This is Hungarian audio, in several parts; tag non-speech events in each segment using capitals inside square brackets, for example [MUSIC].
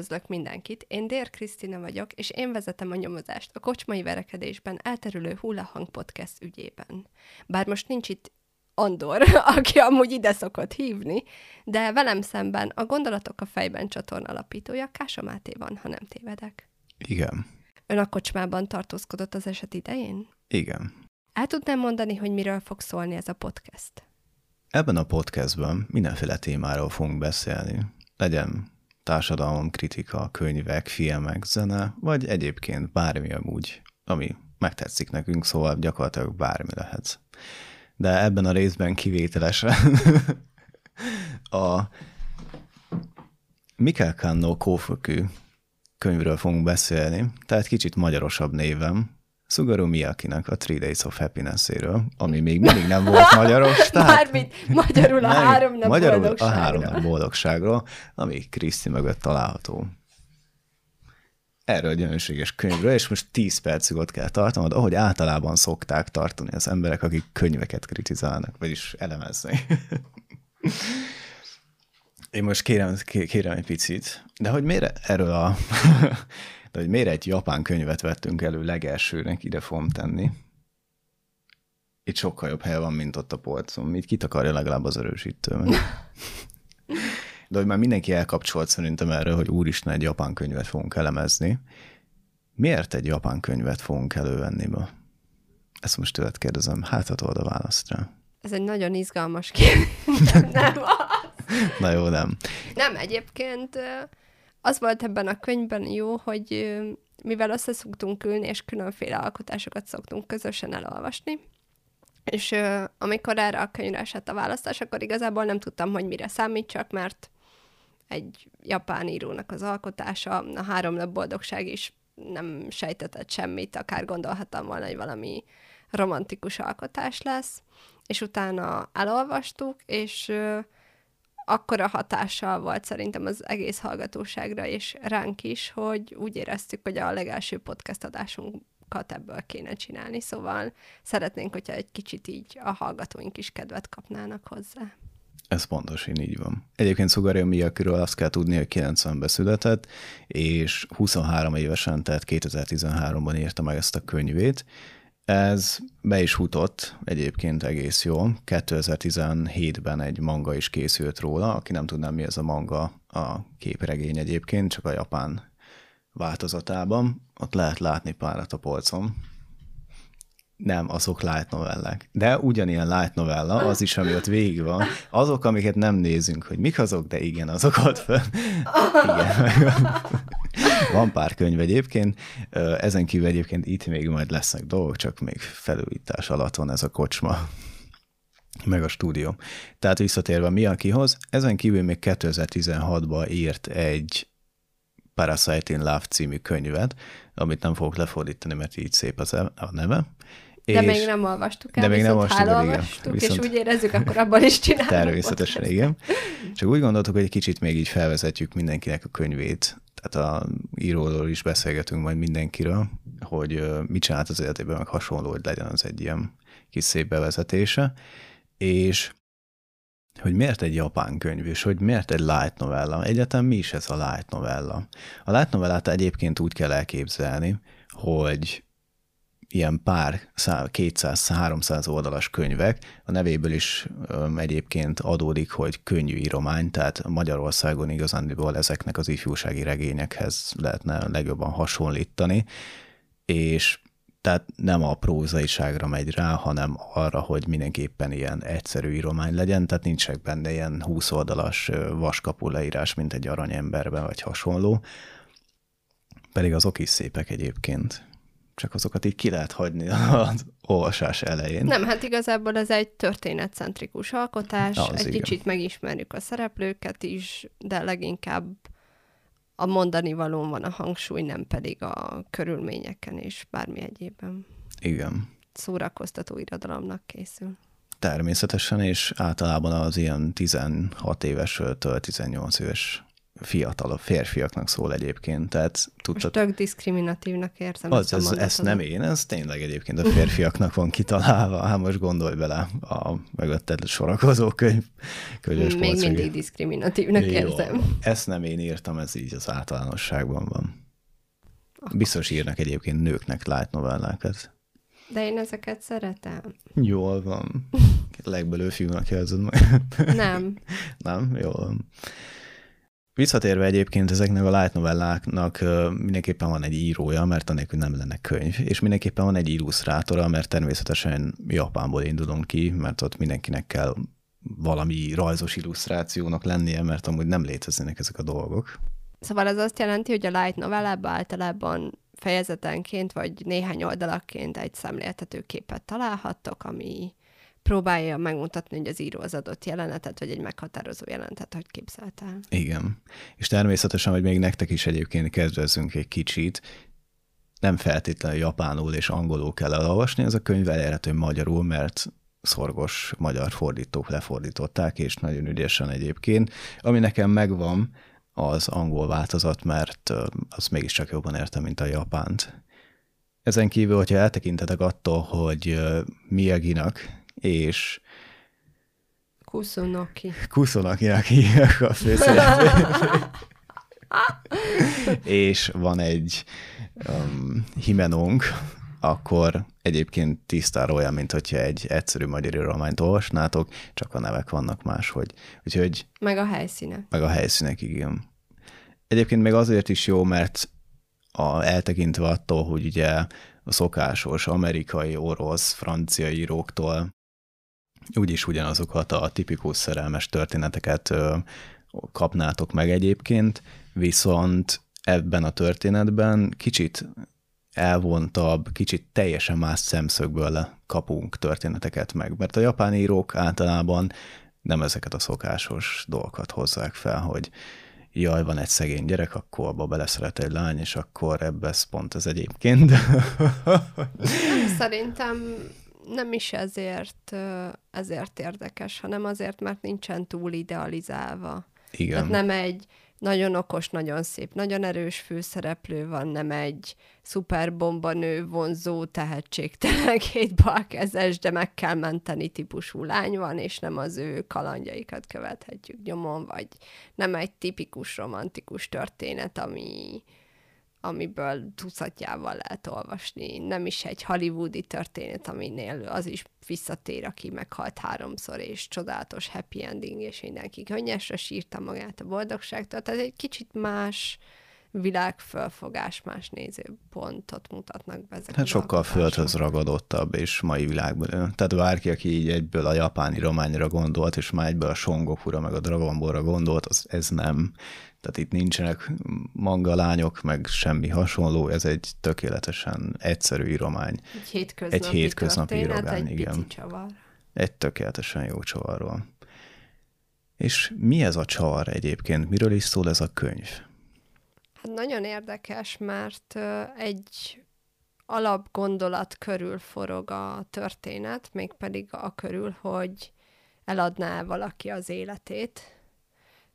Üdvözlök mindenkit, én Dér Krisztina vagyok, és én vezetem a nyomozást a kocsmai verekedésben elterülő Hullahang Podcast ügyében. Bár most nincs itt Andor, [LAUGHS] aki amúgy ide szokott hívni, de velem szemben a Gondolatok a fejben csatorna alapítója Kása Máté van, ha nem tévedek. Igen. Ön a kocsmában tartózkodott az eset idején? Igen. El tudnám mondani, hogy miről fog szólni ez a podcast? Ebben a podcastben mindenféle témáról fogunk beszélni. Legyen társadalom, kritika, könyvek, filmek, zene, vagy egyébként bármi amúgy, ami megtetszik nekünk, szóval gyakorlatilag bármi lehet. De ebben a részben kivételesen [LAUGHS] a Mikkel Kanno Kófökű könyvről fogunk beszélni, tehát kicsit magyarosabb névem, Sugaru Miyakinak a Three Days of Happiness-éről, ami még mindig nem volt [LAUGHS] magyaros. Tehát Mármint magyarul a három nap magyarul boldogságra. a három nap boldogságról, ami Kriszti mögött található. Erről a gyönyörűséges könyvről, és most 10 percig ott kell tartanod, ahogy általában szokták tartani az emberek, akik könyveket kritizálnak, vagyis elemezni. [LAUGHS] Én most kérem, kérem egy picit, de hogy miért erről a de hogy miért egy japán könyvet vettünk elő legelsőnek, ide fogom tenni. Itt sokkal jobb hely van, mint ott a polcon. Itt kitakarja legalább az erősítőmet. [LAUGHS] De hogy már mindenki elkapcsolt szerintem erről, hogy úristen, egy japán könyvet fogunk elemezni. Miért egy japán könyvet fogunk elővenni ma? Ezt most tőled kérdezem, hát ha a választ rá. Ez egy nagyon izgalmas kérdés. nem, [LAUGHS] nem az. Na jó, nem. Nem, egyébként az volt ebben a könyvben jó, hogy mivel össze szoktunk ülni, és különféle alkotásokat szoktunk közösen elolvasni, és amikor erre a könyvre esett a választás, akkor igazából nem tudtam, hogy mire számítsak, mert egy japán írónak az alkotása, a három nap boldogság is nem sejtetett semmit, akár gondolhattam volna, hogy valami romantikus alkotás lesz, és utána elolvastuk, és akkora hatással volt szerintem az egész hallgatóságra, és ránk is, hogy úgy éreztük, hogy a legelső podcast adásunkat ebből kéne csinálni, szóval szeretnénk, hogyha egy kicsit így a hallgatóink is kedvet kapnának hozzá. Ez pontosan így van. Egyébként Sugario Miyakiről azt kell tudni, hogy 90-ben született, és 23 évesen, tehát 2013-ban írta meg ezt a könyvét, ez be is futott egyébként egész jól. 2017-ben egy manga is készült róla, aki nem tudná, mi ez a manga, a képregény egyébként, csak a japán változatában. Ott lehet látni párat a polcon. Nem, azok light novellák. De ugyanilyen light novella, az is, ami ott végig van. Azok, amiket nem nézünk, hogy mik azok, de igen, azok ott fel. Igen. Van pár könyv egyébként, ezen kívül egyébként itt még majd lesznek dolgok, csak még felújítás alatt van ez a kocsma, meg a stúdió. Tehát visszatérve mi akihoz, ezen kívül még 2016-ban írt egy Parasite in Love című könyvet, amit nem fogok lefordítani, mert így szép az e- a neve. De még nem olvastuk el, de még nem olvastuk el, igen. Viszont, és úgy érezzük, akkor abban is csinálunk. Természetesen, igen. Csak úgy gondoltuk, hogy egy kicsit még így felvezetjük mindenkinek a könyvét, tehát a íróról is beszélgetünk majd mindenkiről, hogy mit csinált az életében, meg hasonló, hogy legyen az egy ilyen kis szép bevezetése, és hogy miért egy japán könyv, és hogy miért egy light novella. Egyetem mi is ez a light novella? A light novellát egyébként úgy kell elképzelni, hogy ilyen pár 200-300 oldalas könyvek. A nevéből is egyébként adódik, hogy könnyű íromány, tehát Magyarországon igazándiból ezeknek az ifjúsági regényekhez lehetne legjobban hasonlítani, és tehát nem a prózaiságra megy rá, hanem arra, hogy mindenképpen ilyen egyszerű íromány legyen, tehát nincsek benne ilyen 20 oldalas vaskapu leírás, mint egy aranyemberben, vagy hasonló. Pedig azok is szépek egyébként csak azokat így ki lehet hagyni az olvasás elején. Nem, hát igazából ez egy történetcentrikus alkotás, az egy igen. kicsit megismerjük a szereplőket is, de leginkább a mondani valón van a hangsúly, nem pedig a körülményeken és bármi egyébben. Igen. Szórakoztató irodalomnak készül. Természetesen, és általában az ilyen 16 éves 18 éves fiatalabb férfiaknak szól egyébként. Tehát tudtad... Most tök diszkriminatívnak érzem az, ezt, ez, ezt nem én, ez tényleg egyébként a férfiaknak van kitalálva. Hát most gondolj bele a mögötted sorakozó könyv. Könyves Még polcig. mindig diszkriminatívnak Jó, érzem. Ezt nem én írtam, ez így az általánosságban van. Biztos írnak egyébként nőknek light novellákat. De én ezeket szeretem. Jól van. [LAUGHS] Legbelő fiúnak jelzed meg. Nem. Nem? Jól van. Visszatérve egyébként ezeknek a light novelláknak mindenképpen van egy írója, mert anélkül nem lenne könyv, és mindenképpen van egy illusztrátora, mert természetesen Japánból indulunk ki, mert ott mindenkinek kell valami rajzos illusztrációnak lennie, mert amúgy nem léteznek ezek a dolgok. Szóval ez azt jelenti, hogy a light novellában általában fejezetenként, vagy néhány oldalakként egy szemléltető képet találhattok, ami próbálja megmutatni, hogy az író az adott jelenetet, vagy egy meghatározó jelenetet, hogy képzelt el. Igen. És természetesen, hogy még nektek is egyébként kezdvezzünk egy kicsit, nem feltétlenül japánul és angolul kell elolvasni, ez a könyv elérhető magyarul, mert szorgos magyar fordítók lefordították, és nagyon ügyesen egyébként. Ami nekem megvan, az angol változat, mert az mégiscsak jobban értem, mint a japánt. Ezen kívül, hogyha eltekintetek attól, hogy Miyaginak és Kusunoki. Kusunoki-nak hívják a és van egy um, himenónk, akkor egyébként tisztára olyan, mint hogyha egy egyszerű magyar írományt olvasnátok, csak a nevek vannak máshogy. Úgyhogy... Meg a helyszínek. Meg a helyszínek, igen. Egyébként még azért is jó, mert a, eltekintve attól, hogy ugye a szokásos amerikai, orosz, francia íróktól úgyis ugyanazokat a tipikus szerelmes történeteket kapnátok meg egyébként, viszont ebben a történetben kicsit elvontabb, kicsit teljesen más szemszögből kapunk történeteket meg, mert a japán írók általában nem ezeket a szokásos dolgokat hozzák fel, hogy jaj, van egy szegény gyerek, akkor abba beleszeret egy lány, és akkor ebbe ez pont ez egyébként. Szerintem nem is ezért, ezért érdekes, hanem azért, mert nincsen túl idealizálva. Igen. Tehát nem egy nagyon okos, nagyon szép, nagyon erős főszereplő van, nem egy szuper bombanő, vonzó, tehetségtelen, két balkezes, de meg kell menteni típusú lány van, és nem az ő kalandjaikat követhetjük nyomon, vagy nem egy tipikus romantikus történet, ami, amiből tucatjával lehet olvasni. Nem is egy hollywoodi történet, aminél az is visszatér, aki meghalt háromszor, és csodálatos happy ending, és mindenki könnyesre sírta magát a boldogságtól. Tehát egy kicsit más világfölfogás, más nézőpontot mutatnak be ezek Hát sokkal földhöz ragadottabb, és mai világban. Tehát bárki, aki így egyből a japáni rományra gondolt, és már egyből a Songokura meg a Dragon Ball-ra gondolt, az, ez nem. Tehát itt nincsenek manga lányok, meg semmi hasonló, ez egy tökéletesen egyszerű íromány. Egy hétköznapi, egy hétköznapi írogány, egy igen. csavar. Egy tökéletesen jó csavarról. És mi ez a csavar egyébként? Miről is szól ez a könyv? Hát nagyon érdekes, mert egy alapgondolat körül forog a történet, mégpedig a körül, hogy eladná valaki az életét,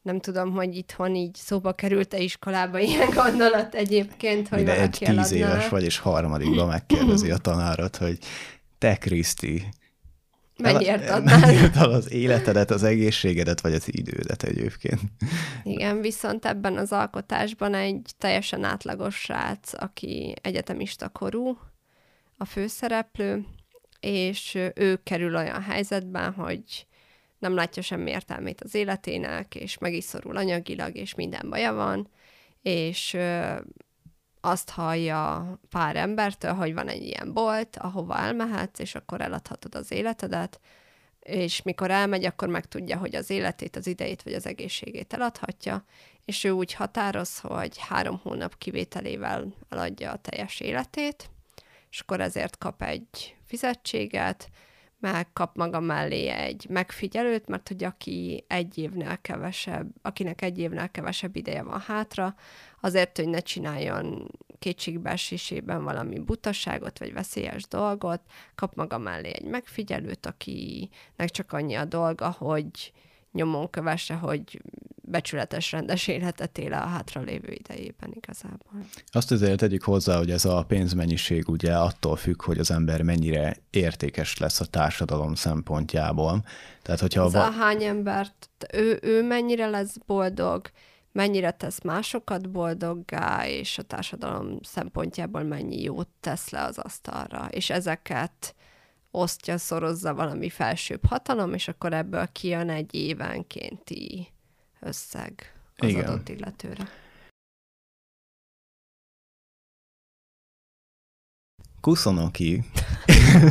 nem tudom, hogy itthon így szóba került-e iskolába ilyen gondolat egyébként, hogy Mire egy tíz eladná. éves vagy, és harmadikban megkérdezi a tanárat, hogy te Kriszti, Mennyiért adnál? az életedet, az egészségedet, vagy az idődet egyébként. Igen, viszont ebben az alkotásban egy teljesen átlagos srác, aki egyetemista korú, a főszereplő, és ő kerül olyan helyzetben, hogy nem látja semmi értelmét az életének, és meg is szorul anyagilag, és minden baja van, és azt hallja pár embertől, hogy van egy ilyen bolt, ahova elmehetsz, és akkor eladhatod az életedet, és mikor elmegy, akkor megtudja, hogy az életét, az idejét vagy az egészségét eladhatja, és ő úgy határoz, hogy három hónap kivételével eladja a teljes életét, és akkor ezért kap egy fizetséget, megkap maga mellé egy megfigyelőt, mert hogy aki egy évnél kevesebb, akinek egy évnél kevesebb ideje van hátra, azért, hogy ne csináljon kétségbeesésében valami butaságot vagy veszélyes dolgot, kap maga mellé egy megfigyelőt, akinek csak annyi a dolga, hogy nyomon kövesse, hogy becsületes, rendes életet él a hátralévő idejében igazából. Azt azért tegyük hozzá, hogy ez a pénzmennyiség ugye attól függ, hogy az ember mennyire értékes lesz a társadalom szempontjából. Tehát, hogyha ez va- a hány embert, ő, ő mennyire lesz boldog, mennyire tesz másokat boldoggá, és a társadalom szempontjából mennyi jót tesz le az asztalra. És ezeket osztja, szorozza valami felsőbb hatalom, és akkor ebből kijön egy évenkénti összeg az Igen. adott illetőre. Kuszonoki. [LAUGHS]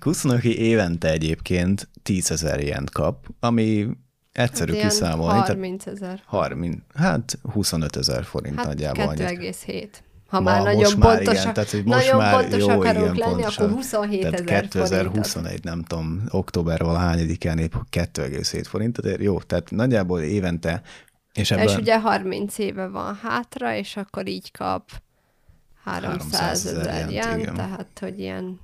Kuszonoki évente egyébként 10 ezer ilyent kap, ami egyszerű hát kiszámolni. 30 ezer. 30, hát 25 ezer forint hát nagyjából. 2,7. Ha Ma, már nagyon már pontos, igen, tehát, hogy most nagyon már pontos jó, akarunk igen, lenni, akkor 27 ezer 2021, forintot. nem tudom, október valahányadikán épp 2,7 forint, tehát jó, tehát nagyjából évente és, ebben... és ugye 30 éve van hátra, és akkor így kap 300 ezer tehát hogy ilyen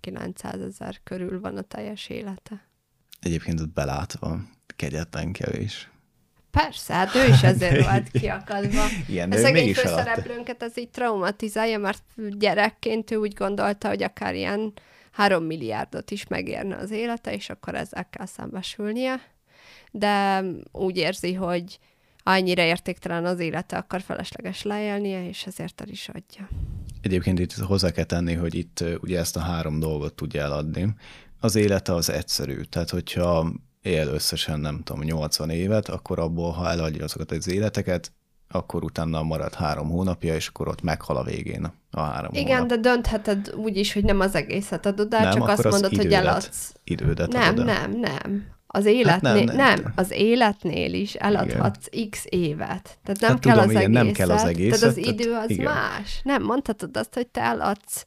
900 ezer körül van a teljes élete. Egyébként ott belátva kegyetlen kevés. Persze, hát ő is ezért [LAUGHS] volt kiakadva. Igen, Ez szegény főszereplőnket ez így traumatizálja, mert gyerekként ő úgy gondolta, hogy akár ilyen három milliárdot is megérne az élete, és akkor ezzel kell szembesülnie. De úgy érzi, hogy annyira értéktelen az élete, akkor felesleges leélnie, és ezért el is adja. Egyébként itt hozzá kell tenni, hogy itt ugye ezt a három dolgot tudja eladni. Az élete az egyszerű, tehát hogyha él összesen, nem tudom, 80 évet, akkor abból, ha eladja azokat az életeket, akkor utána marad három hónapja, és akkor ott meghal a végén a három Igen, hónap. de döntheted úgy is, hogy nem az egészet adod el, nem, csak azt mondod, idődet, hogy eladsz. Idődet Nem, adod nem, nem. Az életnél, hát nem, nem. nem, az életnél is eladhatsz igen. x évet. Tehát nem hát kell tudom, az igen, egészet. Nem kell az egészet. Tehát az idő az igen. más. Nem, mondhatod azt, hogy te eladsz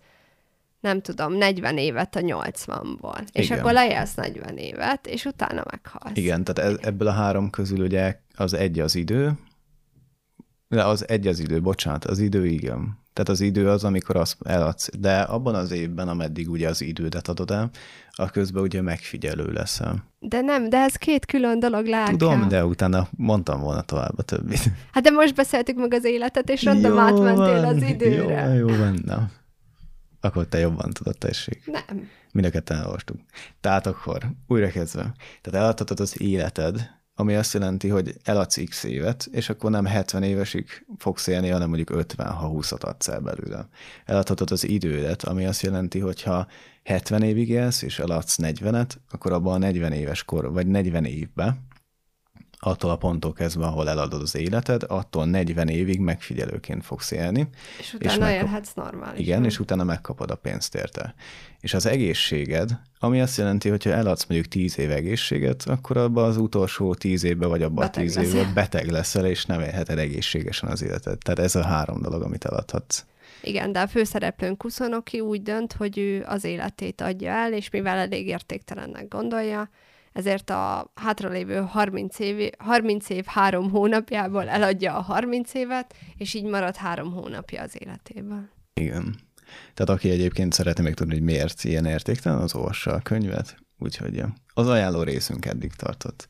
nem tudom, 40 évet a 80-ból. És Igen. akkor lejelsz 40 évet, és utána meghalsz. Igen, tehát e- ebből a három közül ugye az egy az idő, de az egy az idő, bocsánat, az idő igen. Tehát az idő az, amikor azt eladsz, de abban az évben, ameddig ugye az idődet adod el, a közben ugye megfigyelő leszel. De nem, de ez két külön dolog, látja. Tudom, de utána mondtam volna tovább a többit. Hát de most beszéltük meg az életet, és random átmentél az időre. Jó, jó, benne. Akkor te jobban tudod, tessék. Nem. Mind a ketten elolvastuk. Tehát akkor újra kezdve. Tehát eladhatod az életed, ami azt jelenti, hogy eladsz x évet, és akkor nem 70 évesig fogsz élni, hanem mondjuk 50, ha 20-at adsz el belőle. Eladhatod az idődet, ami azt jelenti, hogy ha 70 évig élsz, és eladsz 40-et, akkor abban a 40 éves kor, vagy 40 évben attól a ponttól kezdve, ahol eladod az életed, attól 40 évig megfigyelőként fogsz élni. És utána és megkap... élhetsz normálisan. Igen, és utána megkapod a pénzt érte. És az egészséged, ami azt jelenti, hogy ha eladsz mondjuk 10 év egészséget, akkor abban az utolsó 10 évben, vagy abban a 10 évben beteg leszel, és nem élheted egészségesen az életed. Tehát ez a három dolog, amit eladhatsz. Igen, de a főszereplőnk Kuszonoki úgy dönt, hogy ő az életét adja el, és mivel elég értéktelennek gondolja, ezért a hátralévő 30 év, 30 év három hónapjából eladja a 30 évet, és így marad három hónapja az életéből. Igen. Tehát aki egyébként szeretne még tudni, hogy miért ilyen értéktelen, az olvassa a könyvet. Úgyhogy ja. az ajánló részünk eddig tartott.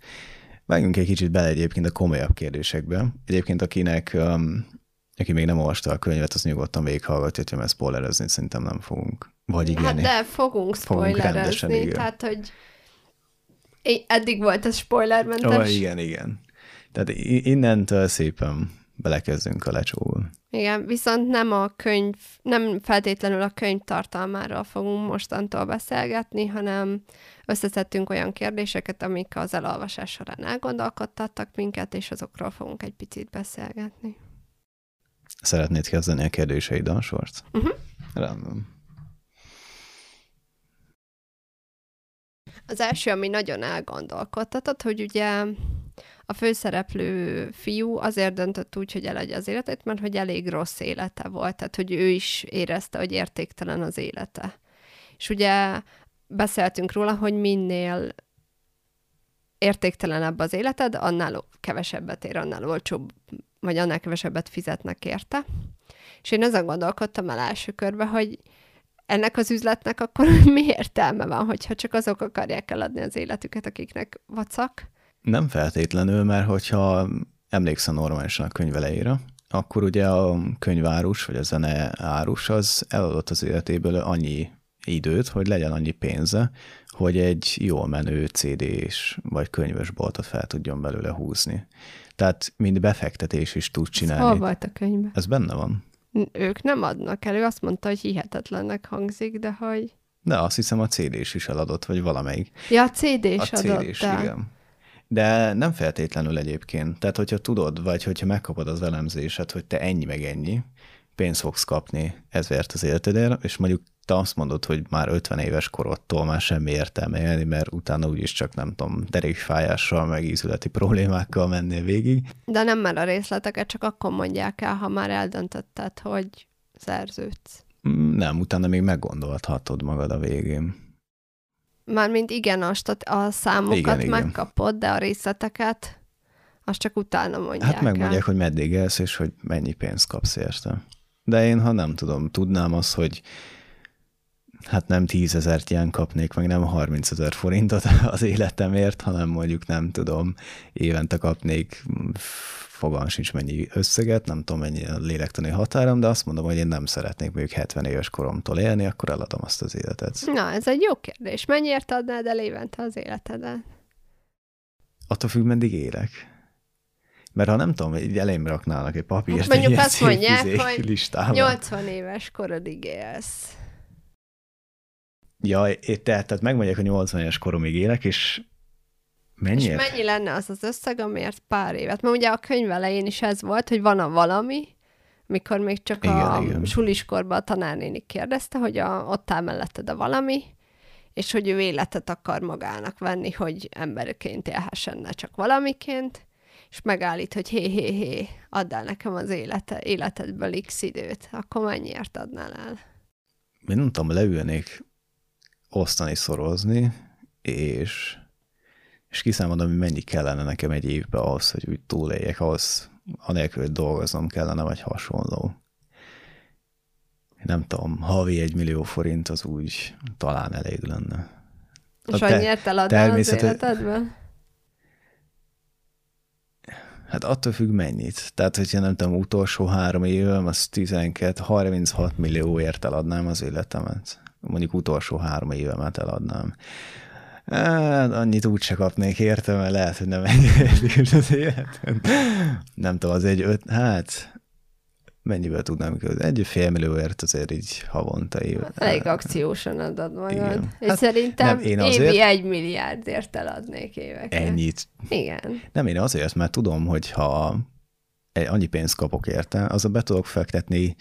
Vágjunk egy kicsit bele egyébként a komolyabb kérdésekbe. Egyébként akinek, um, aki még nem olvasta a könyvet, az nyugodtan végighallgatja, hogy mert spoilerezni szerintem nem fogunk. Vagy igen. Hát de fogunk spoilerezni, fogunk tehát hogy eddig volt ez spoilermentes. Oh, igen, igen. Tehát innentől szépen belekezdünk a lecsóból. Igen, viszont nem a könyv, nem feltétlenül a könyv tartalmáról fogunk mostantól beszélgetni, hanem összeszedtünk olyan kérdéseket, amik az elolvasás során elgondolkodtattak minket, és azokról fogunk egy picit beszélgetni. Szeretnéd kezdeni a kérdéseid, a sort? Uh-huh. Rendben. Az első, ami nagyon elgondolkodtatott, hogy ugye a főszereplő fiú azért döntött úgy, hogy eladja az életét, mert hogy elég rossz élete volt, tehát hogy ő is érezte, hogy értéktelen az élete. És ugye beszéltünk róla, hogy minél értéktelenebb az életed, annál kevesebbet ér, annál olcsóbb, vagy annál kevesebbet fizetnek érte. És én azon gondolkodtam el első körbe, hogy ennek az üzletnek akkor [LAUGHS] mi értelme van, hogyha csak azok akarják eladni az életüket, akiknek vacak, Nem feltétlenül, mert hogyha emlékszem normálisan a könyv elejére, akkor ugye a könyvárus, vagy a zene árus az eladott az életéből annyi időt, hogy legyen annyi pénze, hogy egy jól menő CD-s vagy könyves boltot fel tudjon belőle húzni. Tehát mind befektetés is tud csinálni. Ez hol volt a könyvben? Ez benne van. Ők nem adnak elő, azt mondta, hogy hihetetlennek hangzik, de hogy... De azt hiszem a CD-s is eladott, vagy valamelyik. Ja, a CD-s a adott CD-s, igen. De nem feltétlenül egyébként. Tehát, hogyha tudod, vagy hogyha megkapod az elemzésed, hogy te ennyi meg ennyi, pénzt fogsz kapni ezért az életedért, és mondjuk te azt mondod, hogy már 50 éves korodtól már semmi értelme élni, mert utána úgyis csak nem tudom, derékfájással, meg ízületi problémákkal mennél végig. De nem már a részleteket, csak akkor mondják el, ha már eldöntötted, hogy szerződsz. Mm, nem, utána még meggondolhatod magad a végén. Mármint igen, a, stat- a számokat igen, igen. megkapod, de a részleteket azt csak utána mondják Hát megmondják, el. hogy meddig élsz, és hogy mennyi pénzt kapsz érte. De én, ha nem tudom, tudnám azt, hogy hát nem tízezert ilyen kapnék, meg nem 30 ezer forintot [LAUGHS] az életemért, hanem mondjuk nem tudom, évente kapnék fogalmam sincs mennyi összeget, nem tudom mennyi a lélektani határom, de azt mondom, hogy én nem szeretnék mondjuk 70 éves koromtól élni, akkor eladom azt az életet. Na, ez egy jó kérdés. Mennyiért adnád el évente az életedet? Attól függ, meddig élek. Mert ha nem tudom, egy elém raknának egy papírt, Mondjuk egy azt mondják, hogy listában. 80 éves korodig élsz. Ja, tehát, tehát megmondják, hogy 80 éves koromig élek, és Mennyiért? És mennyi lenne az az összeg, amiért pár évet? Mert ugye a könyv elején is ez volt, hogy van a valami, mikor még csak igen, a igen. suliskorban a tanárnéni kérdezte, hogy a, ott áll melletted a valami, és hogy ő életet akar magának venni, hogy emberként élhessen, ne csak valamiként, és megállít, hogy hé, hé, hé, add el nekem az élete, életedből x időt, akkor mennyiért adnál el? Én nem tudom, leülnék osztani, szorozni, és és kiszámolom, hogy mennyi kellene nekem egy évbe ahhoz, hogy úgy túléljek, ahhoz anélkül, hogy dolgoznom kellene, vagy hasonló. Nem tudom, havi egy millió forint az úgy talán elég lenne. És te, annyit eladnál az életedben? Hát attól függ mennyit. Tehát, hogyha nem tudom, utolsó három évem, az 12-36 millióért eladnám az életemet. Mondjuk utolsó három évemet eladnám. Hát, annyit úgyse kapnék érte, mert lehet, hogy nem ennyire [LAUGHS] az életem. Nem tudom, az egy öt, hát mennyivel tudnám közni? Egy fél millióért azért így havonta év. Hát, elég akciósan adod magad. Igen. És hát szerintem nem, én azért... évi egy milliárdért eladnék évekre. Ennyit? Igen. Nem, én azért, mert tudom, hogy ha annyi pénzt kapok érte, az a be tudok fektetni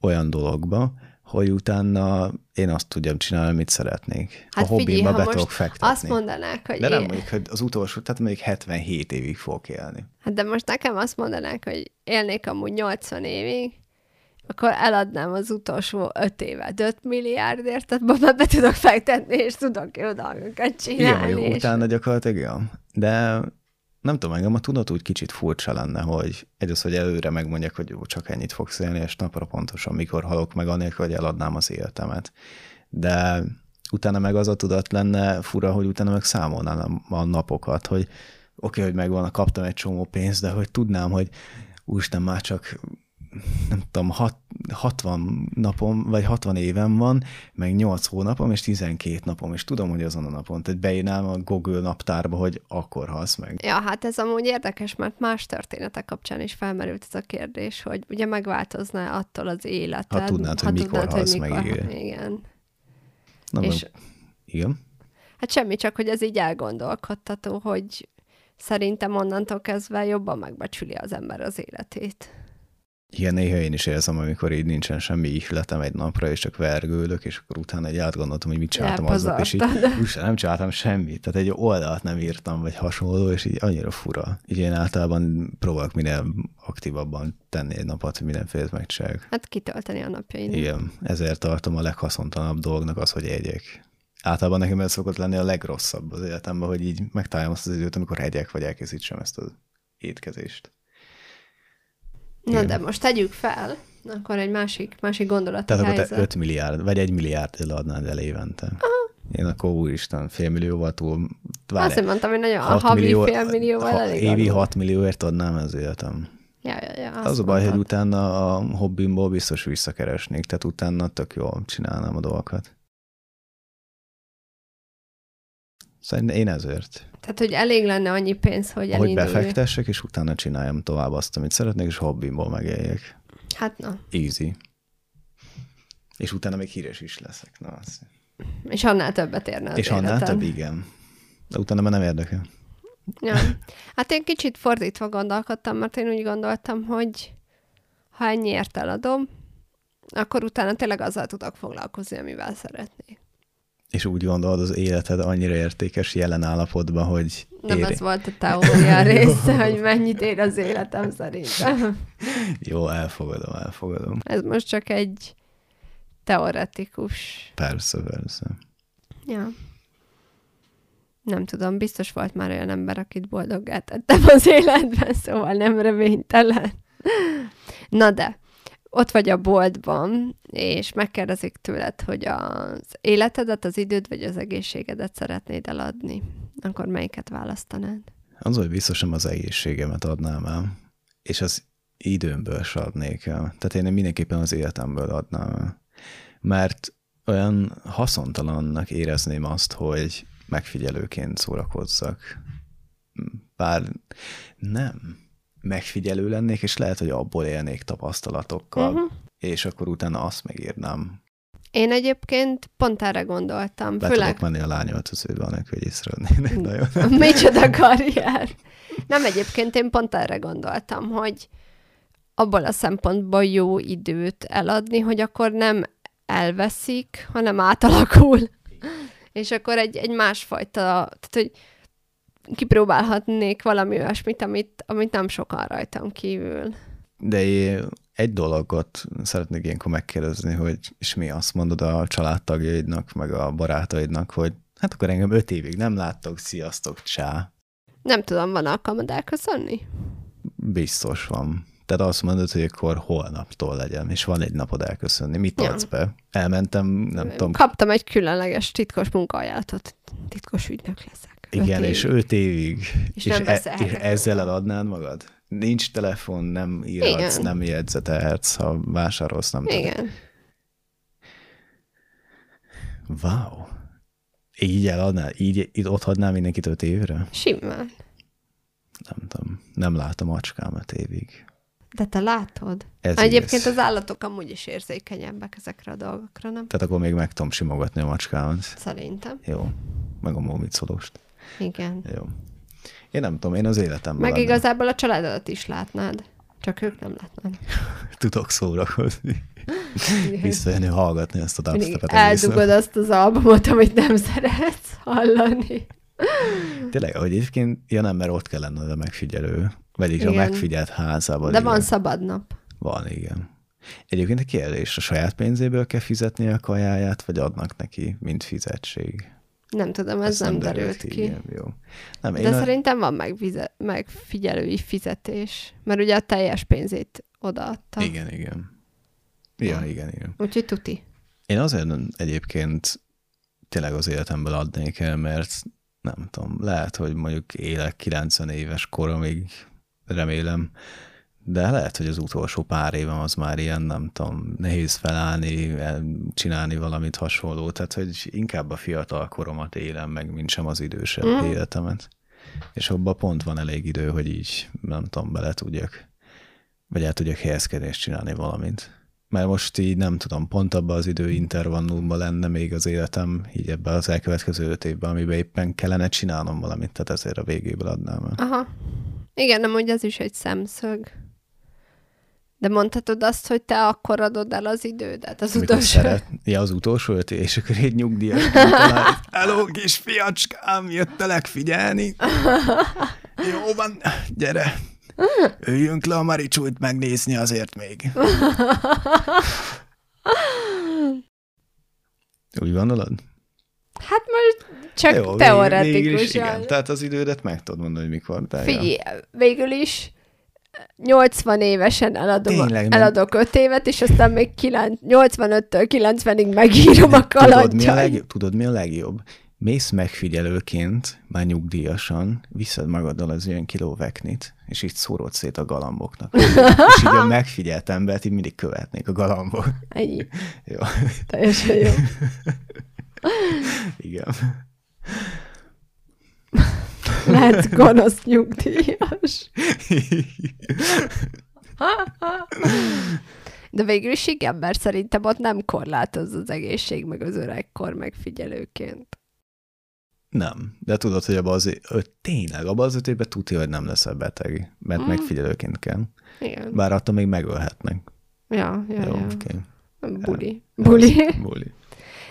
olyan dologba, hogy utána én azt tudjam csinálni, amit szeretnék. Hát a hobbimba be tudok fektetni. Azt mondanák, hogy... De nem mondjuk, hogy az utolsó, tehát még 77 évig fogok élni. Hát de most nekem azt mondanák, hogy élnék amúgy 80 évig, akkor eladnám az utolsó 5 évet 5 milliárdért, tehát be tudok fektetni, és tudok jó dolgokat csinálni. Igen, jó, és... utána gyakorlatilag, igen. De nem tudom, engem a tudat úgy kicsit furcsa lenne, hogy egy az, hogy előre megmondják, hogy jó, csak ennyit fogsz élni, és napra pontosan mikor halok meg, anélkül, hogy eladnám az életemet. De utána meg az a tudat lenne fura, hogy utána meg számolnám a napokat, hogy oké, okay, hogy megvan, kaptam egy csomó pénzt, de hogy tudnám, hogy úristen, már csak nem tudom, hat, 60 napom, vagy 60 évem van, meg 8 hónapom, és 12 napom, és tudom, hogy azon a napon. Tehát beírnám a Google naptárba, hogy akkor halsz meg. Ja, hát ez amúgy érdekes, mert más történetek kapcsán is felmerült ez a kérdés, hogy ugye megváltozna attól az életed. Ha tudnád, ha hogy mikor tudnád, halsz hogy mikor, meg, igen. igen. Na, és, igen? Hát semmi, csak hogy ez így elgondolkodtató, hogy szerintem onnantól kezdve jobban megbecsüli az ember az életét. Igen, néha én is érzem, amikor így nincsen semmi ihletem egy napra, és csak vergődök, és akkor utána egy átgondoltam, hogy mit csináltam aznap, és így [LAUGHS] úgy nem csináltam semmit. Tehát egy oldalt nem írtam, vagy hasonló, és így annyira fura. Így én általában próbálok minél aktívabban tenni egy napot, hogy mindenféle megcsináljuk. Hát kitölteni a napjain. Igen, ezért tartom a leghaszontalanabb dolognak az, hogy egyek. Általában nekem ez szokott lenni a legrosszabb az életemben, hogy így megtaláljam azt az időt, amikor egyek, vagy elkészítsem ezt az étkezést. Na de most tegyük fel, akkor egy másik, másik gondolat. Tehát akkor te 5 milliárd, vagy 1 milliárd adnád el évente. Aha. Én akkor úristen, félmillióval túl... Várj, Azt mondtam, hogy nagyon a havi millió, félmillióval ha, elég Évi 6 millióért adnám az életem. Ja, ja, ja, az a baj, hogy utána a hobbimból biztos visszakeresnék, tehát utána tök jól csinálnám a dolgokat. Szerintem én ezért. Tehát, hogy elég lenne annyi pénz, hogy Hogy befektessek, és utána csináljam tovább azt, amit szeretnék, és hobbimból megéljek. Hát na. Easy. És utána még híres is leszek. Na, az... És annál többet érne az És életem. annál több, igen. De utána már nem érdekel. Ja. Hát én kicsit fordítva gondolkodtam, mert én úgy gondoltam, hogy ha ennyiért eladom, akkor utána tényleg azzal tudok foglalkozni, amivel szeretnék. És úgy gondolod, az életed annyira értékes jelen állapotban, hogy Nem éri. az volt a [LAUGHS] teória része, hogy mennyit ér az életem szerintem. Jó, elfogadom, elfogadom. Ez most csak egy teoretikus. Persze, persze. Ja. Nem tudom, biztos volt már olyan ember, akit boldoggá tettem az életben, szóval nem reménytelen. Na de, ott vagy a boltban, és megkérdezik tőled, hogy az életedet, az időd vagy az egészségedet szeretnéd eladni. Akkor melyiket választanád? Az, hogy biztos nem az egészségemet adnám el, és az időmből se adnék el. Tehát én mindenképpen az életemből adnám el. Mert olyan haszontalannak érezném azt, hogy megfigyelőként szórakozzak. Bár nem megfigyelő lennék, és lehet, hogy abból élnék tapasztalatokkal, uh-huh. és akkor utána azt megírnám. Én egyébként pont erre gondoltam. Be főleg... tudok menni a lányöltözőbe, annak, hogy észrevennének [LAUGHS] nagyon. [LAUGHS] Micsoda karrier! Nem, egyébként én pont erre gondoltam, hogy abból a szempontból jó időt eladni, hogy akkor nem elveszik, hanem átalakul. És akkor egy, egy másfajta, tehát hogy kipróbálhatnék valami olyasmit, amit, amit nem sokan rajtam kívül. De én egy dologot szeretnék ilyenkor megkérdezni, hogy és mi azt mondod a családtagjaidnak, meg a barátaidnak, hogy hát akkor engem öt évig nem láttok, sziasztok, csá. Nem tudom, van alkalmad elköszönni? Biztos van. Tehát azt mondod, hogy akkor holnaptól legyen, és van egy napod elköszönni. Mit ja. adsz be? Elmentem, nem tudom. Kaptam egy különleges titkos munkaajánlatot. Titkos ügynök leszek. Igen, és öt évig. És, és, e- és ezzel eladnád magad? Nincs telefon, nem írhatsz, Igen. nem jegyzetelhetsz, ha vásárolsz, nem Igen. Tudod. Wow. Így eladnál? Így, így ott hadnál mindenkit öt évre? Simán. Nem tudom. Nem látom acskámat évig. De te látod? Ez Egyébként igaz. az állatok amúgy is érzékenyebbek ezekre a dolgokra, nem? Tehát akkor még meg tudom simogatni a macskámat. Szerintem. Jó. Meg a mómicolost. Igen. Jó. Én nem tudom, én az életemben Meg lennem. igazából a családodat is látnád. Csak ők nem látnád. [LAUGHS] Tudok szórakozni. Visszajönni, hallgatni ezt a dubstepet. Eldugod azt az albumot, amit nem szeretsz hallani. Tényleg, hogy egyébként, ja nem, mert ott kell lenned a megfigyelő, vagyis a megfigyelt házában. De igen. van szabad nap. Van, igen. Egyébként a kérdés, a saját pénzéből kell fizetni a kajáját, vagy adnak neki, mint fizetség? Nem tudom, ez Ezt nem, nem derült ki. ki. Igen, jó. Nem, De a... szerintem van megvize- megfigyelői fizetés, mert ugye a teljes pénzét odaadta. Igen, igen. Ja, igen, igen. Úgyhogy tuti. Én azért egyébként tényleg az életemből adnék el, mert nem tudom, lehet, hogy mondjuk élek 90 éves koromig, remélem, de lehet, hogy az utolsó pár évem az már ilyen, nem tudom, nehéz felállni, csinálni valamit hasonló, tehát hogy inkább a fiatal koromat élem meg, mint sem az idősebb mm. életemet. És abban pont van elég idő, hogy így, nem tudom, bele tudjak, vagy el tudjak helyezkedni és csinálni valamit. Mert most így nem tudom, pont abban az idő intervallumban lenne még az életem, így ebben az elkövetkező öt évben, amiben éppen kellene csinálnom valamit, tehát ezért a végéből adnám el. Aha. Igen, nem, hogy ez is egy szemszög. De mondhatod azt, hogy te akkor adod el az idődet, az Amikor utolsó. Szeret, ja, az utolsó öt, és akkor egy nyugdíjas [LAUGHS] Hello, kis fiacskám, jöttelek figyelni. Jó van, gyere. Üljünk le a Maricsújt megnézni azért még. Úgy gondolod? Hát most csak Jó, teoretikusan. igen, tehát az idődet meg tudod mondani, hogy mikor. Figyelj, végül is 80 évesen eladom, Tényleg, nem? eladok 5 évet, és aztán még 9, 85-től 90-ig megírom a Tudod mi, a kalandjait. legjobb? Tudod, mi a legjobb? Mész megfigyelőként, már nyugdíjasan, viszed magaddal az ilyen kiló veknit, és így szórod szét a galamboknak. és így a megfigyelt embert így mindig követnék a galambok. Ennyi. Jó, Teljesen jó. igen. Lehetsz gonosz nyugdíjas. De végül is igen, mert szerintem ott nem korlátoz az egészség, meg az öregkor megfigyelőként. Nem, de tudod, hogy abban az, ö, tényleg, abban az öt évben tudja, hogy nem leszel beteg, mert Mm. megfigyelőként kell. Igen. Bár attól még megölhetnek. Ja, ja, Jó, ja. oké. Buli. Buli. Buli.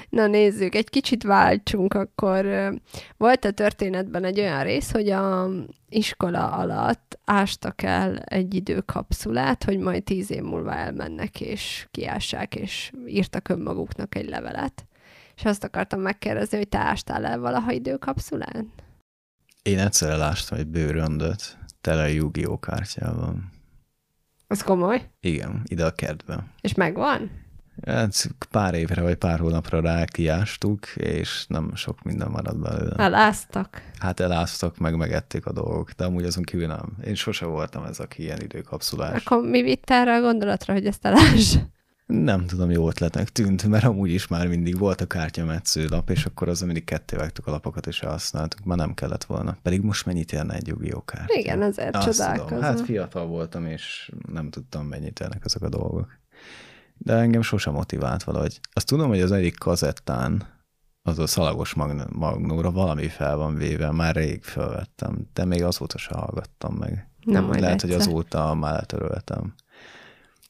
Na nézzük, egy kicsit váltsunk, akkor volt a történetben egy olyan rész, hogy a iskola alatt ástak el egy időkapszulát, hogy majd tíz év múlva elmennek és kiássák, és írtak önmaguknak egy levelet. És azt akartam megkérdezni, hogy te ástál el valaha időkapszulán? Én egyszer elástam egy bőröndöt tele Yu-Gi-Oh kártyával. Az komoly? Igen, ide a kertbe. És megvan? Hát pár évre vagy pár hónapra rá kiástuk, és nem sok minden maradt belőle. Eláztak. Hát eláztak, meg megették a dolgok, de amúgy azon kívül nem. Én sose voltam ez, aki ilyen időkapszulás. Akkor mi vitt erre a gondolatra, hogy ezt eláss? Nem tudom, jó ötletnek tűnt, mert amúgy is már mindig volt a kártyametsző lap, és akkor azon mindig ketté vágtuk a lapokat, és elhasználtuk. Már nem kellett volna. Pedig most mennyit érne egy Yu-Gi-Oh kártya? Igen, azért Azt tudom. csodálkozom. Hát fiatal voltam, és nem tudtam, mennyit érnek ezek a dolgok. De engem sosem motivált valahogy. Azt tudom, hogy az egyik kazettán, az a szalagos magn- magnóra valami fel van véve, már rég felvettem, de még azóta se hallgattam meg. Na, majd Lehet, hogy egyszer. azóta már letöröltem.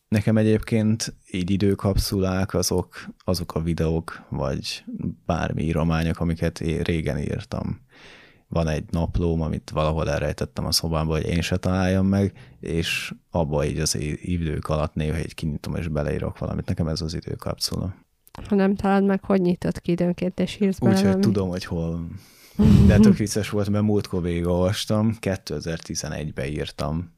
Nekem egyébként így időkapszulák azok, azok a videók, vagy bármi írományok, amiket én régen írtam. Van egy naplóm, amit valahol elrejtettem a szobámba, hogy én se találjam meg, és abba így az idők alatt néha egy kinyitom és beleírok valamit. Nekem ez az időkapszula. Ha nem találod meg, hogy nyitott ki időnként, és írsz bele Úgyhogy tudom, hogy hol. [LAUGHS] De tök vicces volt, mert múltkor végigolvastam, 2011-ben írtam.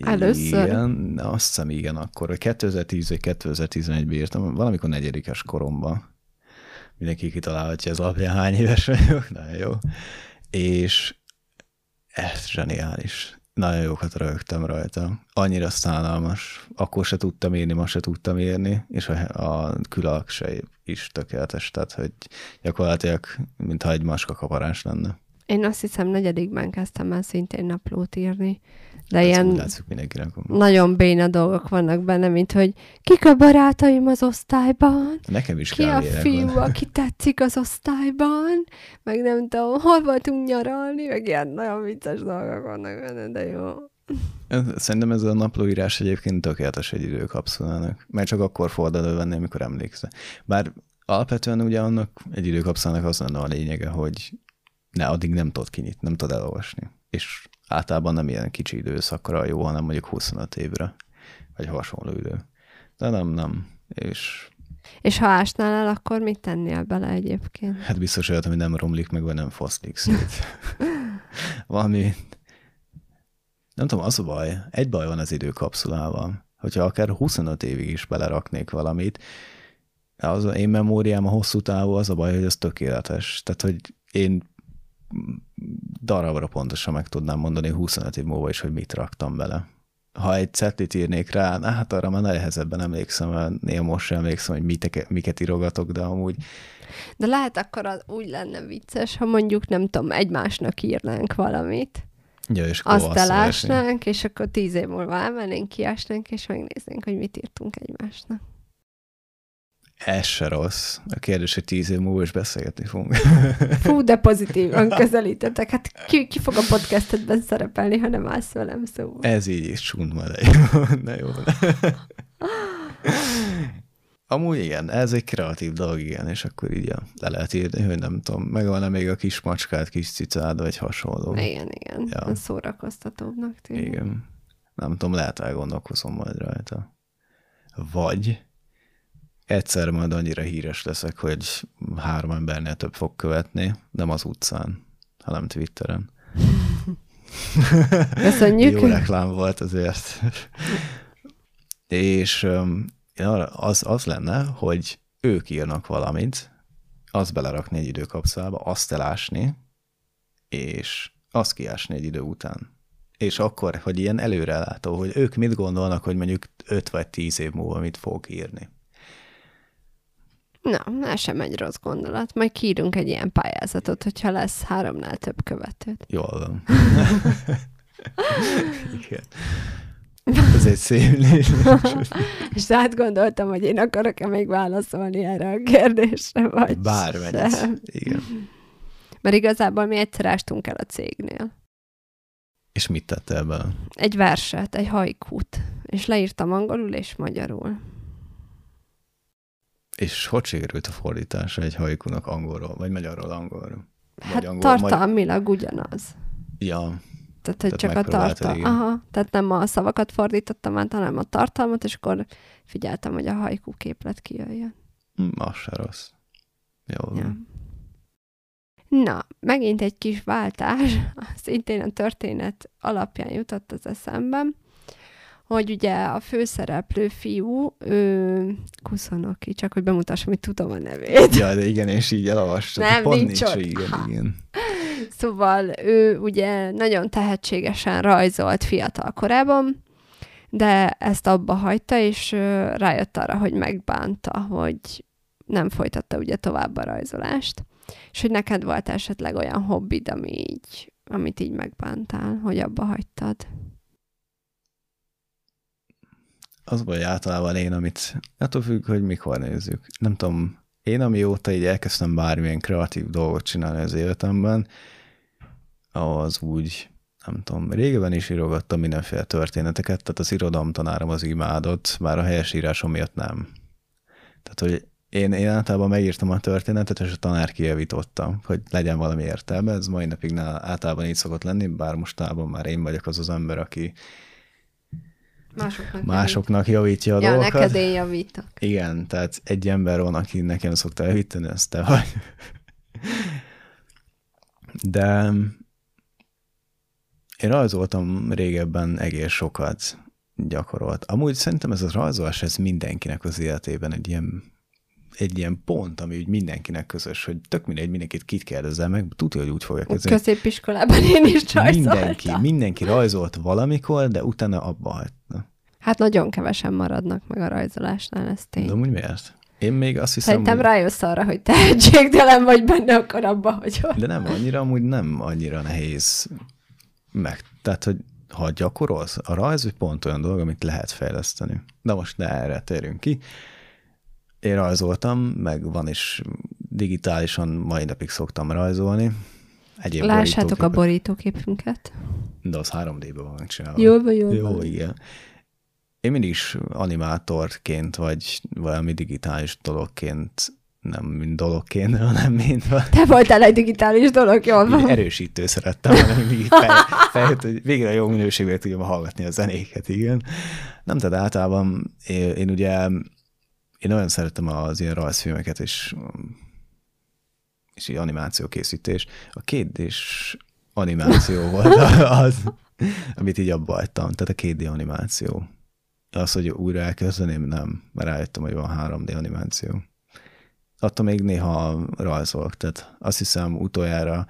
Először? Igen, azt hiszem igen, akkor, vagy 2010 vagy 2011-ben írtam, valamikor negyedikes koromban. Mindenki kitalálhatja ez alapján hány éves vagyok, nagyon jó. És ez zseniális. Nagyon jókat rögtem rajta. Annyira szánalmas. Akkor se tudtam írni, ma se tudtam írni, és a, a külalak se is tökéletes, tehát hogy gyakorlatilag, mintha egy maska kaparás lenne. Én azt hiszem, negyedikben kezdtem el szintén naplót írni, de Ez ilyen látszik mindenkinek. nagyon béna dolgok vannak benne, mint hogy kik a barátaim az osztályban, Nekem is ki a fiú, van. aki tetszik az osztályban, meg nem tudom, hol voltunk nyaralni, meg ilyen nagyon vicces dolgok vannak benne, de jó. Szerintem ez a naplóírás egyébként tökéletes egy időkapszulának, mert csak akkor fogod elővenni, amikor emlékszel. Bár alapvetően ugye annak egy időkapszulának az lenne a lényege, hogy ne, addig nem tudod kinyitni, nem tudod elolvasni. És általában nem ilyen kicsi időszakra jó, hanem mondjuk 25 évre, vagy hasonló idő. De nem, nem. És És ha ásnál el, akkor mit tennél bele egyébként? hát biztos olyat, hogy nem romlik meg, vagy nem foszlik szét. [LAUGHS] Valami, nem tudom, az a baj, egy baj van az időkapszulával, hogyha akár 25 évig is beleraknék valamit, az én memóriám a hosszú távú, az a baj, hogy ez tökéletes. Tehát, hogy én darabra pontosan meg tudnám mondani 25 év múlva is, hogy mit raktam bele. Ha egy cetlit írnék rá, hát arra már nehezebben emlékszem, néha most sem emlékszem, hogy miteke, miket írogatok, de amúgy De lehet akkor az úgy lenne vicces, ha mondjuk, nem tudom, egymásnak írnánk valamit, ja, és azt elásnánk, és akkor tíz év múlva elmennénk, kiásnánk, és megnéznénk, hogy mit írtunk egymásnak. Ez se rossz. A kérdés, hogy tíz év múlva is beszélgetni fogunk. [LAUGHS] Fú, de pozitívan közelítettek. Hát ki, ki fog a podcastedben szerepelni, ha nem állsz velem szóval. Ez így is csúnt majd egy. Na jó. [LAUGHS] [LAUGHS] Amúgy igen, ez egy kreatív dolog, igen, és akkor így le lehet írni, hogy nem tudom, megvan-e még a kis macskát, kis cicád, vagy hasonló. Igen, igen. Ja. Szórakoztatóbbnak tűnik. Igen. Nem tudom, lehet elgondolkozom majd rajta. Vagy egyszer majd annyira híres leszek, hogy három embernél több fog követni, nem az utcán, hanem Twitteren. [LAUGHS] Köszönjük. Jó reklám volt azért. És az, az lenne, hogy ők írnak valamit, azt belerakni egy időkapszulába, azt elásni, és azt kiásni egy idő után. És akkor, hogy ilyen előrelátó, hogy ők mit gondolnak, hogy mondjuk 5 vagy 10 év múlva mit fog írni. Na, ez sem egy rossz gondolat. Majd kiírunk egy ilyen pályázatot, hogyha lesz háromnál több követőt. Jól van. Igen. Ez egy szép És átgondoltam, hogy én akarok-e még válaszolni erre a kérdésre, vagy Bármennyit. Igen. Mert igazából mi egyszer ástunk el a cégnél. És mit tette ebben? Egy verset, egy hajkút. És leírtam angolul és magyarul. És hogy sikerült a fordítása egy hajkunak angolról, vagy magyarról angolra? Hát angol, tartalmilag magyar... ugyanaz. Ja. Tehát, hogy csak a tartalmat. Aha, tehát nem a szavakat fordítottam át, hanem a tartalmat, és akkor figyeltem, hogy a hajkú képlet kijöjjön. Mm, az se rossz. Jó. Ja. Na, megint egy kis váltás, [LAUGHS] szintén a történet alapján jutott az eszembe, hogy ugye a főszereplő fiú, ő Kuszonoki, csak hogy bemutassam, hogy tudom a nevét. Ja, de igen, és így elolvastam. Nem, Pont nincs, nincs ott. Igen, igen. Szóval ő ugye nagyon tehetségesen rajzolt fiatal korában, de ezt abba hagyta, és rájött arra, hogy megbánta, hogy nem folytatta ugye tovább a rajzolást. És hogy neked volt esetleg olyan hobbid, ami így, amit így megbántál, hogy abba hagytad? Az baj általában én, amit attól függ, hogy mikor nézzük. Nem tudom, én amióta így elkezdtem bármilyen kreatív dolgot csinálni az életemben, az úgy, nem tudom, régebben is írogattam mindenféle történeteket, tehát az irodalomtanárom az imádott, bár a helyes írásom miatt nem. Tehát, hogy én, én általában megírtam a történetet, és a tanár kijavította, hogy legyen valami értelme. Ez mai napig általában így szokott lenni, bár mostában már én vagyok az az ember, aki másoknak, másoknak javítja a ja, dolgokat. neked én javítok. Igen, tehát egy ember van, aki nekem szokta javítani, ez te vagy. De én rajzoltam régebben egész sokat gyakorolt. Amúgy szerintem ez a rajzolás, ez mindenkinek az életében egy ilyen egy ilyen pont, ami úgy mindenkinek közös, hogy tök mindegy, mindenkit kit kérdezel meg, tudja, hogy úgy fogja kezdeni. Középiskolában én is rajzoltam. Mindenki, mindenki rajzolt valamikor, de utána abba hagyta. Hát nagyon kevesen maradnak meg a rajzolásnál, ez tény. De úgy miért? Én még azt hiszem, Szerintem hogy... rájössz arra, hogy tehetségtelen vagy benne, akkor abba hogy De nem annyira, amúgy nem annyira nehéz meg. Tehát, hogy ha gyakorolsz, a rajz pont olyan dolog, amit lehet fejleszteni. De most ne erre térünk ki én rajzoltam, meg van is digitálisan, mai napig szoktam rajzolni. Egyéb Lássátok a borítóképünket. De az 3D-ben van csinálva. Jó, jó. Jó, igen. Én mindig is animátorként, vagy valami digitális dologként nem mint dologként, [LAUGHS] hanem mint... Te voltál egy digitális dolog, jól van. Erősítő szerettem, hanem mindig fej, fej, hogy végre jó minőségben tudjam hallgatni a zenéket, igen. Nem, tehát általában én, én ugye én nagyon szeretem az ilyen rajzfilmeket és, és ilyen animációkészítés. A kétdés animáció [LAUGHS] volt az, amit így abba hagytam. Tehát a 2D animáció. Az, hogy újra elkezdeném, nem, mert rájöttem, hogy van 3D animáció. Attól még néha rajzolok, tehát azt hiszem utoljára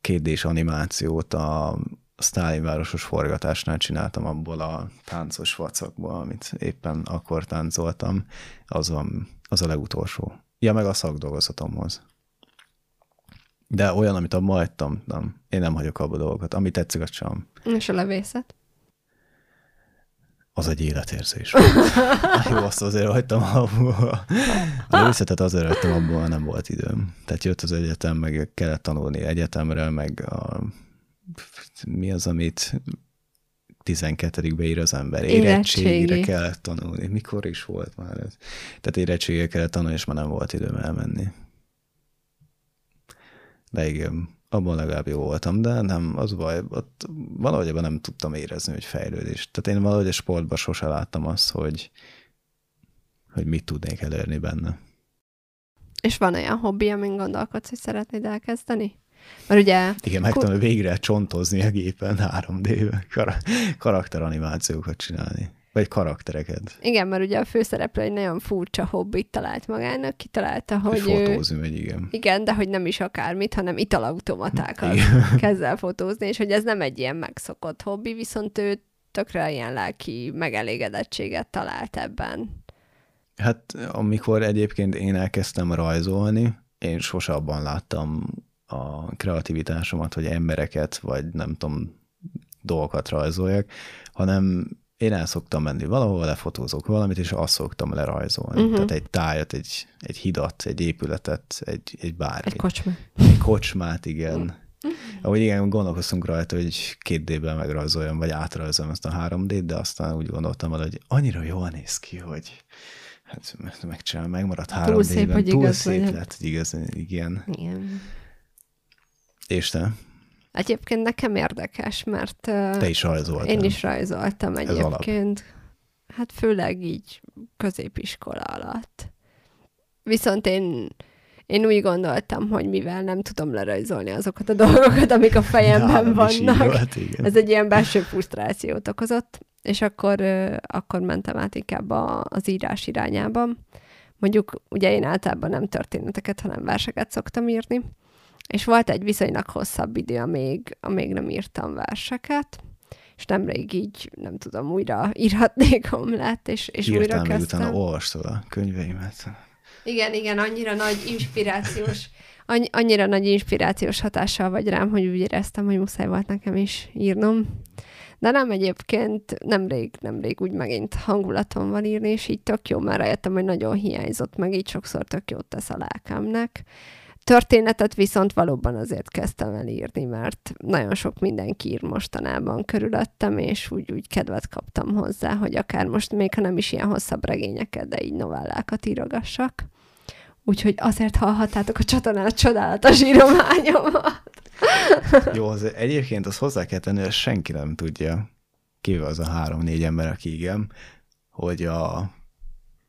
2 animációt a Sztálin városos forgatásnál csináltam abból a táncos vacakból, amit éppen akkor táncoltam, az, van, az a legutolsó. Ja, meg a szakdolgozatomhoz. De olyan, amit abba hagytam, nem. Én nem hagyok abba dolgokat. Ami tetszik, az sem. És a levészet? Az egy életérzés. [LAUGHS] Jó, azt azért hagytam abból. A levészetet azért hagytam abból, nem volt időm. Tehát jött az egyetem, meg kellett tanulni egyetemre, meg a mi az, amit 12 ír az ember. Érettségire kellett tanulni. Mikor is volt már ez? Tehát érettségire kellett tanulni, és már nem volt időm elmenni. De igen, abban legalább jó voltam, de nem, az baj, ott valahogy ebben nem tudtam érezni, hogy fejlődés. Tehát én valahogy a sportban sose láttam azt, hogy, hogy mit tudnék elérni benne. És van olyan hobbi, amin gondolkodsz, hogy szeretnéd elkezdeni? Mert ugye... Igen, megtanul végre csontozni a gépen 3D-be, kar- karakteranimációkat csinálni. Vagy karaktereket. Igen, mert ugye a főszereplő egy nagyon furcsa hobbit talált magának, kitalálta, hogy... Hogy fotózni megy, igen. Igen, de hogy nem is akármit, hanem italautomatákat Igen. [LAUGHS] kezd el fotózni, és hogy ez nem egy ilyen megszokott hobbi, viszont ő tökre ilyen lelki megelégedettséget talált ebben. Hát amikor egyébként én elkezdtem rajzolni, én sose abban láttam a kreativitásomat, hogy embereket, vagy nem tudom, dolgokat rajzoljak, hanem én el szoktam menni valahol, lefotózok valamit, és azt szoktam lerajzolni. Uh-huh. Tehát egy tájat, egy, egy hidat, egy épületet, egy, egy bármit. Egy kocsma. Egy kocsmát, igen. Ahogy igen, gondolkoztunk rajta, hogy két D-ben megrajzoljam, vagy átrajzoljam ezt a 3D-t, de aztán úgy gondoltam vele, hogy annyira jól néz ki, hogy hát meg- megcsinálom, megmaradt 3D-ben. Túl szép, hogy Túl igaz szép lett, hogy igaz, igen. Igen. És te? Egyébként nekem érdekes, mert Te is rajzoltál. én is rajzoltam egyébként. Hát főleg így középiskola alatt. Viszont én, én úgy gondoltam, hogy mivel nem tudom lerajzolni azokat a dolgokat, amik a fejemben vannak, volt, igen. ez egy ilyen belső frusztrációt okozott, és akkor, akkor mentem át inkább az írás irányába. Mondjuk ugye én általában nem történeteket, hanem verseket szoktam írni, és volt egy viszonylag hosszabb idő, amíg, amíg nem írtam verseket, és nemrég így, nem tudom, újra írhatnékom lett, és, és újra Írtál meg kezdtem. utána, olvastad a könyveimet. Igen, igen, annyira nagy inspirációs, annyi, annyira nagy inspirációs hatással vagy rám, hogy úgy éreztem, hogy muszáj volt nekem is írnom. De nem egyébként, nemrég, nemrég úgy megint hangulatom van írni, és így tök jó, mert rájöttem, hogy nagyon hiányzott, meg így sokszor tök jót tesz a lelkemnek. Történetet viszont valóban azért kezdtem el írni, mert nagyon sok mindenki ír mostanában körülöttem, és úgy, úgy kedvet kaptam hozzá, hogy akár most még, ha nem is ilyen hosszabb regényeket, de így novellákat írogassak. Úgyhogy azért hallhattátok a csatornán a csodálatos írományomat. Jó, az egyébként az hozzá kell tenni, hogy senki nem tudja, kivéve az a három-négy ember, aki igen, hogy a,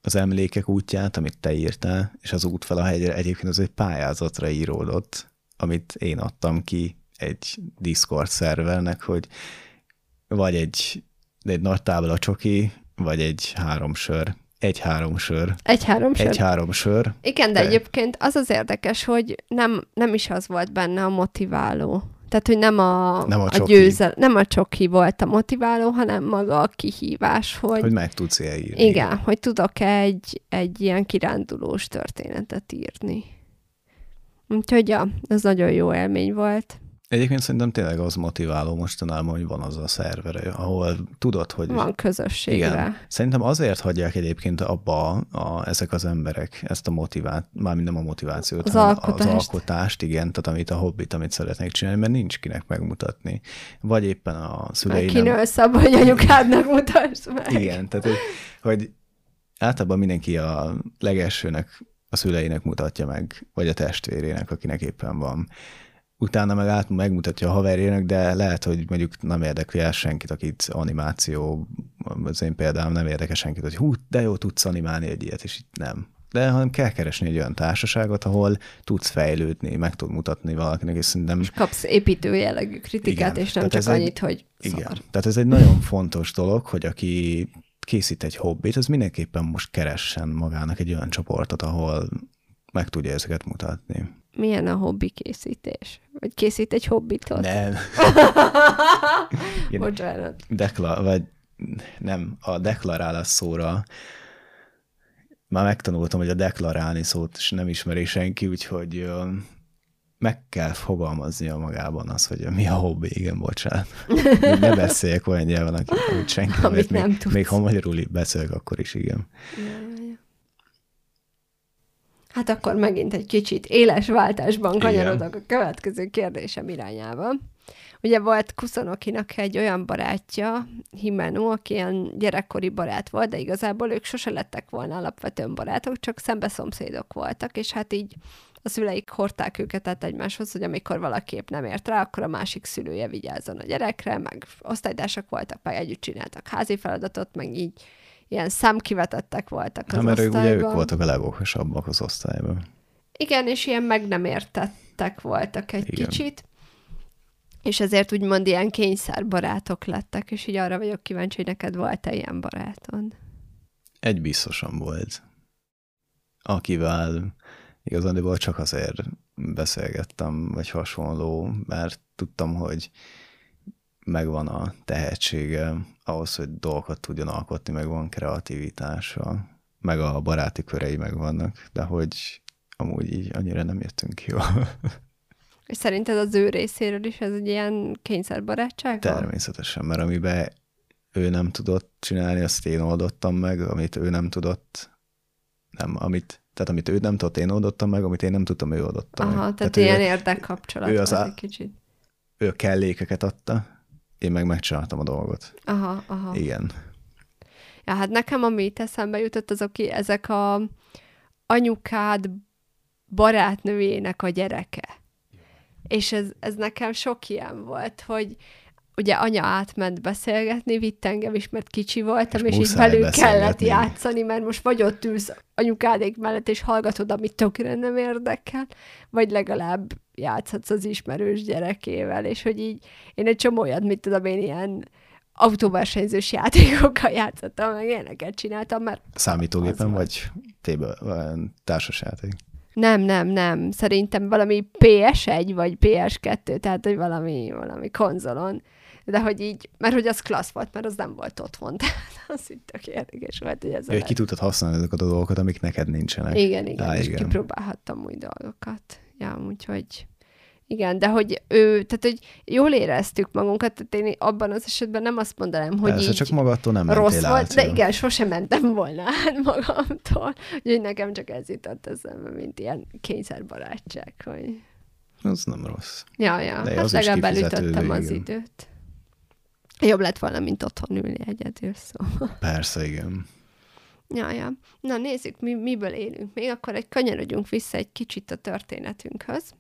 az emlékek útját, amit te írtál, és az út fel a hegyre egyébként az egy pályázatra íródott, amit én adtam ki egy Discord szervernek, hogy vagy egy, egy nagy tábla csoki, vagy egy három sör. Egy három sör. Egy-három sör. Egy három sör. Igen, de De- egyébként az az érdekes, hogy nem, nem is az volt benne a motiváló. Tehát, hogy nem a, Nem a a győzel, nem a csoki volt a motiváló, hanem maga a kihívás, hogy, Hogy meg tudsz ilyen írni. igen, hogy tudok egy, egy ilyen kirándulós történetet írni. Úgyhogy ja, ez nagyon jó élmény volt. Egyébként szerintem tényleg az motiváló mostanában, hogy van az a szerver, ahol tudod, hogy... Van közösségre. Igen. Szerintem azért hagyják egyébként abba a, ezek az emberek ezt a motivát, mármint nem a motivációt, Az hanem alkotást. az alkotást, igen, tehát amit a hobbit, amit szeretnék csinálni, mert nincs kinek megmutatni. Vagy éppen a szülei Meg nem... abba, hogy anyukádnak mutass meg. Igen, tehát hogy, hogy általában mindenki a legelsőnek a szüleinek mutatja meg, vagy a testvérének, akinek éppen van. Utána meg át megmutatja a haverjének, de lehet, hogy mondjuk nem érdekli el senkit, akit animáció, az én például nem érdekel senkit, hogy hú, de jó, tudsz animálni egy ilyet, és itt nem. De hanem kell keresni egy olyan társaságot, ahol tudsz fejlődni, meg tud mutatni valakinek, és szerintem És kapsz építő jellegű kritikát, Igen, és nem csak ez egy- annyit, hogy igen. szar. Tehát ez egy nagyon fontos dolog, hogy aki készít egy hobbit, az mindenképpen most keressen magának egy olyan csoportot, ahol meg tudja ezeket mutatni. Milyen a hobbi készítés? Vagy készít egy hobbitot? Nem. [LAUGHS] Bocsánat. Dekla, vagy nem, a deklarálás szóra már megtanultam, hogy a deklarálni szót is nem ismeri senki, úgyhogy meg kell fogalmaznia magában az, hogy mi a hobbi, igen, bocsánat. Ne beszéljek olyan nyelven, aki- amit senki Amit még, nem tudsz. még ha magyarul beszélek, akkor is igen. Ja. Hát akkor megint egy kicsit éles váltásban Igen. kanyarodok a következő kérdésem irányába. Ugye volt Kuszonokinak egy olyan barátja, Himeno, aki ilyen gyerekkori barát volt, de igazából ők sose lettek volna alapvetően barátok, csak szembe szomszédok voltak, és hát így a szüleik hordták őket át egymáshoz, hogy amikor valaki épp nem ért rá, akkor a másik szülője vigyázzon a gyerekre, meg osztálytársak voltak, meg együtt csináltak házi feladatot, meg így ilyen számkivetettek voltak az Hát, mert ők, ugye ők osztályban. voltak a legokosabbak az osztályban. Igen, és ilyen meg nem értettek voltak egy Igen. kicsit, és ezért úgymond ilyen kényszerbarátok lettek, és így arra vagyok kíváncsi, hogy neked volt-e ilyen barátod. Egy biztosan volt, akivel igazán csak azért beszélgettem, vagy hasonló, mert tudtam, hogy megvan a tehetsége ahhoz, hogy dolgokat tudjon alkotni, meg van kreativitása, meg a baráti körei megvannak, de hogy amúgy így annyira nem jöttünk jó. [LAUGHS] És szerinted az ő részéről is ez egy ilyen kényszerbarátság? Természetesen, mert amiben ő nem tudott csinálni, azt én oldottam meg, amit ő nem tudott, nem, amit, tehát amit ő nem tudott, én oldottam meg, amit én nem tudtam, ő oldotta Aha, meg. tehát, tehát ő, ilyen érdekkapcsolat ő az egy kicsit. ő a kellékeket adta, én meg megcsináltam a dolgot. Aha, aha. Igen. Ja, hát nekem, ami itt eszembe jutott, azok ezek a anyukád barátnőjének a gyereke. És ez, ez nekem sok ilyen volt, hogy ugye anya átment beszélgetni, vitt engem is, mert kicsi voltam, És és, így velük kellett játszani, mert most vagy ott ülsz anyukádék mellett, és hallgatod, amit tökre nem érdekel, vagy legalább játszhatsz az ismerős gyerekével, és hogy így én egy csomó olyat, mit tudom én, ilyen autóversenyzős játékokkal játszottam, meg ilyeneket csináltam, mert Számítógépen vagy vagy társasjáték. nem, nem, nem. Szerintem valami PS1 vagy PS2, tehát hogy valami, valami konzolon. De hogy így, mert hogy az klassz volt, mert az nem volt otthon. [LAUGHS] Tehát az így tök érdekes volt, hogy ez ki tudtad használni azokat a dolgokat, amik neked nincsenek. Igen, igen, Á, és igen. kipróbálhattam új dolgokat. Ja, úgyhogy igen, de hogy ő, tehát hogy jól éreztük magunkat, tehát én abban az esetben nem azt mondanám, hogy Persze, így csak magadtól nem rossz volt, át, de jó. igen, sosem mentem volna át magamtól. Úgyhogy nekem csak ez jutott eszembe, mint ilyen kényszerbarátság, hogy Az nem rossz. Ja, ja. De hát az legalább elütöttem az igen. időt. Jobb lett volna, mint otthon ülni egyedül, szóval. Persze, igen. Ja, ja. Na nézzük, mi, miből élünk még, akkor egy kanyarodjunk vissza egy kicsit a történetünkhöz.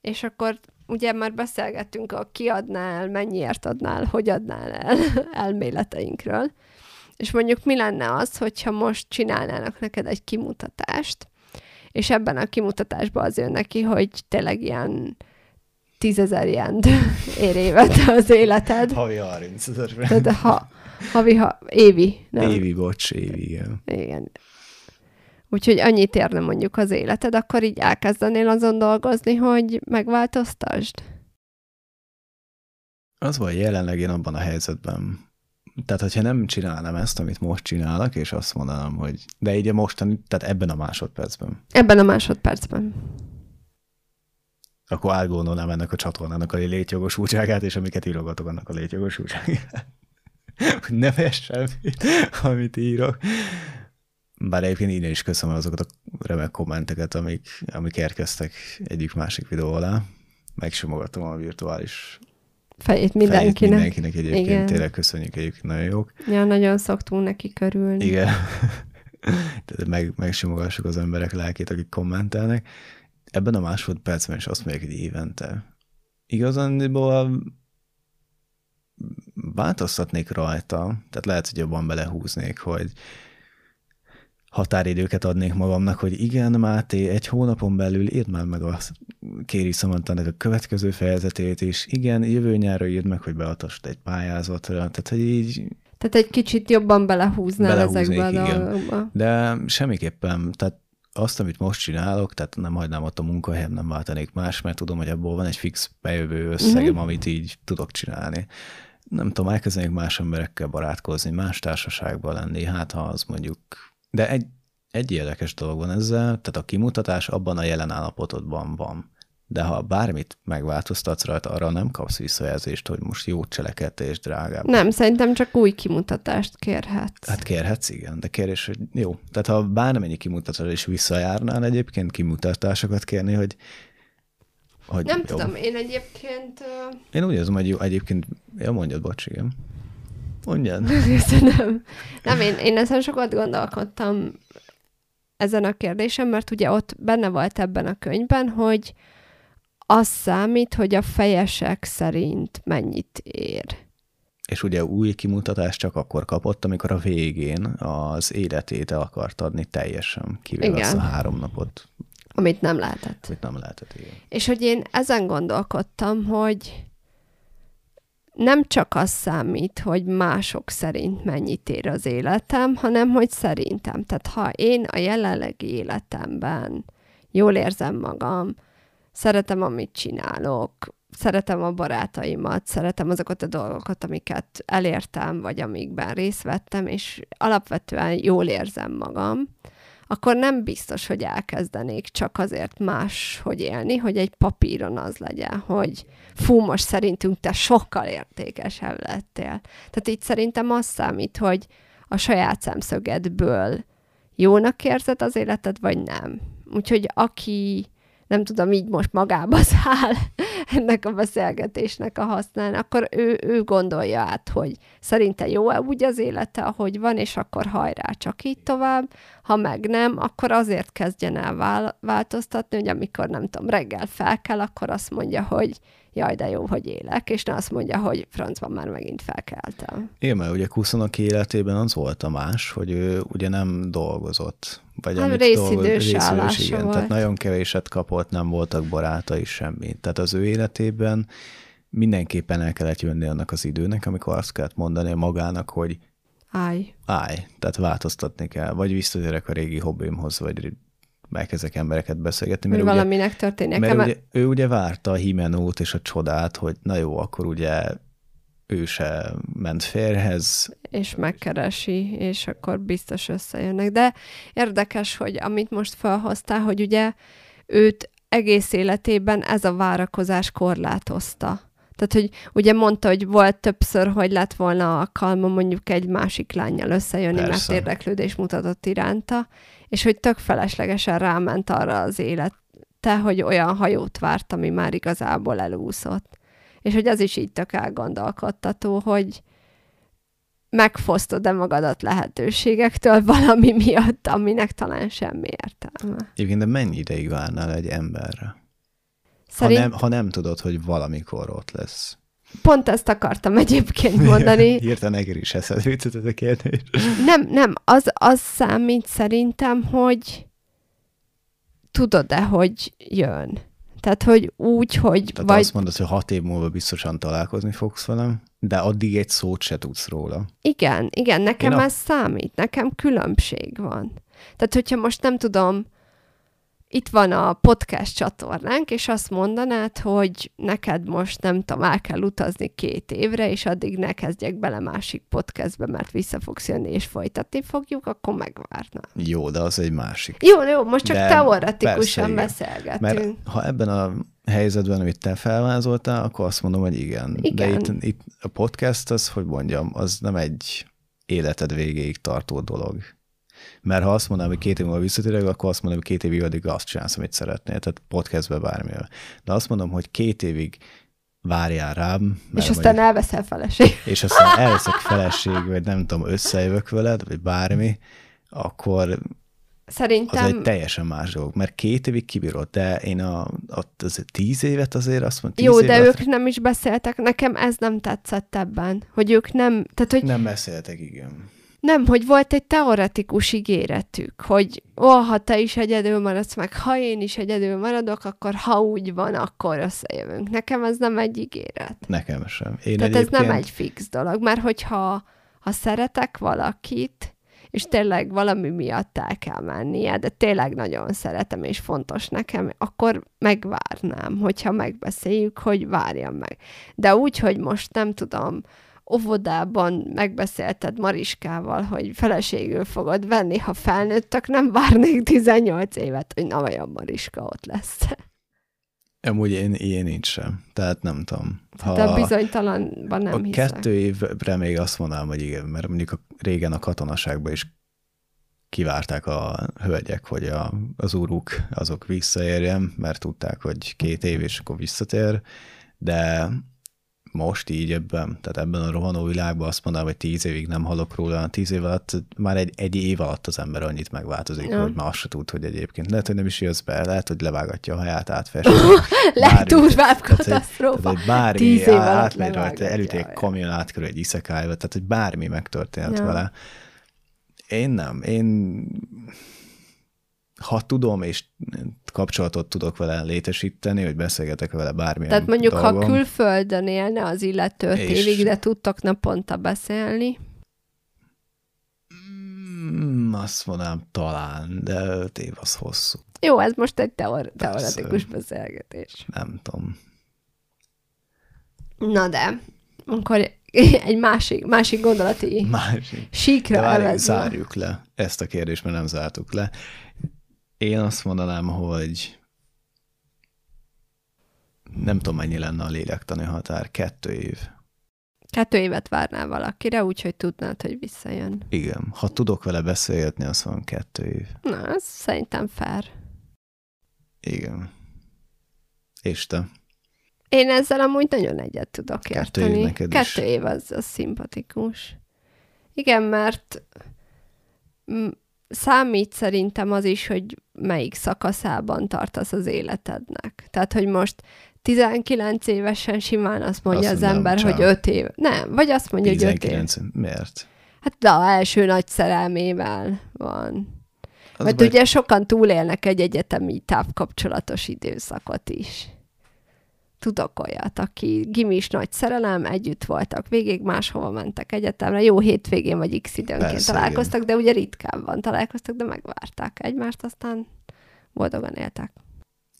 És akkor ugye már beszélgettünk a kiadnál, mennyiért adnál, hogy adnál el [LAUGHS] elméleteinkről. És mondjuk mi lenne az, hogyha most csinálnának neked egy kimutatást, és ebben a kimutatásban az jön neki, hogy tényleg ilyen tízezer jent [LAUGHS] ér évente az életed. Havi 30 ezer. Ha, havi, ha, évi, nem? Évi, bocs, évi, igen. Igen. Úgyhogy annyit érne mondjuk az életed, akkor így elkezdenél azon dolgozni, hogy megváltoztasd? Az van jelenleg én abban a helyzetben. Tehát, hogyha nem csinálnám ezt, amit most csinálok, és azt mondanám, hogy de így a mostani, tehát ebben a másodpercben, Ebben a másodpercben. akkor átgondolnám ennek a csatornának a létjogosultságát, és amiket írogatok, annak a létjogosultságát. Hogy ne semmit, amit írok. Bár egyébként innen is köszönöm azokat a remek kommenteket, amik, amik érkeztek egyik-másik videó alá. Megsimogatom a virtuális Fejét fejét mindenkinek. mindenkinek egyébként. Igen. Tényleg köszönjük egyébként, nagyon jók. Ja, nagyon szoktunk neki körülni. Igen. Tehát meg, megsimogassuk az emberek lelkét, akik kommentelnek. Ebben a másodpercben is azt mondják, hogy évente. Igazándiból változtatnék rajta, tehát lehet, hogy jobban belehúznék, hogy határidőket adnék magamnak, hogy igen, Máté, egy hónapon belül írd már meg a Kéri Szamantának a következő fejezetét, és igen, jövő nyára írd meg, hogy beadhassd egy pályázatra, tehát hogy így Tehát egy kicsit jobban belehúznál ezekbe a dolgokba. De semmiképpen, tehát azt, amit most csinálok, tehát nem hagynám ott a munkahelyem, nem váltanék más, mert tudom, hogy abból van egy fix bejövő összegem, uh-huh. amit így tudok csinálni. Nem tudom, elkezdenék más emberekkel barátkozni, más társaságban lenni, hát ha az mondjuk... De egy, egy érdekes dolog van ezzel, tehát a kimutatás abban a jelen állapotodban van. De ha bármit megváltoztatsz rajta, arra nem kapsz visszajelzést, hogy most jó cselekedte és drágább. Nem, szerintem csak új kimutatást kérhetsz. Hát kérhetsz, igen, de kérdés, hogy jó. Tehát ha bármennyi kimutatásra is visszajárnál egyébként kimutatásokat kérni, hogy, hogy nem jó. tudom, én egyébként... Én úgy érzem, hogy jó, egyébként, ja, mondjad, bocs, igen. Mondjad. Köszönöm. Nem, én, én ezen sokat gondolkodtam ezen a kérdésen, mert ugye ott benne volt ebben a könyvben, hogy az számít, hogy a fejesek szerint mennyit ér. És ugye új kimutatást csak akkor kapott, amikor a végén az életét el akart adni teljesen, kivéve Igen. azt a három napot. Amit nem lehetett. Amit nem lehetett, igen. És hogy én ezen gondolkodtam, hogy nem csak az számít, hogy mások szerint mennyit ér az életem, hanem hogy szerintem. Tehát ha én a jelenlegi életemben jól érzem magam, szeretem, amit csinálok, szeretem a barátaimat, szeretem azokat a dolgokat, amiket elértem, vagy amikben részt vettem, és alapvetően jól érzem magam, akkor nem biztos, hogy elkezdenék csak azért más, hogy élni, hogy egy papíron az legyen, hogy fú, most szerintünk te sokkal értékesebb lettél. Tehát itt szerintem az számít, hogy a saját szemszögedből jónak érzed az életed, vagy nem. Úgyhogy aki nem tudom, így most magába [LAUGHS] száll ennek a beszélgetésnek a használni, akkor ő, ő gondolja át, hogy szerinte jó-e úgy az élete, ahogy van, és akkor hajrá, csak így tovább. Ha meg nem, akkor azért kezdjen el változtatni, hogy amikor nem tudom, reggel fel kell, akkor azt mondja, hogy jaj, de jó, hogy élek, és ne azt mondja, hogy francban már megint felkeltem. Igen, mert ugye Kuszonok életében az volt a más, hogy ő ugye nem dolgozott. Vagy amit részidős dolgoz, részidős, igen, volt. Tehát nagyon kevéset kapott, nem voltak barátai, semmi. Tehát az ő életében mindenképpen el kellett jönni annak az időnek, amikor azt kellett mondani magának, hogy állj. Állj, tehát változtatni kell, vagy visszatérek a régi hobbimhoz, vagy elkezdek embereket beszélgetni. Mert valaminek történik. Mert ugye, ő ugye várta a Himenót és a csodát, hogy na jó, akkor ugye ő se ment férhez. És megkeresi, és akkor biztos összejönnek. De érdekes, hogy amit most felhoztál, hogy ugye őt egész életében ez a várakozás korlátozta. Tehát, hogy ugye mondta, hogy volt többször, hogy lett volna alkalma mondjuk egy másik lányjal összejönni, Persze. mert érdeklődés mutatott iránta, és hogy tök feleslegesen ráment arra az élete, hogy olyan hajót várt, ami már igazából elúszott. És hogy az is így tök elgondolkodtató, hogy megfosztod-e magadat lehetőségektől valami miatt, aminek talán semmi értelme. Egyébként, de mennyi ideig várnál egy emberre? Szerint... Ha, nem, ha nem tudod, hogy valamikor ott lesz. Pont ezt akartam egyébként mondani. Hirtelen nekem is eszedbe jutott ez a kérdés. Nem, nem, az, az számít szerintem, hogy tudod-e, hogy jön. Tehát, hogy úgy, hogy... Tehát vagy... azt mondod, hogy hat év múlva biztosan találkozni fogsz velem, de addig egy szót se tudsz róla. Igen, igen, nekem Én ez a... számít, nekem különbség van. Tehát, hogyha most nem tudom, itt van a podcast csatornánk, és azt mondanád, hogy neked most nem tudom, el kell utazni két évre, és addig ne kezdjek bele másik podcastbe, mert vissza fogsz jönni, és folytatni fogjuk, akkor megvárnám. Jó, de az egy másik. Jó, jó, most csak de teoretikusan persze, beszélgetünk. Mert ha ebben a helyzetben, amit te felvázoltál, akkor azt mondom, hogy igen. igen. De itt, itt a podcast, az, hogy mondjam, az nem egy életed végéig tartó dolog. Mert ha azt mondanám, hogy két év múlva visszatérek, akkor azt mondom, hogy két évig addig azt csinálsz, amit szeretnél, tehát podcastbe bármivel. De azt mondom, hogy két évig várjál rám. Mert és aztán mondjuk, elveszel feleség. [LAUGHS] És aztán elveszek feleség, vagy nem tudom, összejövök veled, vagy bármi, akkor Szerintem... Az egy teljesen más dolog, mert két évig kibírod, de én a, a, az tíz évet azért azt mondom, Jó, de ők nem is beszéltek, nekem ez nem tetszett ebben, hogy ők nem... Tehát, hogy... Nem beszéltek, igen. Nem, hogy volt egy teoretikus ígéretük, hogy ó, ha te is egyedül maradsz, meg ha én is egyedül maradok, akkor ha úgy van, akkor összejövünk. Nekem ez nem egy ígéret. Nekem sem. Én Tehát egyébként... ez nem egy fix dolog, mert hogyha ha szeretek valakit, és tényleg valami miatt el kell mennie, de tényleg nagyon szeretem, és fontos nekem, akkor megvárnám, hogyha megbeszéljük, hogy várjam meg. De úgy, hogy most nem tudom, óvodában megbeszélted Mariskával, hogy feleségül fogod venni, ha felnőttek, nem várnék 18 évet, hogy na vajon Mariska ott lesz. Amúgy én, ilyen nincs sem. Tehát nem tudom. Ha De bizonytalanban nem a hiszek. kettő évre még azt mondanám, hogy igen, mert mondjuk a, régen a katonaságban is kivárták a hölgyek, hogy a, az úruk azok visszaérjen, mert tudták, hogy két év és akkor visszatér, de most így ebben, tehát ebben a rohanó világban azt mondanám, hogy tíz évig nem halok róla, tíz év alatt, már egy, egy év alatt az ember annyit megváltozik, ja. hogy már azt se tud, hogy egyébként lehet, hogy nem is jössz be, lehet, hogy levágatja a haját, átfesti. [LAUGHS] Legdurvább katasztrófa. Tehát, hogy bármi tíz év átmegy rajta, elüt egy kamion átkörül egy iszekájba, tehát, hogy bármi megtörténhet ja. vele. Én nem, én ha tudom, és kapcsolatot tudok vele létesíteni, hogy beszélgetek vele bármilyen Tehát mondjuk, dolgon. ha külföldön élne az illető öt És- évig, de tudtak naponta beszélni, Mm, azt mondanám talán, de öt év az hosszú. jó, ez most egy teor- teoretikus beszélgetés. Nem tudom. Na de, akkor egy másik, másik gondolati Másik. síkra De várj, zárjuk le ezt a kérdést, mert nem zártuk le. Én azt mondanám, hogy nem tudom, mennyi lenne a lélektani határ. Kettő év. Kettő évet várnál valakire, úgyhogy tudnád, hogy visszajön. Igen. Ha tudok vele beszélgetni, az van kettő év. Na, ez szerintem fair. Igen. És te? Én ezzel amúgy nagyon egyet tudok Kettő érteni. év neked is. Kettő év az, az szimpatikus. Igen, mert számít szerintem az is, hogy melyik szakaszában tartasz az életednek. Tehát, hogy most 19 évesen simán azt mondja Azt az ember, ciao. hogy 5 év. Nem, vagy azt mondja, hogy 5 év. 19. Miért? Hát de a első nagy szerelmével van. Az Mert baj- ugye sokan túlélnek egy egyetemi távkapcsolatos időszakot is. Tudok olyat, aki gimis nagy szerelem, együtt voltak végig, máshova mentek egyetemre, jó hétvégén vagy x időnként Persze, találkoztak, de ugye ritkábban találkoztak, de megvárták egymást, aztán boldogan éltek.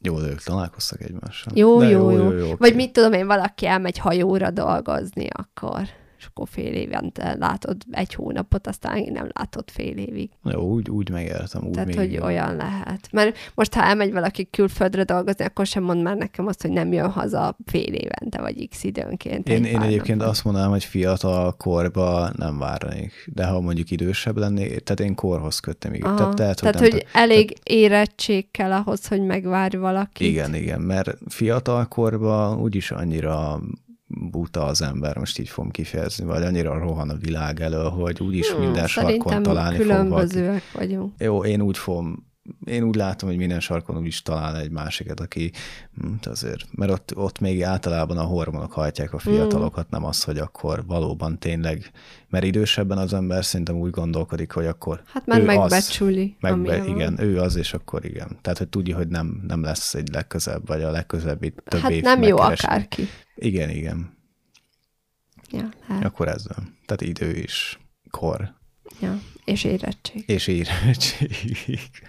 Jó, de ők találkoztak egymással. Jó, De jó, jó. oké. Vagy mit tudom én, valaki elmegy hajóra dolgozni, akkor és akkor fél évente látod egy hónapot, aztán nem látod fél évig. Jó, úgy, úgy megértem. Úgy Tehát, még hogy jó. olyan lehet. Mert most, ha elmegy valaki külföldre dolgozni, akkor sem mond már nekem azt, hogy nem jön haza fél évente, vagy x időnként. Én, egy én egyébként napra. azt mondanám, hogy fiatal korba nem várnék, de ha mondjuk idősebb lennék, tehát én korhoz köttem, igen. Aha. Tehát, tehát, Tehát, hogy, hogy, elég érettség kell ahhoz, hogy megvárj valakit. Igen, igen, mert fiatal korban úgyis annyira buta az ember, most így fogom kifejezni, vagy annyira rohan a világ elől, hogy úgyis Hmm, minden sarkon találni fog valaki. különbözőek vagyunk. Jó, én úgy fogom, én úgy látom, hogy minden sarkon úgy is talál egy másikat, aki hm, azért, mert ott, ott még általában a hormonok hajtják a fiatalokat, nem az, hogy akkor valóban tényleg, mert idősebben az ember szerintem úgy gondolkodik, hogy akkor Hát már megbecsüli, az, megbe, amilyen van. igen, ő az, és akkor igen. Tehát, hogy tudja, hogy nem, nem lesz egy legközebb, vagy a legközelebbi több Hát év nem jó akárki. Igen, igen. Ja, hát, Akkor ez van. Tehát idő is, kor, ja. És érettség. és érettség.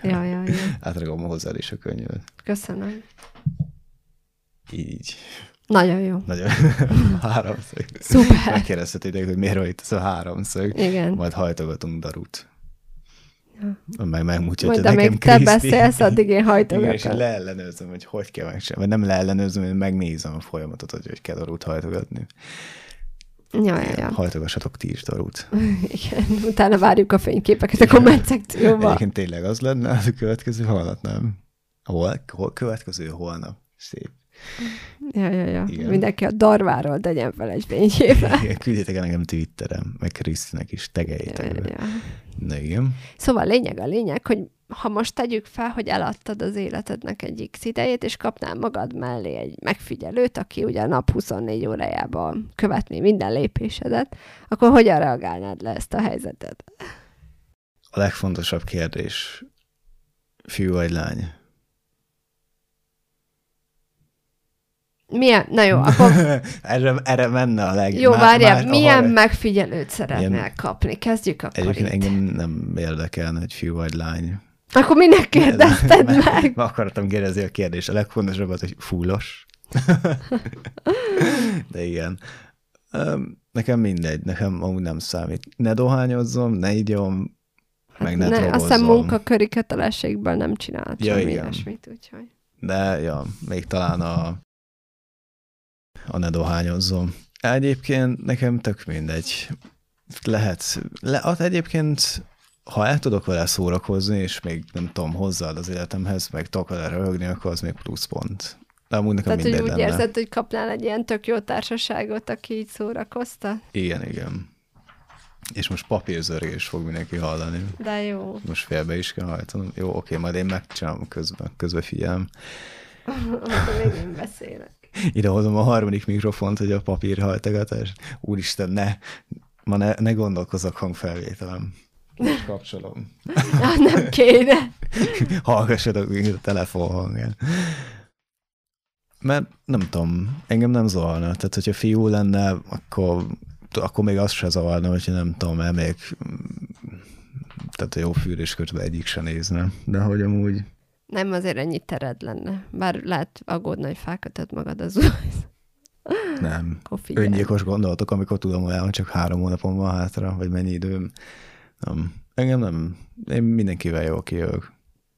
Ja, ja, ja. Átragom hozzá is a könyvet. Köszönöm. Így. Nagyon jó. Nagyon [LAUGHS] háromszög. Szuper. Megkérdezhetétek, hogy miért van itt ez a háromszög. Igen. Majd hajtogatunk darut. Ja. Meg megmutatja nekem amíg te beszélsz, addig én Igen, és hajtogatom. leellenőrzöm, hogy hogy kell megcsinálni. Vagy nem leellenőrzöm, én megnézem a folyamatot, hogy hogy kell darut hajtogatni. Ja, ja, ja. Hajtogassatok ti is darut. [LAUGHS] Igen. Utána várjuk a fényképeket a komment szekcióba. Egyébként tényleg az lenne a következő holnap, nem? Hol, hol következő holnap. Szép. Ja, ja, ja. Igen. Mindenki a darváról tegyen fel egy fényképet. [LAUGHS] Küldjétek el nekem Twitterem, meg Krisztinek is, tegeljétek ja, be. ja. Na igen. Szóval lényeg a lényeg, hogy ha most tegyük fel, hogy eladtad az életednek egy x idejét, és kapnál magad mellé egy megfigyelőt, aki ugye a nap 24 órájában követni minden lépésedet, akkor hogyan reagálnád le ezt a helyzetet? A legfontosabb kérdés, fiú vagy lány? Milyen, na jó, akkor [LAUGHS] erre, erre menne a leg... jó, várjál, milyen ahol- megfigyelőt szeretnél Ilyen- kapni? Kezdjük akkor Egyébként itt. engem nem érdekelne, hogy fiú vagy lány. Akkor minek kérdezted meg? Meg akartam kérdezni a kérdést. A legfontosabb az, hogy fullos. [LAUGHS] De igen. Nekem mindegy, nekem amúgy nem számít. Ne dohányozzom, ne igyom, meg ne, ne, azt drogozzom. hiszem munkaköri kötelességből nem csinált Ja, semmi igen. ilyesmit, úgyhogy. De, ja, még talán a, a ne dohányozzom. Egyébként nekem tök mindegy. Lehet, le, hát egyébként ha el tudok vele szórakozni, és még nem tudom, hozzáad az életemhez, meg tudok vele röhögni, akkor az még pluszpont. De amúgy nekem Tehát, hogy úgy lenne. érzed, hogy kapnál egy ilyen tök jó társaságot, aki így szórakozta? Igen, igen. És most papírzörgés fog mindenki hallani. De jó. Most félbe is kell hajtanom. Jó, oké, majd én megcsinálom közben, közben figyelem. Még én beszélek. [LAUGHS] Idehozom a harmadik mikrofont, hogy a papírhajtogatás. Úristen, ne, ma ne, ne gondolkozzak hangfelvételem. Most kapcsolom. Na, [LAUGHS] nem kéne. [LAUGHS] Hallgassatok még a telefon hangján. Mert nem tudom, engem nem zavarna. Tehát, hogyha fiú lenne, akkor, akkor még az se zavarna, hogyha nem tudom, elmegyek tehát a jó fűrés közben egyik se nézne. De hogy amúgy... Nem, azért ennyi tered lenne. Bár lehet aggódni, hogy felkötöd magad az új. Nem. Öngyilkos gondolatok, amikor tudom, hogy csak három hónapon van hátra, vagy mennyi időm. Nem. Engem nem. Én mindenkivel jól kijövök.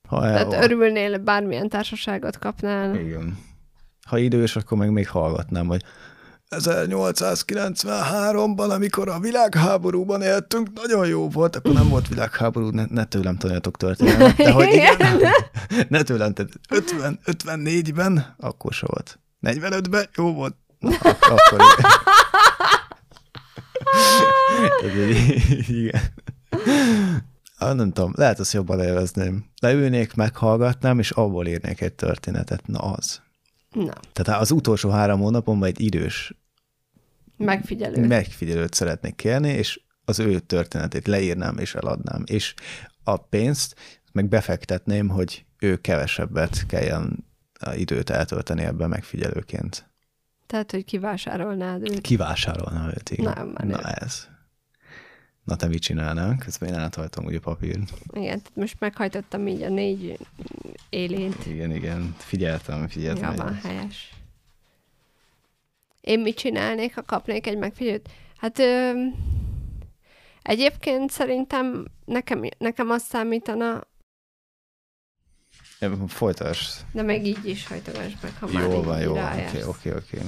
Ha el, Tehát örülnél, bármilyen társaságot kapnál. Igen. Ha idős, akkor meg még hallgatnám, hogy 1893-ban, amikor a világháborúban éltünk, nagyon jó volt, akkor nem volt világháború, ne, ne tőlem tanuljatok történelmet, de [LAUGHS] hogy igen, [LAUGHS] ne tőlem, tehát 50, 54-ben, akkor se volt. 45-ben jó volt, Na, akkor [LAUGHS] igen. Ah, nem tudom, lehet azt jobban élvezném. Leülnék, meghallgatnám, és abból írnék egy történetet. Na az. Na. Tehát az utolsó három hónapomban egy idős megfigyelőt. megfigyelőt szeretnék kérni, és az ő történetét leírnám és eladnám. És a pénzt meg befektetném, hogy ő kevesebbet kelljen a időt eltölteni ebben megfigyelőként. Tehát, hogy kivásárolnád őt. Kivásárolná őt, igen. Na, Na ez. Na te mit csinálnál? Közben én áthajtom ugye papírt. Igen, most meghajtottam így a négy élént. Igen, igen. Figyeltem, figyeltem. Ja, van helyes. Én mit csinálnék, ha kapnék egy megfigyelőt? Hát ö, egyébként szerintem nekem, nekem azt számítana... Folytasd. De még így is hajtogass meg, ha már Jó van, jó oké, oké, oké.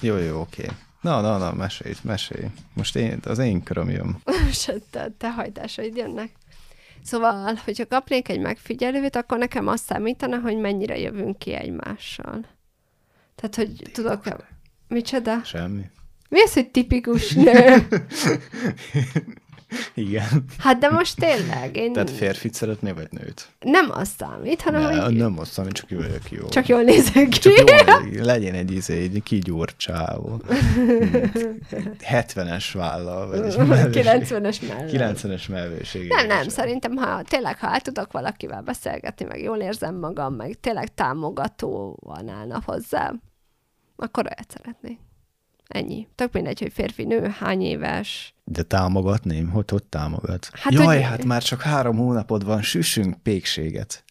Jó, jó, oké. Na, na, na, mesélj, mesélj. Most én, az én köröm jön. Most te, te hajtásaid jönnek. Szóval, hogyha kapnék egy megfigyelőt, akkor nekem azt számítana, hogy mennyire jövünk ki egymással. Tehát, hogy tudok... Micsoda? Semmi. Mi az, hogy tipikus nő? [LAUGHS] Igen. Hát de most tényleg. Én... Tehát férfit szeretné, vagy nőt? Nem azt számít, hanem ne, hogy... Nem azt számít, csak jól jó. Csak jól nézek ki. Csak jól, legyen egy izé, egy kigyúrt csávó. 70-es vállal, vagy 90-es mellett. 90-es mellőség. Nem, nem, szerintem, ha tényleg, ha el tudok valakivel beszélgetni, meg jól érzem magam, meg tényleg támogatóan állna hozzá, akkor olyat szeretnék. Ennyi. Tök mindegy, hogy férfi-nő, hány éves. De támogatném? Hogy hogy támogat? Hát, Jaj, hogy... hát már csak három hónapod van, süssünk pékséget.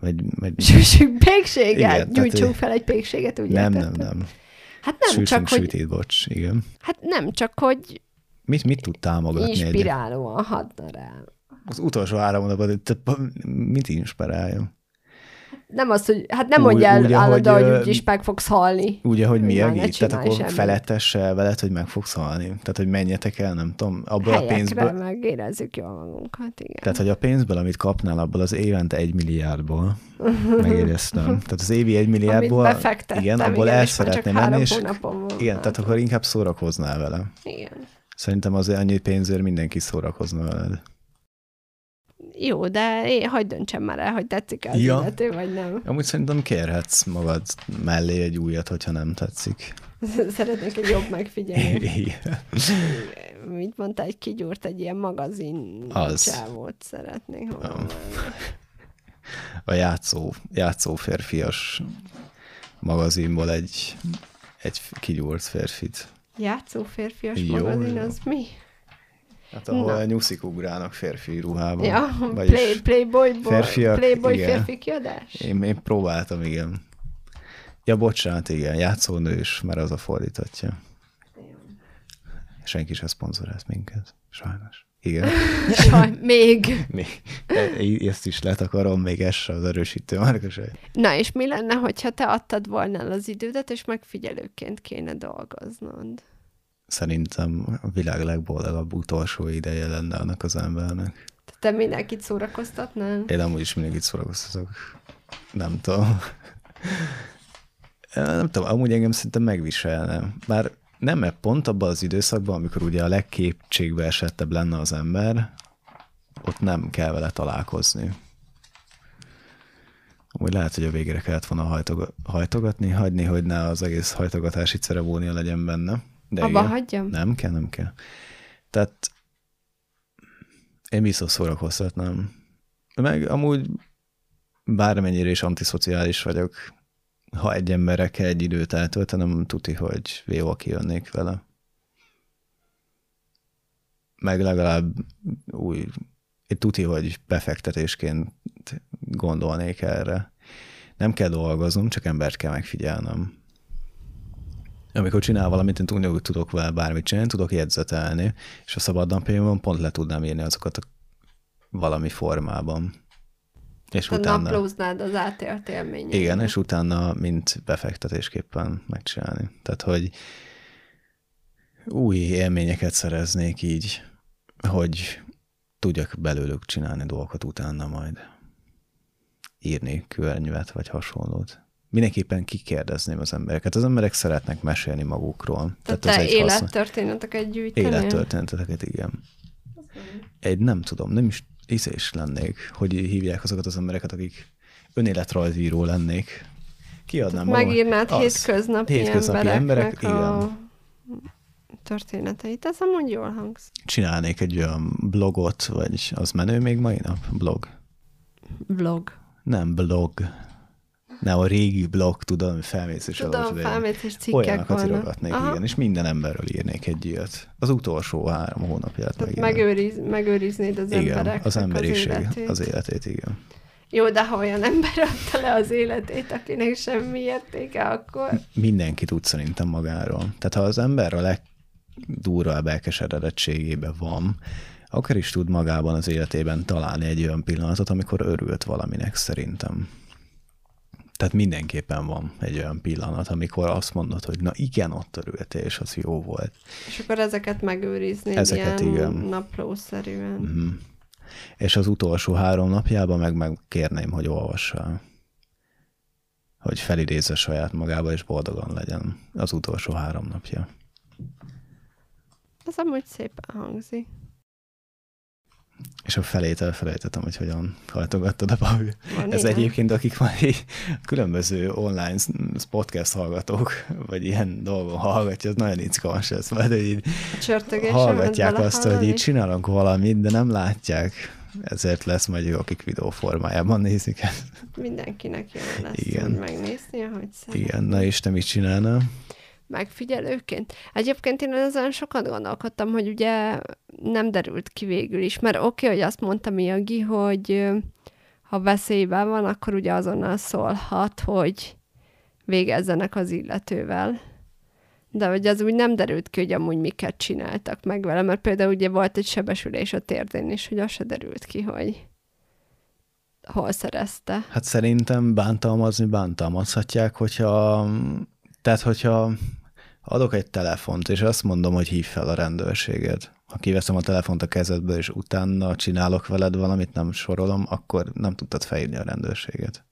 Vagy, vagy... Süssünk pékséget? Igen, Gyújtsunk tehát, fel egy pékséget, úgy Nem, nem, nem. Hát nem Süssünk csak, sütét, hogy... bocs, igen. Hát nem csak, hogy Mit, mit tud támogatni? Inspirálóan hadna rá. Az utolsó három hónapban, mit inspiráljon? Nem az, hogy, hát nem mondja el állandóan, hogy úgyis meg fogsz halni. Ugye, hogy mi a Tehát akkor semmi. felettesse veled, hogy meg fogsz halni. Tehát, hogy menjetek el, nem tudom, abból Helyekre a pénzből. meg érezzük jól magunkat, igen. Tehát, hogy a pénzből, amit kapnál, abból az évente egy milliárdból, [LAUGHS] megéreztem. Tehát az évi egy milliárdból, igen, abból igen, el szeretném menni, és igen, tehát akkor inkább szórakoznál vele. Igen. Szerintem azért annyi pénzért mindenki szórakozna veled. Jó, de én hagyd döntsem már el, hogy tetszik az ja. illető, vagy nem. Amúgy szerintem kérhetsz magad mellé egy újat, hogyha nem tetszik. [LAUGHS] Szeretnék egy jobb megfigyelést. [LAUGHS] Mit mondta, egy kigyúrt egy ilyen magazin az. csávót szeretnék. A játszó, játszó férfias magazinból egy, egy kigyúrt férfit. Játszó férfias Jó, magazin, az mi? Hát ahol Na. nyuszik ugrálnak férfi ruhában. Ja, play, Playboy, férfiak, Playboy igen. férfi kiadás? Én, én próbáltam, igen. Ja, bocsánat, igen, játszónős, mert az a fordítatja. Senki sem szponzorált minket, sajnos. Igen. [LAUGHS] Saj, még. még. E, ezt is letakarom, még ez az erősítő márka Na, és mi lenne, hogyha te adtad volna el az idődet, és megfigyelőként kéne dolgoznod? Szerintem a világ legboldogabb utolsó ideje lenne annak az embernek. Te mindenkit szórakoztatnál? Én amúgy is mindenkit szórakoztatok. Nem tudom. [LAUGHS] Nem tudom, amúgy engem szerintem megviselne. Bár nem, mert pont abban az időszakban, amikor ugye a legképtségbe esettebb lenne az ember, ott nem kell vele találkozni. Úgy lehet, hogy a végére kellett volna hajtogatni, hagyni, hogy ne az egész hajtogatási ceremónia legyen benne. De Abba igen. hagyjam? Nem kell, nem kell. Tehát Én biztos szórakoztatnám. Meg amúgy bármennyire is antiszociális vagyok, ha egy emberre kell egy időt eltöltenem, tuti, hogy jó, kijönnék vele. Meg legalább új, én tuti, hogy befektetésként gondolnék erre. Nem kell dolgoznom, csak embert kell megfigyelnem. Amikor csinál valamit, én hogy tudok vele bármit csinálni, tudok jegyzetelni, és a szabad napjaimban pont le tudnám írni azokat a valami formában. És Te utána... naplóznád az átélt élményeket. Igen, és utána mint befektetésképpen megcsinálni. Tehát, hogy új élményeket szereznék így, hogy tudjak belőlük csinálni dolgokat utána majd. Írni könyvet, vagy hasonlót. Mindenképpen kikérdezném az embereket. Az emberek szeretnek mesélni magukról. Tehát, Tehát te egy élettörténeteket gyűjteni? Élettörténeteket, igen. Egy nem tudom, nem is észre is lennék, hogy hívják azokat az embereket, akik önéletrajzíró lennék. Kiadnám magam. Megírnád az, hétköznapi, hétköznapi emberek, a igen. történeteit. Ez amúgy jól hangz. Csinálnék egy olyan blogot, vagy az menő még mai nap? Blog? Blog. Nem blog. Nem, a régi blog, tudom, felmész és Tudom, felmész és cikkek Olyanokat írogatnék, igen, és minden emberről írnék egy ilyet. Az utolsó három hónapját meg. Megőriz, megőriznéd az igen, emberek az emberiség, az életét. az életét, igen. Jó, de ha olyan ember adta le az életét, akinek semmi értéke, akkor... Mindenki tud szerintem magáról. Tehát ha az ember a legdurvább elkeseredettségében van, akkor is tud magában az életében találni egy olyan pillanatot, amikor örült valaminek szerintem. Tehát mindenképpen van egy olyan pillanat, amikor azt mondod, hogy na igen, ott örültél, és az jó volt. És akkor ezeket megőrizni ezeket, ilyen igen. naplószerűen. Mm-hmm. És az utolsó három napjában meg megkérném, hogy olvassa. Hogy felidézze saját magába, és boldogan legyen az utolsó három napja. Ez amúgy szépen hangzik. És a felét elfelejtettem, hogy hogyan hajtogattad a pavi. Ez egyébként, akik már különböző online podcast hallgatók, vagy ilyen dolgon hallgatja, az nagyon izgalmas ez, mert hogy így hallgatják azt, hogy így csinálunk valamit, de nem látják. Ezért lesz majd jó, akik videó formájában nézik ezt. Mindenkinek jó lesz Igen. megnézni, ahogy szeret. Igen, na és te mit csinálnál? Megfigyelőként. Egyébként én ezen sokat gondolkodtam, hogy ugye nem derült ki végül is, mert oké, okay, hogy azt mondta Miyagi, hogy ha veszélyben van, akkor ugye azonnal szólhat, hogy végezzenek az illetővel. De hogy az úgy nem derült ki, hogy amúgy miket csináltak meg vele, mert például ugye volt egy sebesülés a térdén is, hogy az se derült ki, hogy hol szerezte. Hát szerintem bántalmazni bántalmazhatják, hogyha tehát, hogyha adok egy telefont, és azt mondom, hogy hív fel a rendőrséget, ha kiveszem a telefont a kezedből, és utána csinálok veled valamit, nem sorolom, akkor nem tudtad felírni a rendőrséget.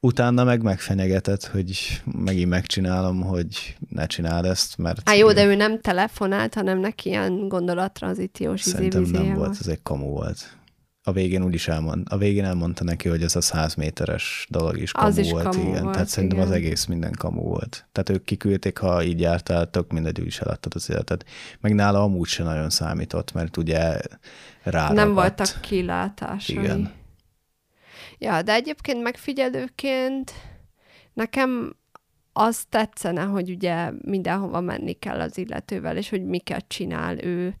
Utána meg megfenyegetett, hogy megint megcsinálom, hogy ne csináld ezt, mert... Á, jó, de ő nem telefonált, hanem neki ilyen gondolattranzíciós Szerintem nem volt, ez egy kamu volt a végén úgyis elmond, a végén elmondta neki, hogy ez a 100 méteres dolog is kamu az is volt, kamu igen. Volt, Tehát szerintem az egész minden kamu volt. Tehát ők kiküldték, ha így jártál, tök mindegy, is eladtad az életet. Meg nála amúgy se nagyon számított, mert ugye rá Nem voltak kilátásai. Igen. Ja, de egyébként megfigyelőként nekem az tetszene, hogy ugye mindenhova menni kell az illetővel, és hogy miket csinál ő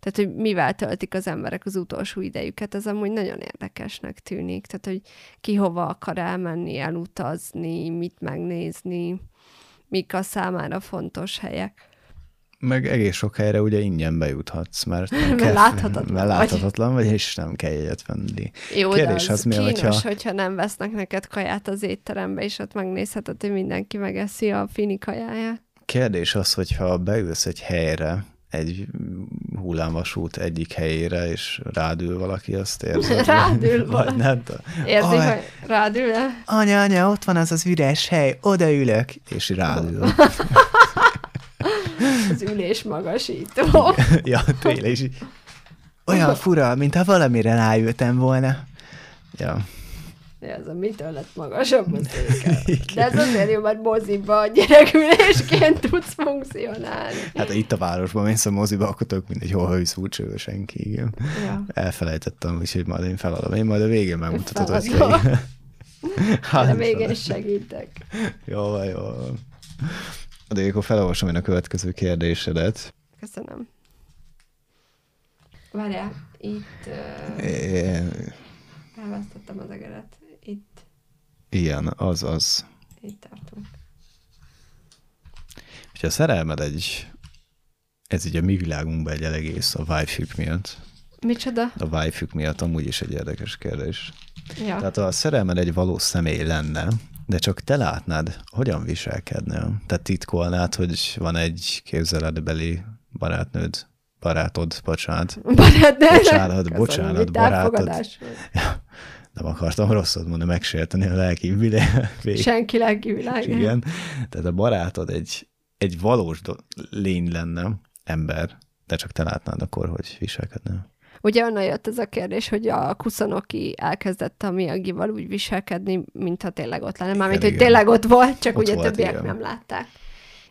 tehát, hogy mivel töltik az emberek az utolsó idejüket, ez amúgy nagyon érdekesnek tűnik. Tehát, hogy ki hova akar elmenni, elutazni, mit megnézni, mik a számára fontos helyek. Meg egész sok helyre ugye ingyen bejuthatsz, mert, [LAUGHS] mert kell, láthatatlan, mert láthatatlan vagy. vagy, és nem kell jegyet venni. Jó, Kérdés de az, az mi, kínos, hogyha... hogyha nem vesznek neked kaját az étterembe, és ott megnézheted, hogy mindenki megeszi a fini kajáját. Kérdés az, hogyha beülsz egy helyre, egy hullámvasút egyik helyére, és rádül valaki, azt [LAUGHS] érzi. rádül vagy nem Érzi, oh, hogy rádül-e? Anya, anya, ott van az az üres hely, odaülök, és rádül. [LAUGHS] az ülés magasító. [LAUGHS] ja, tényleg is. Olyan fura, mintha valamire ráültem volna. Ja. Ja, ez a mitől lett magasabb a széke. [LAUGHS] De ez azért jó, mert moziba gyerekülésként [LAUGHS] tudsz funkcionálni. Hát itt a városban mész a moziba, akkor tök mindegy, hol hősz úgyse senki. Igen. Ja. Elfelejtettem, úgyhogy majd én feladom. Én majd a végén megmutatod, hogy. Hát, [LAUGHS] Hát, a végén segítek. Jó van, jó van. De akkor felolvasom én a következő kérdésedet. Köszönöm. Várjál, itt uh, É, elvesztettem az egeret. Igen, az az. itt tartunk. Hogyha a szerelmed egy, ez így a mi világunkban egy elég ész a wife miatt. Micsoda? A wife miatt amúgy is egy érdekes kérdés. Ja. Tehát a szerelmed egy valós személy lenne, de csak te látnád, hogyan viselkednél? Te titkolnád, hogy van egy képzeletbeli barátnőd, barátod, bocsánat. Barát, Bocsánat, Köszönöm, bocsánat, barátod. volt. Nem akartam rosszat mondani, megsérteni a lelki vég. Senki lelki világ. Igen. Tehát a barátod egy, egy valós lény lenne, ember, de csak te látnád akkor, hogy viselkedne. Ugye onnan jött ez a kérdés, hogy a Kuszonoki elkezdett a Miyagival úgy viselkedni, mintha tényleg ott lenne. Mármint, hogy tényleg ott volt, csak Ott ugye volt, többiek igen. nem látták.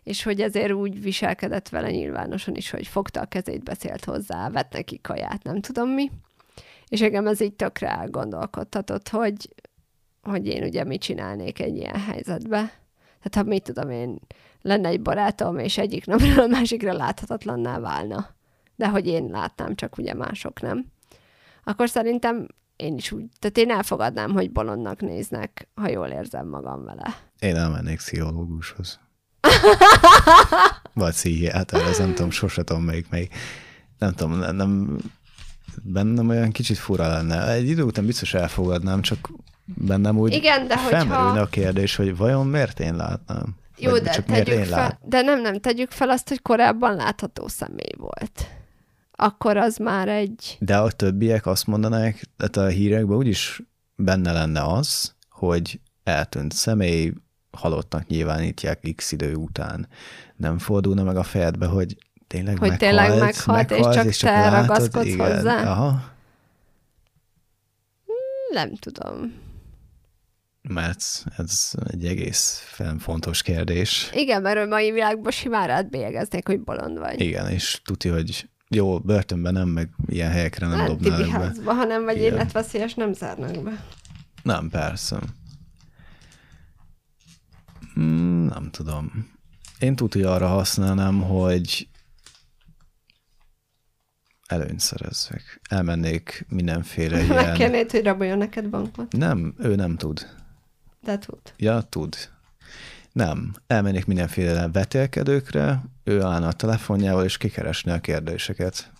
És hogy ezért úgy viselkedett vele nyilvánosan is, hogy fogta a kezét, beszélt hozzá, vett neki kaját, nem tudom mi. És engem ez így tökre elgondolkodtatott, hogy, hogy én ugye mit csinálnék egy ilyen helyzetbe. Tehát ha mit tudom én, lenne egy barátom, és egyik napról a másikra láthatatlanná válna. De hogy én látnám, csak ugye mások nem. Akkor szerintem én is úgy, tehát én elfogadnám, hogy bolondnak néznek, ha jól érzem magam vele. Én elmennék pszichológushoz. [LAUGHS] Vagy pszichiáter, ez nem tudom, sose tudom melyik melyik. Nem tudom, nem, bennem olyan kicsit fura lenne. Egy idő után biztos elfogadnám, csak bennem úgy Igen, de hogyha- felmerülne a kérdés, hogy vajon miért én látnám? Jó, Vagy de csak miért tegyük én fel, lát? de nem, nem, tegyük fel azt, hogy korábban látható személy volt. Akkor az már egy... De a többiek azt mondanák, tehát a hírekben úgyis benne lenne az, hogy eltűnt személy, halottnak nyilvánítják x idő után. Nem fordulna meg a fejedbe, hogy tényleg Hogy meghalt, tényleg meghalt, és csak te ragaszkodsz hozzá? Aha, Nem tudom. mert ez egy egész fontos kérdés. Igen, mert a mai világban simán rád bélyegeznék, hogy bolond vagy. Igen, és tudja, hogy jó, börtönben nem, meg ilyen helyekre nem Hát dobnának be. házba, ha nem vagy Igen. életveszélyes, nem zárnak be. Nem, persze. Mm, nem tudom. Én tudja, arra használnám, hogy előnyt szerezzek. Elmennék mindenféle [LAUGHS] ilyen... Megkérnéd, hogy raboljon neked bankot. Nem, ő nem tud. De tud. Ja, tud. Nem. Elmennék mindenféle vetélkedőkre, ő állna a telefonjával, és kikeresne a kérdéseket.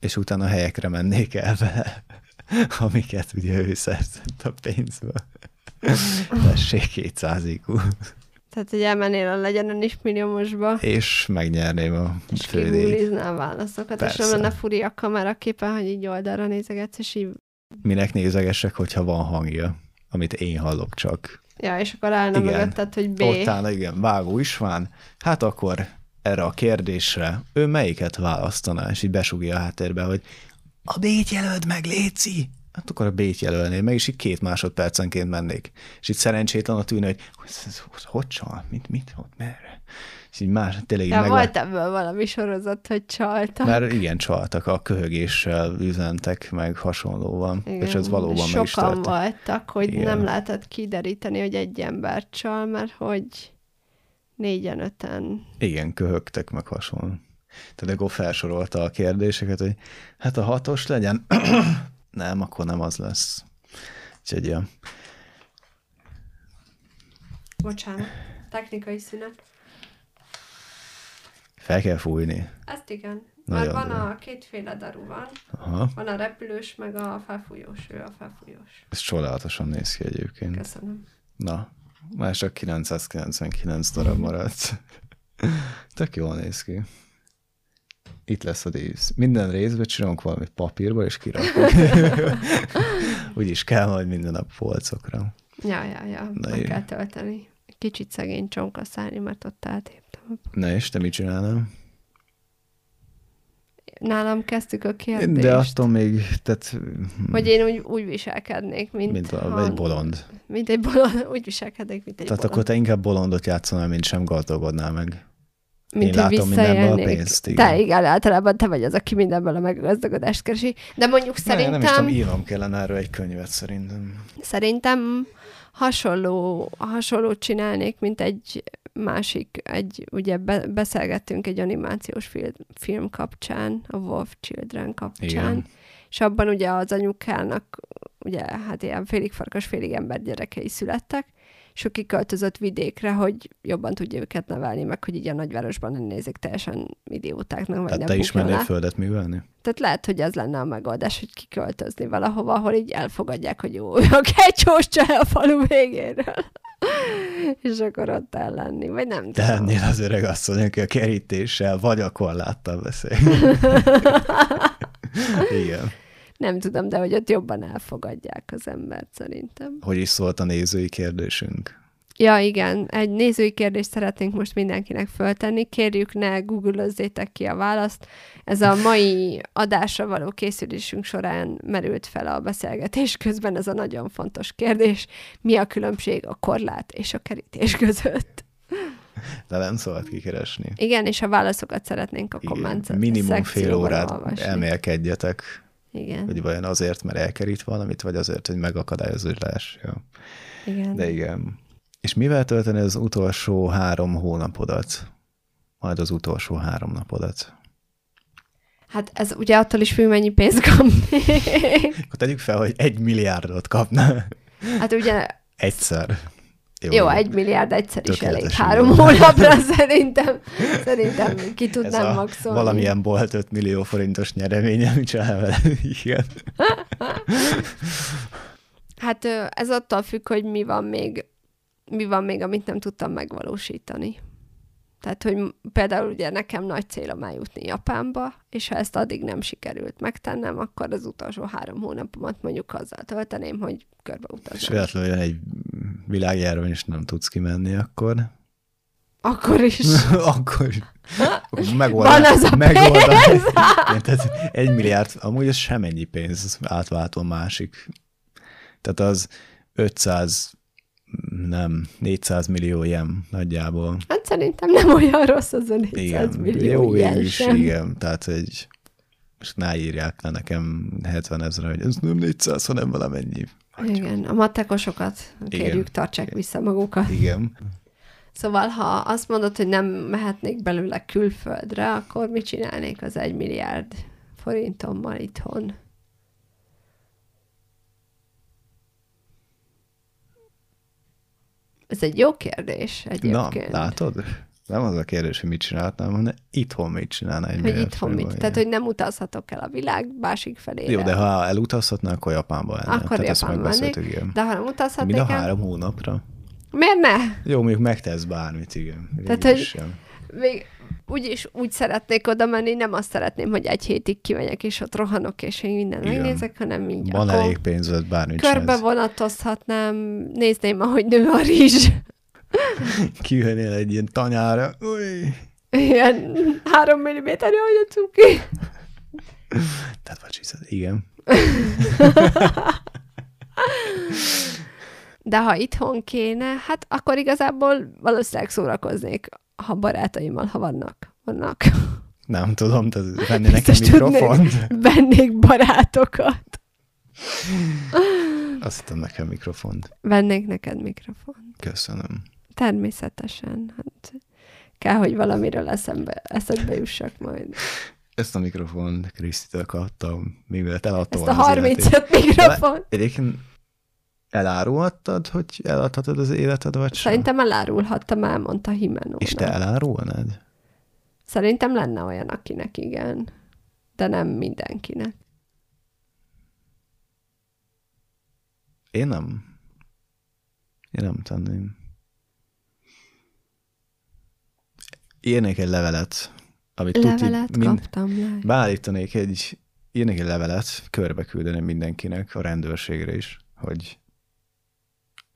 És utána helyekre mennék el vele, [LAUGHS] amiket ugye ő szerzett a pénzből. [LAUGHS] Tessék 200 IQ. Tehát, hogy elmennél a legyenen is milliómosba, És megnyerném a és kigoogliznál a válaszokat, és nem Persze. lenne furi a kameraképen, hogy így oldalra nézegetsz, és így Minek nézegesek, hogyha van hangja, amit én hallok csak. Ja, és akkor állna Igen. mögötted, hogy B. Ott állna, igen, Vágó István, hát akkor erre a kérdésre ő melyiket választaná, és így besugja a háttérbe, hogy a B-t jelöld meg, Léci! Hát akkor a B-t jelölném meg, és így két másodpercenként mennék. És itt szerencsétlen ott ülne, hogy hogy, hogy, hogy csal? Mit, mit, hogy, merre? És így más, tényleg meg volt ebből valami sorozat, hogy csaltak. Mert igen, csaltak, a köhögéssel üzentek, meg hasonlóan, Igen, és ez valóban sokan meg is történt. voltak, hogy Igen. nem lehetett kideríteni, hogy egy ember csal, mert hogy négyen, öten. Igen, köhögtek, meg hasonló. Tehát akkor felsorolta a kérdéseket, hogy hát a hatos legyen. Nem, akkor nem az lesz. Úgyhogy ja. Bocsánat, technikai szünet. fel kell fújni. Ezt igen. Nagyon Már van jó. a kétféle daru van. Aha, Van a repülős, meg a felfújós. Ő a felfújós. ez csodálatosan néz ki egyébként. Köszönöm. Na, már csak 999 darab maradt. [LAUGHS] Tök jól néz ki. Itt lesz a dísz. Minden részbe csinálunk valami papírba, és kirakunk. [LAUGHS] Úgyis kell majd minden nap polcokra. Ja, ja, ja. Na meg kell tölteni. Kicsit szegény csonka szállni, mert ott átéptem. Na és te mit csinálnál? nálam kezdtük a kérdést. De attól még, tehát... Hogy én úgy, úgy viselkednék, mint... Mint a, egy bolond. Mint egy bolond, úgy viselkednék, mint egy Tehát bolond. akkor te inkább bolondot játszanál, mint sem gazdagodnál meg. Mint Én hogy mindenből a visszaélnék. pénzt, igen. Te igen, általában te vagy az, aki mindenből a meggazdagodást keresi. De mondjuk Ne, nem is tudom, szerintem, írnom kellene erről egy könyvet szerintem. szerintem hasonló, hasonlót csinálnék, mint egy másik, egy, ugye be, beszélgettünk egy animációs film, film kapcsán, a Wolf Children kapcsán, Igen. és abban ugye az anyukának, ugye hát ilyen félig farkas, félig ember gyerekei születtek, ő kiköltözött vidékre, hogy jobban tudja őket nevelni, meg hogy így a nagyvárosban nem nézik teljesen idiótáknak, vagy Tehát nem te is bukjon mennél le. földet művelni? Tehát lehet, hogy ez lenne a megoldás, hogy kiköltözni valahova, ahol így elfogadják, hogy jó, [LAUGHS] a kecsós csaj a falu végéről. [LAUGHS] és akkor ott el lenni, vagy nem Te tudom. lennél az öreg asszony, aki a kerítéssel vagy a korláttal beszél. [LAUGHS] Igen. Nem tudom, de hogy ott jobban elfogadják az embert szerintem. Hogy is szólt a nézői kérdésünk? Ja, igen, egy nézői kérdést szeretnénk most mindenkinek föltenni. Kérjük, ne googlözzétek ki a választ. Ez a mai adásra való készülésünk során merült fel a beszélgetés közben ez a nagyon fontos kérdés. Mi a különbség a korlát és a kerítés között? De nem szabad kikeresni. Igen, és a válaszokat szeretnénk a komment Minimum fél órát olvasni. elmélkedjetek, Igen, hogy vajon azért, mert elkerít valamit, vagy azért, hogy hogy leessél. igen. De igen. És mivel tölteni az utolsó három hónapodat? Majd az utolsó három napodat. Hát ez ugye attól is függ, mennyi pénzt kapni. Akkor tegyük fel, hogy egy milliárdot kapna hát ugye egyszer. Jó, egy milliárd egyszer is elég. Három hónapra [LAUGHS] szerintem, szerintem ki Ez tudnám a maxolni. valamilyen bolt 5 millió forintos nyereménye, mit csinál vele? [LAUGHS] Igen. [LAUGHS] Hát ez attól függ, hogy mi van még, mi van még, amit nem tudtam megvalósítani. Tehát, hogy például ugye nekem nagy célom eljutni Japánba, és ha ezt addig nem sikerült megtennem, akkor az utolsó három hónapomat mondjuk azzal tölteném, hogy És körbeutaznám. véletlenül jön egy világjárvány, és nem tudsz kimenni, akkor... Akkor is. [LAUGHS] akkor megoldani. Van az a megoldani. [LAUGHS] Igen, tehát egy milliárd, amúgy ez semennyi pénz átváltva másik. Tehát az 500, nem, 400 millió jen nagyjából. Hát szerintem nem olyan rossz az a 400 Igen, millió jó végül is, sem. igen. Tehát egy, most ne írják le nekem 70 ezre, hogy ez nem 400, hanem valamennyi. Igen, a matekosokat kérjük, Igen. tartsák vissza magukat. Igen. Szóval, ha azt mondod, hogy nem mehetnék belőle külföldre, akkor mit csinálnék az egy milliárd forintommal itthon? Ez egy jó kérdés Na, egyébként. látod? Nem az a kérdés, hogy mit csináltam, hanem itthon mit csinálna egy hogy itthon mit? Tehát, hogy nem utazhatok el a világ másik felére. Jó, de ha elutazhatna, akkor Japánba lenne. Akkor Tehát ezt Japánba mennék. igen. De ha nem Mind utazhatnék a el, három hónapra. miért ne? Jó, mondjuk megtesz bármit, igen. Tehát, Végül hogy- is sem. Még úgyis úgy szeretnék oda menni, nem azt szeretném, hogy egy hétig kimegyek, és ott rohanok, és én minden Igen. megnézek, hanem így Van elég pénzed, bármit körbe csinálsz. vonatozhatnám, nézném, ahogy nő a rizs. [LAUGHS] Kijönnél egy ilyen tanyára. Uj. Ilyen három milliméter, hogy a cuki. [LAUGHS] Tehát vagy igen. [LAUGHS] De ha itthon kéne, hát akkor igazából valószínűleg szórakoznék, ha barátaimmal, ha vannak. Vannak. Nem tudom, tehát [LAUGHS] venni nekem mikrofont. Vennék barátokat. Azt hittem nekem mikrofont. Vennék neked mikrofon. Köszönöm. Természetesen. Hát kell, hogy valamiről eszembe, eszedbe jussak majd. Ezt a mikrofont Krisztitől kaptam, mivel eladtam Ezt a volna az életét. 35 mikrofon. Egyébként elárulhattad, hogy eladhatod az életed, vagy sem? Szerintem elárulhattam, elmondta Himenónak. És te elárulnád? Szerintem lenne olyan, akinek igen. De nem mindenkinek. Én nem. Én nem tenném. Írnék egy levelet, amit Levelet tuti, mind, kaptam le. beállítanék egy, írnék egy levelet, körbe küldeném mindenkinek, a rendőrségre is, hogy,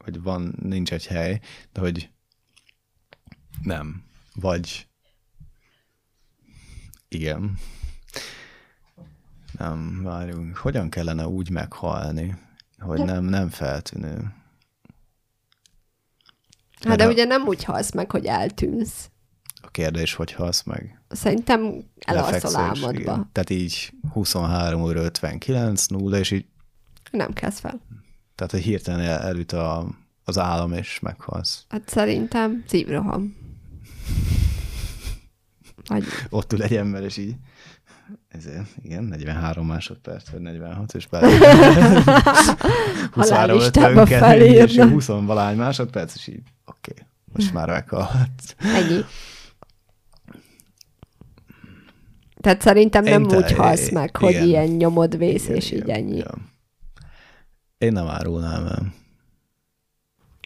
hogy van, nincs egy hely, de hogy nem. Vagy igen. Nem, várjunk. Hogyan kellene úgy meghalni, hogy nem, nem feltűnő? Hát de a- ugye nem úgy halsz meg, hogy eltűnsz. A kérdés, hogy halsz meg? Szerintem elalszol álmodba. igen. Tehát így 23 óra 59, 0, és így, Nem kezd fel. Tehát hogy hirtelen el, elüt a, az állam, és meghalsz. Hát szerintem szívroham. Vagy Ott ül egy ember, és így, ezért, igen, 43 másodperc, vagy 46, és bele 23 Halállistába 52, és felírna. 20 valány másodperc, és így, oké, okay, most már meghalt. ennyi. Tehát szerintem nem Én te- úgy halsz meg, hogy igen. ilyen nyomod vész, Igen, és így igen, ennyi. ja. Én nem árulnám el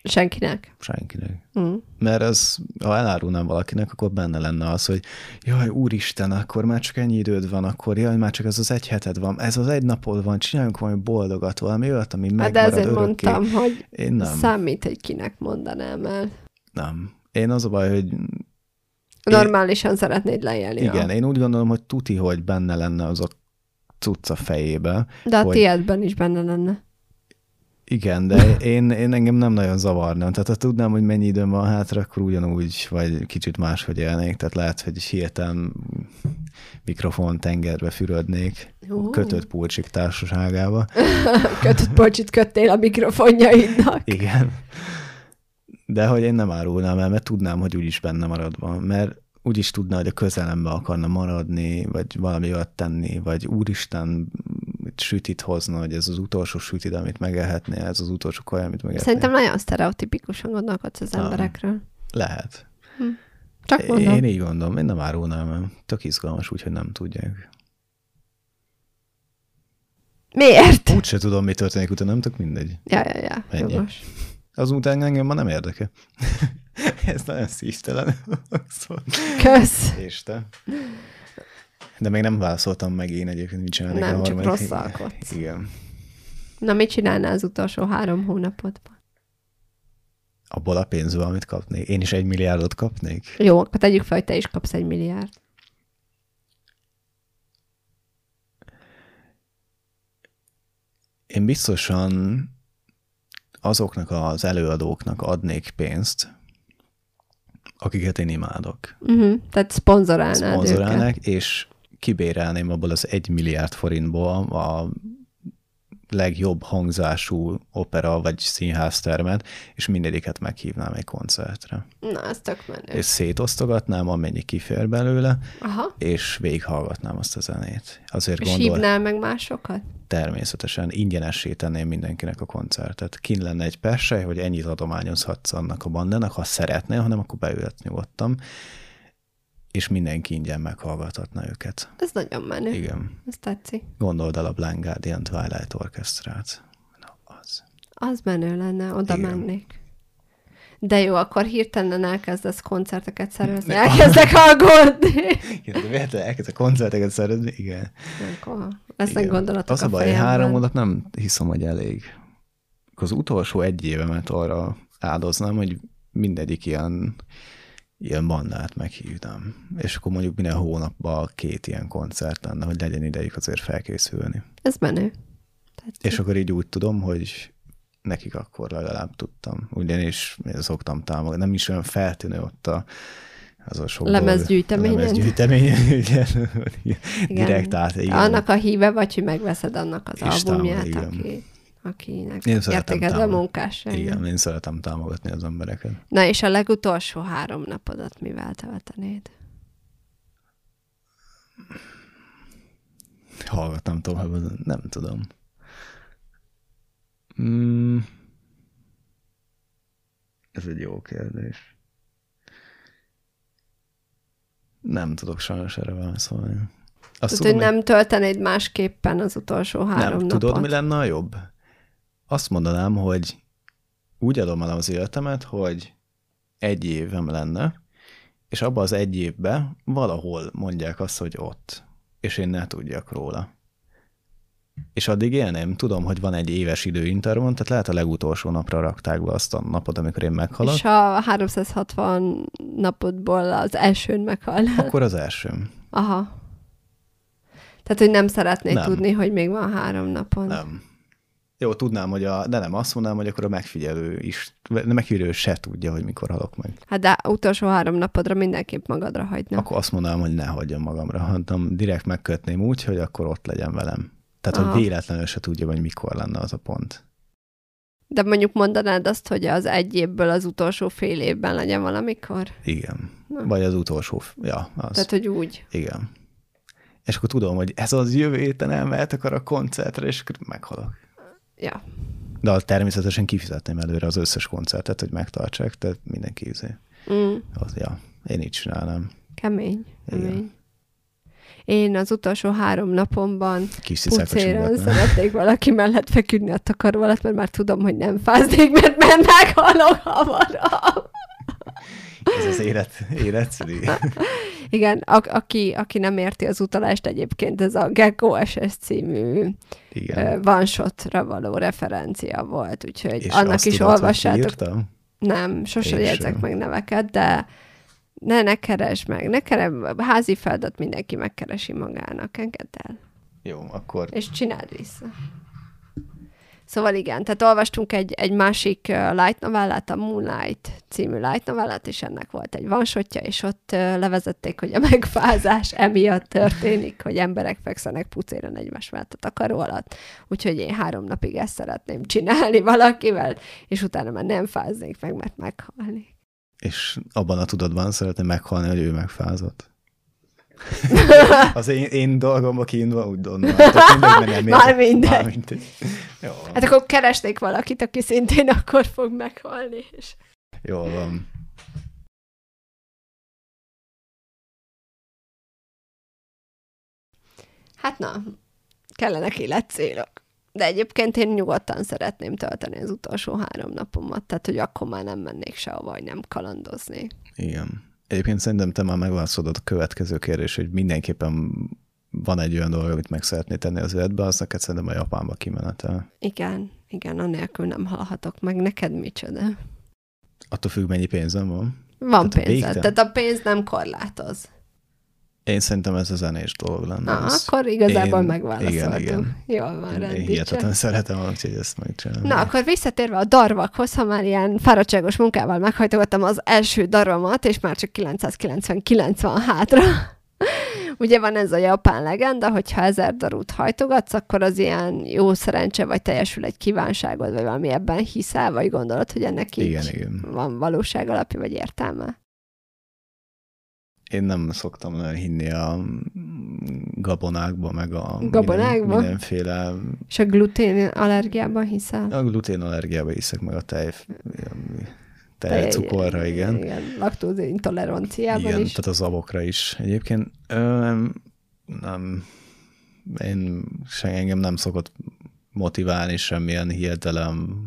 Senkinek. senkinek. Mm. Mert ez, ha elárulnám valakinek, akkor benne lenne az, hogy jaj, úristen, akkor már csak ennyi időd van, akkor jaj, már csak ez az egy heted van, ez az egy napod van, csináljunk valami boldogat, valami olyat, ami Hát de megmarad ezért örökké. mondtam, hogy Én nem, számít, hogy kinek mondanám el. nem. Én az a baj, hogy Normálisan szeretnéd leélni. igen, A... én úgy gondolom, hogy tuti, hogy benne lenne az a cucca fejébe. De a hogy- tiédben is benne lenne. Igen, de [LAUGHS] én, én engem nem nagyon zavarnám. Tehát ha tudnám, hogy mennyi időm van hátra, akkor ugyanúgy, vagy kicsit máshogy élnék. Tehát lehet, hogy hirtelen mikrofon tengerbe fürödnék, Ú. kötött pulcsik társaságába. [LAUGHS] Kötött pocsit köttél a mikrofonjaidnak. Igen. De hogy én nem árulnám el, mert tudnám, hogy úgyis benne maradva. Mert úgyis tudna, hogy a közelembe akarna maradni, vagy valami olyat tenni, vagy úristen, sütit hozna, hogy ez az utolsó sütit, amit megehetnél, ez az utolsó kaja, amit megehetnél. Szerintem nagyon sztereotipikusan gondolkodsz az emberekről. Lehet. Csak mondom. Én így gondolom, én nem árulnám el. Tök izgalmas, úgyhogy nem tudják. Miért? Úgyse tudom, mi történik utána, nem tök mindegy. Ja, ja, ja. Ennyi. Jogos. Azután engem már nem érdekel. [LAUGHS] Ez nagyon szívtelen. [LAUGHS] szóval. Kösz. És te? De még nem válaszoltam meg én egyébként, mit csinálnék Nem, a csak harmadik. rosszalkodsz. Igen. Na, mit csinálnál az utolsó három hónapodban? Abból a pénzből, amit kapnék. Én is egy milliárdot kapnék. Jó, akkor tegyük fel, hogy te is kapsz egy milliárd. Én biztosan azoknak az előadóknak adnék pénzt, akiket én imádok. Uh-huh. Tehát szponzorálnád őket. szponzorálnak, és kibérelném abból az egy milliárd forintból a legjobb hangzású opera vagy színháztermet, és mindegyiket meghívnám egy koncertre. Na, ez tök menő. És szétosztogatnám, amennyi kifér belőle, Aha. és végighallgatnám azt a zenét. Azért És gondol, hívnál meg másokat? természetesen ingyenessé tenném mindenkinek a koncertet. Kin lenne egy persely, hogy ennyit adományozhatsz annak a bandának, ha szeretnél, hanem akkor beülhet nyugodtan, és mindenki ingyen meghallgathatna őket. Ez nagyon menő. Igen. Ez tetszik. Gondold el a Blind Guardian Twilight Orchestrát. Na, az. Az menő lenne, oda Igen. mennék. De jó, akkor hirtelen elkezdesz koncerteket szervezni. Elkezdek [LAUGHS] aggódni. Igen, de véletlenül elkezd a koncerteket szervezni, igen. Akkor lesznek igen. gondolatok Az a baj, fejemben. három hónap nem hiszem, hogy elég. Az utolsó egy évemet arra áldoznám, hogy mindegyik ilyen, ilyen bandát meghívnám. És akkor mondjuk minden hónapban két ilyen koncert lenne, hogy legyen idejük azért felkészülni. Ez menő. Tetszik. És akkor így úgy tudom, hogy nekik akkor legalább tudtam. Ugyanis szoktam támogatni. Nem is olyan feltűnő ott a, az a sok Lemezgyűjteményen. Lemezgyűjteményen, [LAUGHS] igen. Direkt át, igen. Annak a híve vagy, hogy megveszed annak az albumját, igen. aki, akinek Én értéked a munkásságot. Igen, én szeretem támogatni az embereket. Na és a legutolsó három napodat mivel töltenéd? Hallgattam tovább, nem tudom. Mm. Ez egy jó kérdés. Nem tudok sajnos erre válaszolni. Azt Tehát, hogy nem töltenéd másképpen az utolsó három nem, napot. tudod, mi lenne a jobb? Azt mondanám, hogy úgy adom el az életemet, hogy egy évem lenne, és abban az egy évben valahol mondják azt, hogy ott, és én ne tudjak róla. És addig élném, tudom, hogy van egy éves időintervall, tehát lehet a legutolsó napra rakták be azt a napot, amikor én meghalok, És ha 360 napodból az elsőn meghalnál. [LAUGHS] akkor az elsőm. Aha. Tehát, hogy nem szeretnéd Nem. tudni, hogy még van három napon. Nem. Jó, tudnám, hogy a, de nem, azt mondanám, hogy akkor a megfigyelő is, a megfigyelő se tudja, hogy mikor halok meg. Hát de utolsó három napodra mindenképp magadra hagyna. Akkor azt mondanám, hogy ne hagyjam magamra, hanem direkt megkötném úgy, hogy akkor ott legyen velem. Tehát, Aha. hogy véletlenül se tudja, hogy mikor lenne az a pont. De mondjuk mondanád azt, hogy az egy évből az utolsó fél évben legyen valamikor? Igen. Na. Vagy az utolsó, ja, az. Tehát, hogy úgy. Igen. És akkor tudom, hogy ez az jövő héten elmehetek arra a koncertre, és meghalok. Ja. De természetesen kifizetném előre az összes koncertet, hogy megtartsák, tehát mindenki izé. Mm. Az, ja, én így csinálnám. Kemény. Igen. Kemény. Én az utolsó három napomban pucéren szeretnék valaki mellett feküdni a takaró alatt, mert már tudom, hogy nem fáznék, mert mennek halok hamarabb. Ez az élet, életszüli. Igen, a- aki, aki nem érti az utalást egyébként, ez a Gecko SS című Igen. one való referencia volt, úgyhogy És annak is tudod, olvassátok. írta? Nem, sose jegyzek meg neveket, de ne, ne keresd meg, ne keres, házi feladat mindenki megkeresi magának, engedd el. Jó, akkor És csináld vissza. Szóval igen, tehát olvastunk egy, egy másik light novellát, a Moonlight című light novellát, és ennek volt egy vansotja, és ott levezették, hogy a megfázás emiatt történik, hogy emberek fekszenek pucéren egymás mellett a takaró alatt. Úgyhogy én három napig ezt szeretném csinálni valakivel, és utána már nem fáznék meg, mert meghalnék. és abban a tudatban szeretném meghalni, hogy ő megfázott. [LAUGHS] Az én, én dolgomba kiindulva úgy mindegy, nem Már mindegy. Már mindegy. Jó, Hát akkor keresnék valakit, aki szintén akkor fog meghalni, és Jól van. Hát na, kellenek életcélok. De egyébként én nyugodtan szeretném tölteni az utolsó három napomat, tehát hogy akkor már nem mennék sehova, vagy nem kalandoznék. Igen. Egyébként szerintem te már megválaszolod a következő kérdés, hogy mindenképpen van egy olyan dolog, amit meg szeretnél tenni az életbe, az neked szerintem a Japánba kimenetel. Igen, igen, anélkül nem halhatok meg. Neked micsoda? Attól függ, mennyi pénzem van. Van Tehát a pénzed, végtelen- tehát a pénz nem korlátoz. Én szerintem ez a zenés dolog lenne. Na, az. akkor igazából Én- megválaszoltunk. igen, igen. Jól van, Én rendítsen. hihetetlen szeretem, úgyhogy ezt megcsinálom. Na, akkor visszatérve a darvakhoz, ha már ilyen fáradtságos munkával meghajtogattam az első darvamat, és már csak 999 van hátra. Ugye van ez a japán legenda, hogy ha ezer darút hajtogatsz, akkor az ilyen jó szerencse, vagy teljesül egy kívánságod, vagy valami ebben hiszel, vagy gondolod, hogy ennek így Igen, igen. van valóság alapja, vagy értelme? Én nem szoktam hinni a gabonákba, meg a Gabonákba? Minden, mindenféle És a glutén allergiában hiszel? a gluténallergiába hiszek, meg a tej, tejcukorra, igen. Igen, laktóz intoleranciában Igen, is. tehát az abokra is. Egyébként ö, nem, én se, engem nem szokott motiválni semmilyen hirdelem,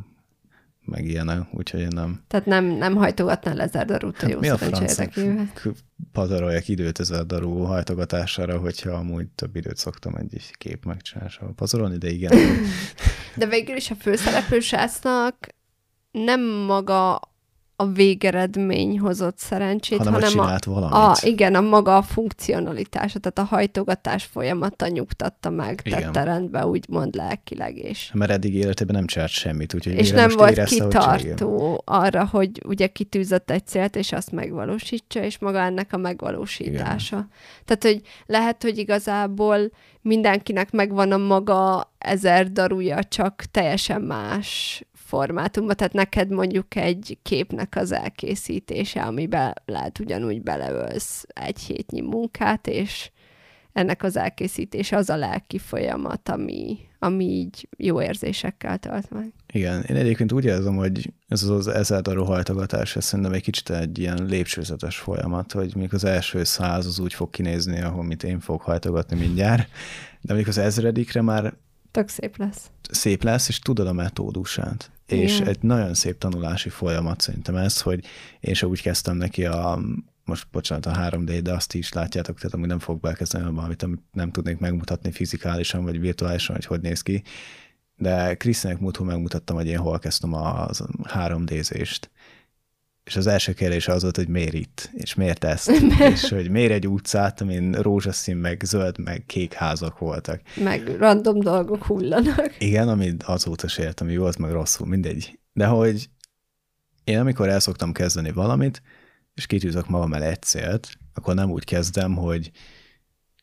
meg ilyenek, úgyhogy én nem. Tehát nem, nem hajtogatnál ezer darút a jó Hát mi a francnak érdekében. k- pazarolják időt ezer darú hajtogatására, hogyha amúgy több időt szoktam egy kép megcsinálására pazarolni, de igen. De végül is a főszereplő srácnak nem maga a végeredmény hozott szerencsét, hanem, hanem a, valamit. a, igen, a maga a funkcionalitása, tehát a hajtogatás folyamata nyugtatta meg, Igen. tette rendbe, úgymond lelkileg is. Mert eddig életében nem csinált semmit, úgyhogy És nem volt kitartó arra, hogy ugye kitűzött egy célt, és azt megvalósítsa, és maga ennek a megvalósítása. Igen. Tehát, hogy lehet, hogy igazából mindenkinek megvan a maga ezer darúja, csak teljesen más formátumban. Tehát neked mondjuk egy képnek az elkészítése, amiben lehet ugyanúgy beleölsz egy hétnyi munkát, és ennek az elkészítése az a lelki folyamat, ami, ami így jó érzésekkel tölt meg. Igen, én egyébként úgy érzem, hogy ez az darú hajtogatás, ez szerintem egy kicsit egy ilyen lépcsőzetes folyamat, hogy még az első száz az úgy fog kinézni, ahol mit én fogok hajtogatni mindjárt, de mondjuk az ezredikre már Tök szép lesz. szép lesz, és tudod a metódusát. És Igen. egy nagyon szép tanulási folyamat szerintem ez, hogy én sem úgy kezdtem neki a, most bocsánat, a 3D, de azt is látjátok, tehát amúgy nem fog belkezdeni abban, amit, nem tudnék megmutatni fizikálisan, vagy virtuálisan, hogy hogy néz ki. De Krisztinek múltkor megmutattam, hogy én hol kezdtem a 3D-zést. És az első kérdés az volt, hogy miért itt, és miért ezt, [LAUGHS] és hogy miért egy utcát, amin rózsaszín, meg zöld, meg kék házak voltak. Meg random dolgok hullanak. Igen, amit azóta se értem, ami volt, meg rosszul, mindegy. De hogy én amikor el szoktam kezdeni valamit, és kitűzök magam el egy célt, akkor nem úgy kezdem, hogy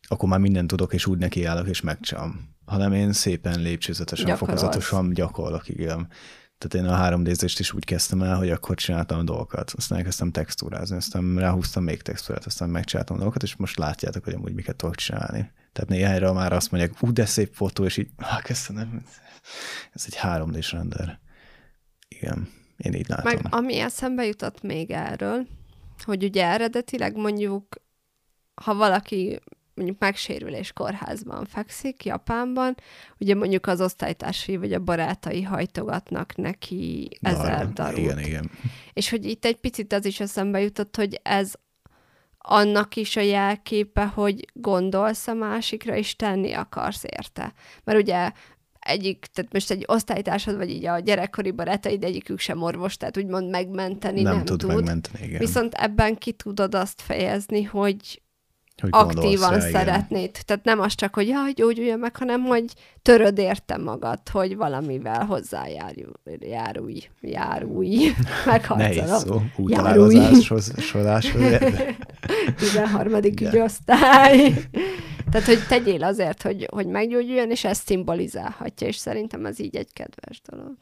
akkor már mindent tudok, és úgy nekiállok, és megcsinálom. Hanem én szépen lépcsőzetesen, Gyakorolsz. fokozatosan gyakorlok, igen. Tehát én a 3 d is úgy kezdtem el, hogy akkor csináltam a dolgokat. Aztán elkezdtem textúrázni, aztán ráhúztam még textúrát, aztán megcsináltam a dolgokat, és most látjátok, hogy amúgy miket tudok csinálni. Tehát néhányra már azt mondják, ú, de szép fotó, és így, ah, köszönöm. Ez egy 3 d render. Igen, én így látom. Meg ami eszembe jutott még erről, hogy ugye eredetileg mondjuk, ha valaki mondjuk megsérülés kórházban fekszik, Japánban, ugye mondjuk az osztálytársai vagy a barátai hajtogatnak neki ezer darút. Igen, igen. És hogy itt egy picit az is eszembe jutott, hogy ez annak is a jelképe, hogy gondolsz a másikra, és tenni akarsz érte. Mert ugye egyik, tehát most egy osztálytársad, vagy így a gyerekkori barátaid egyikük sem orvos, tehát úgymond megmenteni nem, nem tud, tud. megmenteni, igen. Viszont ebben ki tudod azt fejezni, hogy hogy aktívan rá, igen. szeretnéd. Tehát nem az csak, hogy jaj, gyógyuljon meg, hanem hogy töröd érte magad, hogy valamivel hozzájárulj, járulj, [LAUGHS] Nehéz megharcolom. szó, Járulj. útalálozáshoz, soráshoz. de- [LAUGHS] 13. Igen. ügyosztály. [LAUGHS] Tehát, hogy tegyél azért, hogy, hogy meggyógyuljon, és ezt szimbolizálhatja, és szerintem ez így egy kedves dolog.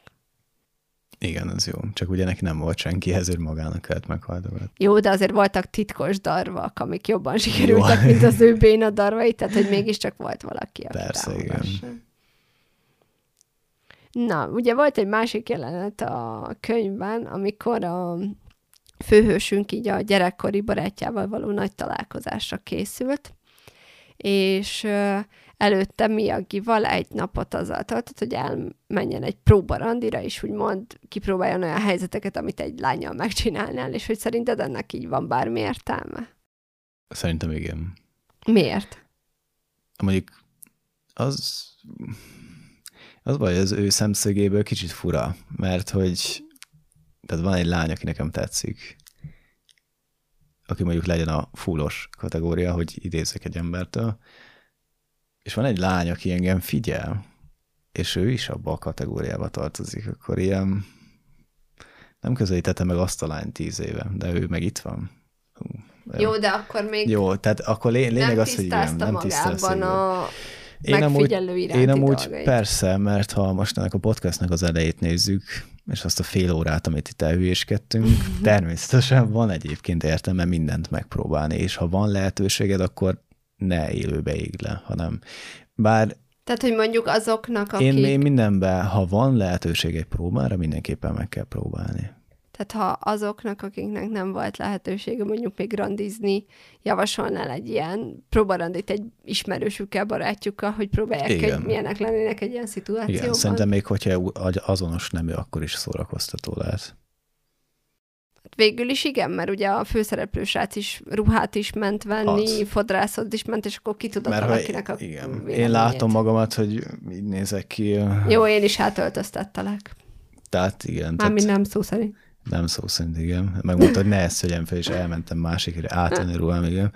Igen, ez jó. Csak ugye neki nem volt senki, ezért magának kellett meghaldogatni. Jó, de azért voltak titkos darvak, amik jobban sikerültek, Jó. mint az ő béna darvai, tehát hogy mégiscsak volt valaki, aki Persze, igen. Na, ugye volt egy másik jelenet a könyvben, amikor a főhősünk így a gyerekkori barátjával való nagy találkozásra készült, és előtte Miyagival egy napot azzal töltött, hogy elmenjen egy próbarandira, és úgymond kipróbáljon olyan helyzeteket, amit egy lányjal megcsinálnál, és hogy szerinted ennek így van bármi értelme? Szerintem igen. Miért? Mondjuk az, az baj, az ő szemszögéből kicsit fura, mert hogy tehát van egy lány, aki nekem tetszik, aki mondjuk legyen a fullos kategória, hogy idézek egy embertől, és van egy lány, aki engem figyel, és ő is abba a kategóriába tartozik, akkor ilyen nem közelítette meg azt a lányt tíz éve, de ő meg itt van. Hú, Jó, de akkor még Jó, tehát akkor lé- lényeg az, hogy igen, nem tisztázta. a Én amúgy, én amúgy dolgait. persze, mert ha most ennek a podcastnak az elejét nézzük, és azt a fél órát, amit itt elhülyéskedtünk, [LAUGHS] természetesen van egyébként értelme mindent megpróbálni, és ha van lehetőséged, akkor ne élőbe ég le, hanem bár Tehát, hogy mondjuk azoknak, akik... én, én mindenben, ha van lehetőség egy próbára, mindenképpen meg kell próbálni. Tehát ha azoknak, akiknek nem volt lehetősége mondjuk még randizni, javasolnál egy ilyen próbarandit egy ismerősükkel, barátjukkal, hogy próbálják, Igen. hogy milyenek lennének egy ilyen szituációban. Igen, szerintem még hogyha azonos nemű, akkor is szórakoztató lehet. Végül is igen, mert ugye a főszereplő srác is ruhát is ment venni, Az. fodrászot is ment, és akkor ki tudod Mert valakinek a igen, én látom magamat, hogy így nézek ki. Jó, én is átöltöztettelek. Tehát igen. tehát... Mármint nem szó szerint. Nem szó szerint, igen. Megmondta, hogy ne ezt vegyem fel, és elmentem másikra átvenni ruhám, igen.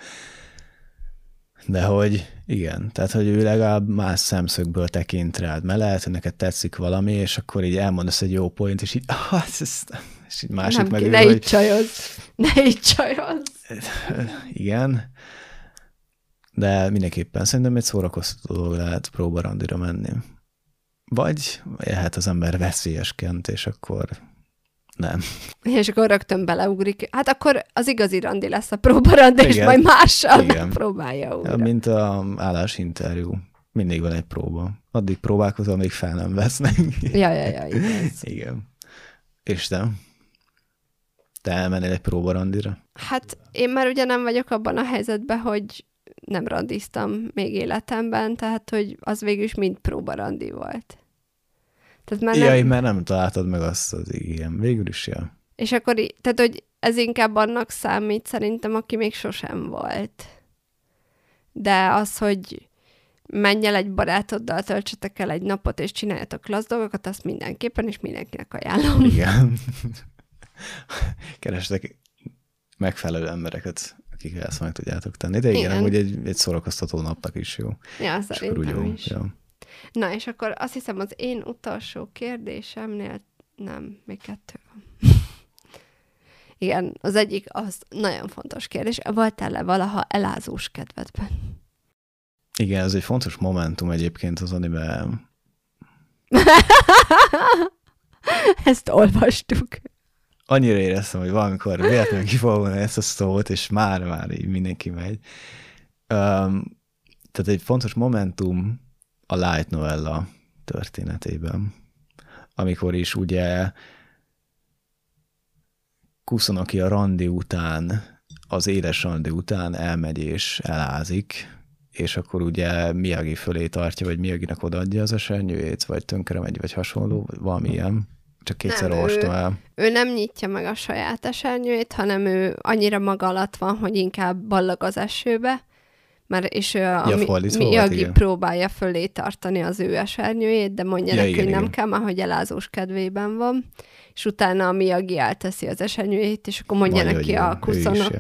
De hogy igen, tehát hogy ő legalább más szemszögből tekint rád, mert lehet, hogy neked tetszik valami, és akkor így elmondasz egy jó point, és így, ah, ez, és így másik nem, meg ő, ne így csajozz. [LAUGHS] Ne így csajozz. igen, de mindenképpen szerintem egy szórakoztató dolog lehet próbarandira menni. Vagy lehet az ember veszélyeskent, és akkor nem. És akkor rögtön beleugrik. Hát akkor az igazi randi lesz a próbarandi, és majd mással Igen. próbálja újra. Ja, mint a állásinterjú. Mindig van egy próba. Addig próbálkozom, amíg fel nem vesznek. Ja, ja, ja, igaz. Igen. És te? Te elmennél egy próbarandira? Hát én már ugye nem vagyok abban a helyzetben, hogy nem randiztam még életemben, tehát hogy az végül is mind próbarandi volt. Tehát már nem, Jaj, mert nem találtad meg azt az igen. Végül is, ja. És akkor, tehát, hogy ez inkább annak számít szerintem, aki még sosem volt. De az, hogy menj el egy barátoddal, töltsetek el egy napot, és csináljatok klassz dolgokat, azt mindenképpen, és mindenkinek ajánlom. Igen. [LAUGHS] [LAUGHS] kerestek megfelelő embereket, akik ezt meg tudjátok tenni. De igen, igen. hogy egy, egy szórakoztató napnak is jó. Ja, szerintem is. Ja. Na, és akkor azt hiszem az én utolsó kérdésemnél nem, még kettő van. [LAUGHS] Igen, az egyik, az nagyon fontos kérdés. Voltál-e valaha elázós kedvedben? Igen, ez egy fontos momentum egyébként az anime. [LAUGHS] Ezt olvastuk. Annyira éreztem, hogy valamikor véletlenül ki ezt a szót, és már-már így mindenki megy. Um, tehát egy fontos momentum a Light Novella történetében, amikor is ugye Kuszanoki a randi után, az éles randi után elmegy és elázik, és akkor ugye Miyagi fölé tartja, vagy Miyaginak odaadja az esernyőjét, vagy tönkre megy, vagy hasonló, vagy valami ilyen. Csak kétszer olvastam el. Ő nem nyitja meg a saját esernyőjét, hanem ő annyira maga alatt van, hogy inkább ballag az esőbe, mert és a ja, Miyagi próbálja fölé tartani az ő esernyőjét, de mondja ja, neki, igen, hogy nem igen. kell, mert hogy elázós kedvében van, és utána a Miyagi elteszi az esernyőjét, és akkor mondja Majd, neki a kuszonok.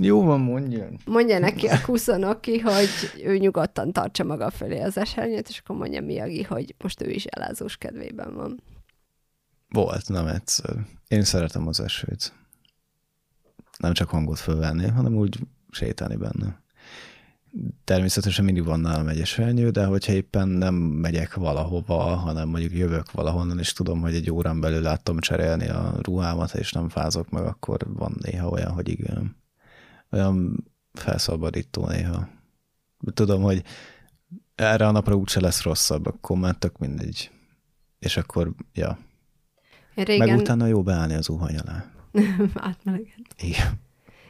Jó van, mondja. Mondja neki a kuszonoki, hogy ő nyugodtan tartsa maga fölé az esernyőt, és akkor mondja Miyagi, hogy most ő is elázós kedvében van. Volt, nem egyszer. Én szeretem az esőt. Nem csak hangot fölvenni, hanem úgy sétálni benne. Természetesen mindig van nálam egy esernyő, de hogyha éppen nem megyek valahova, hanem mondjuk jövök valahonnan, és tudom, hogy egy órán belül láttam cserélni a ruhámat, és nem fázok meg, akkor van néha olyan, hogy igen. Olyan felszabadító néha. Tudom, hogy erre a napra úgyse lesz rosszabb, akkor már tök mindegy. És akkor, ja. Régen... Meg utána jó beállni az uhany alá. [LAUGHS] Átmelegen. Igen.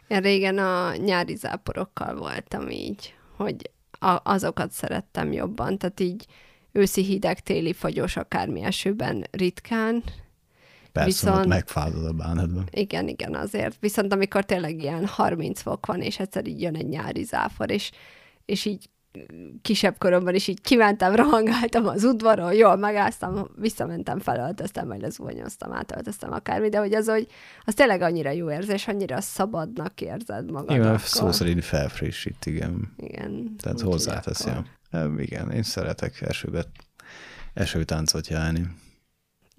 Én régen a nyári záporokkal voltam így, hogy a, azokat szerettem jobban, tehát így őszi hideg, téli fagyos, akármi esőben ritkán. Persze, viszont, megfázod a bánatban. Igen, igen, azért. Viszont amikor tényleg ilyen 30 fok van, és egyszer így jön egy nyári záfor, és, és így kisebb koromban is így kimentem, rohangáltam az udvaron, jól megáztam, visszamentem, felöltöztem, vagy lezuhanyoztam, átöltöztem akármi, de hogy az, hogy az tényleg annyira jó érzés, annyira szabadnak érzed magad. Igen, szó szerint felfrissít, igen. Igen. Tehát hozzáteszi. Igen, én szeretek esőbe, esőtáncot járni.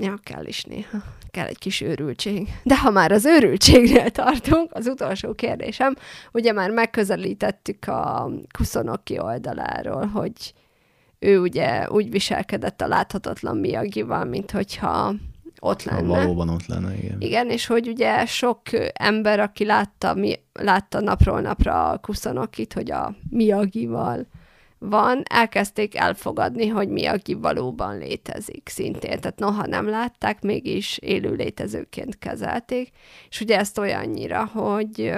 Ja, kell is néha. Kell egy kis őrültség. De ha már az őrültségnél tartunk, az utolsó kérdésem, ugye már megközelítettük a Kuszonoki oldaláról, hogy ő ugye úgy viselkedett a láthatatlan Miyagival, mint hogyha ott lenne. Ha valóban ott lenne, igen. Igen, és hogy ugye sok ember, aki látta, mi, látta napról napra a Kuszonokit, hogy a Miyagival van, elkezdték elfogadni, hogy mi, aki valóban létezik szintén. Tehát noha nem látták, mégis élő létezőként kezelték. És ugye ezt olyannyira, hogy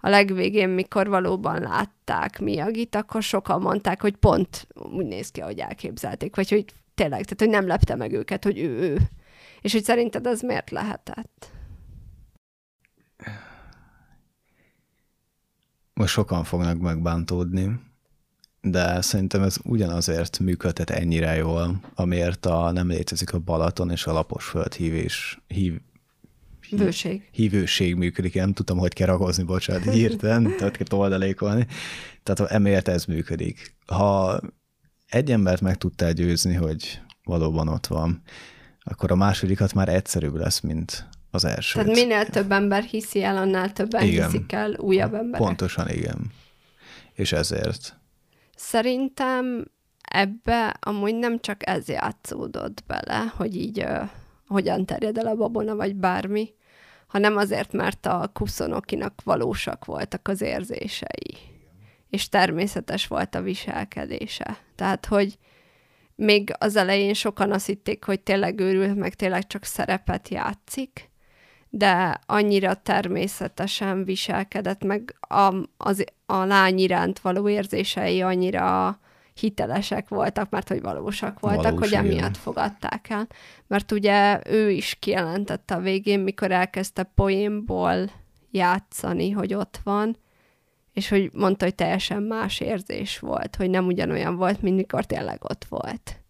a legvégén, mikor valóban látták Miyagit, akkor sokan mondták, hogy pont úgy néz ki, ahogy elképzelték, vagy hogy tényleg, tehát hogy nem lepte meg őket, hogy ő ő. És hogy szerinted ez miért lehetett? Most sokan fognak megbántódni, de szerintem ez ugyanazért működhet ennyire jól, amiért a nem létezik a Balaton és a lapos földhívés, hív, hív, Vőség. hívőség működik. Nem tudtam, hogy kell ragozni, bocsánat, hirtelen, [LAUGHS] tehát kell oldalékolni. Tehát emiatt ez működik. Ha egy embert meg tudtál győzni, hogy valóban ott van, akkor a másodikat már egyszerűbb lesz, mint az első. Tehát minél több ember hiszi el, annál többen igen. hiszik el újabb emberek. Pontosan, igen. És ezért. Szerintem ebbe amúgy nem csak ez játszódott bele, hogy így uh, hogyan terjed el a babona, vagy bármi, hanem azért, mert a kuszonokinak valósak voltak az érzései, és természetes volt a viselkedése. Tehát, hogy még az elején sokan azt hitték, hogy tényleg őrült, meg tényleg csak szerepet játszik, de annyira természetesen viselkedett, meg a, az, a lány iránt való érzései annyira hitelesek voltak, mert hogy valósak voltak, Valós, hogy emiatt igen. fogadták el. Mert ugye ő is kijelentette a végén, mikor elkezdte poénból játszani, hogy ott van, és hogy mondta, hogy teljesen más érzés volt, hogy nem ugyanolyan volt, mint mikor tényleg ott volt.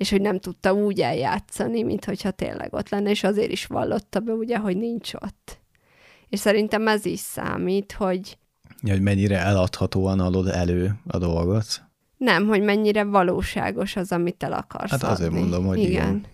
És hogy nem tudta úgy eljátszani, mint hogyha tényleg ott lenne, és azért is vallotta be, ugye, hogy nincs ott. És szerintem ez is számít, hogy Ja, hogy mennyire eladhatóan adod elő a dolgot. nem, hogy mennyire valóságos az, amit el akarsz Hát azért adni. mondom, hogy igen.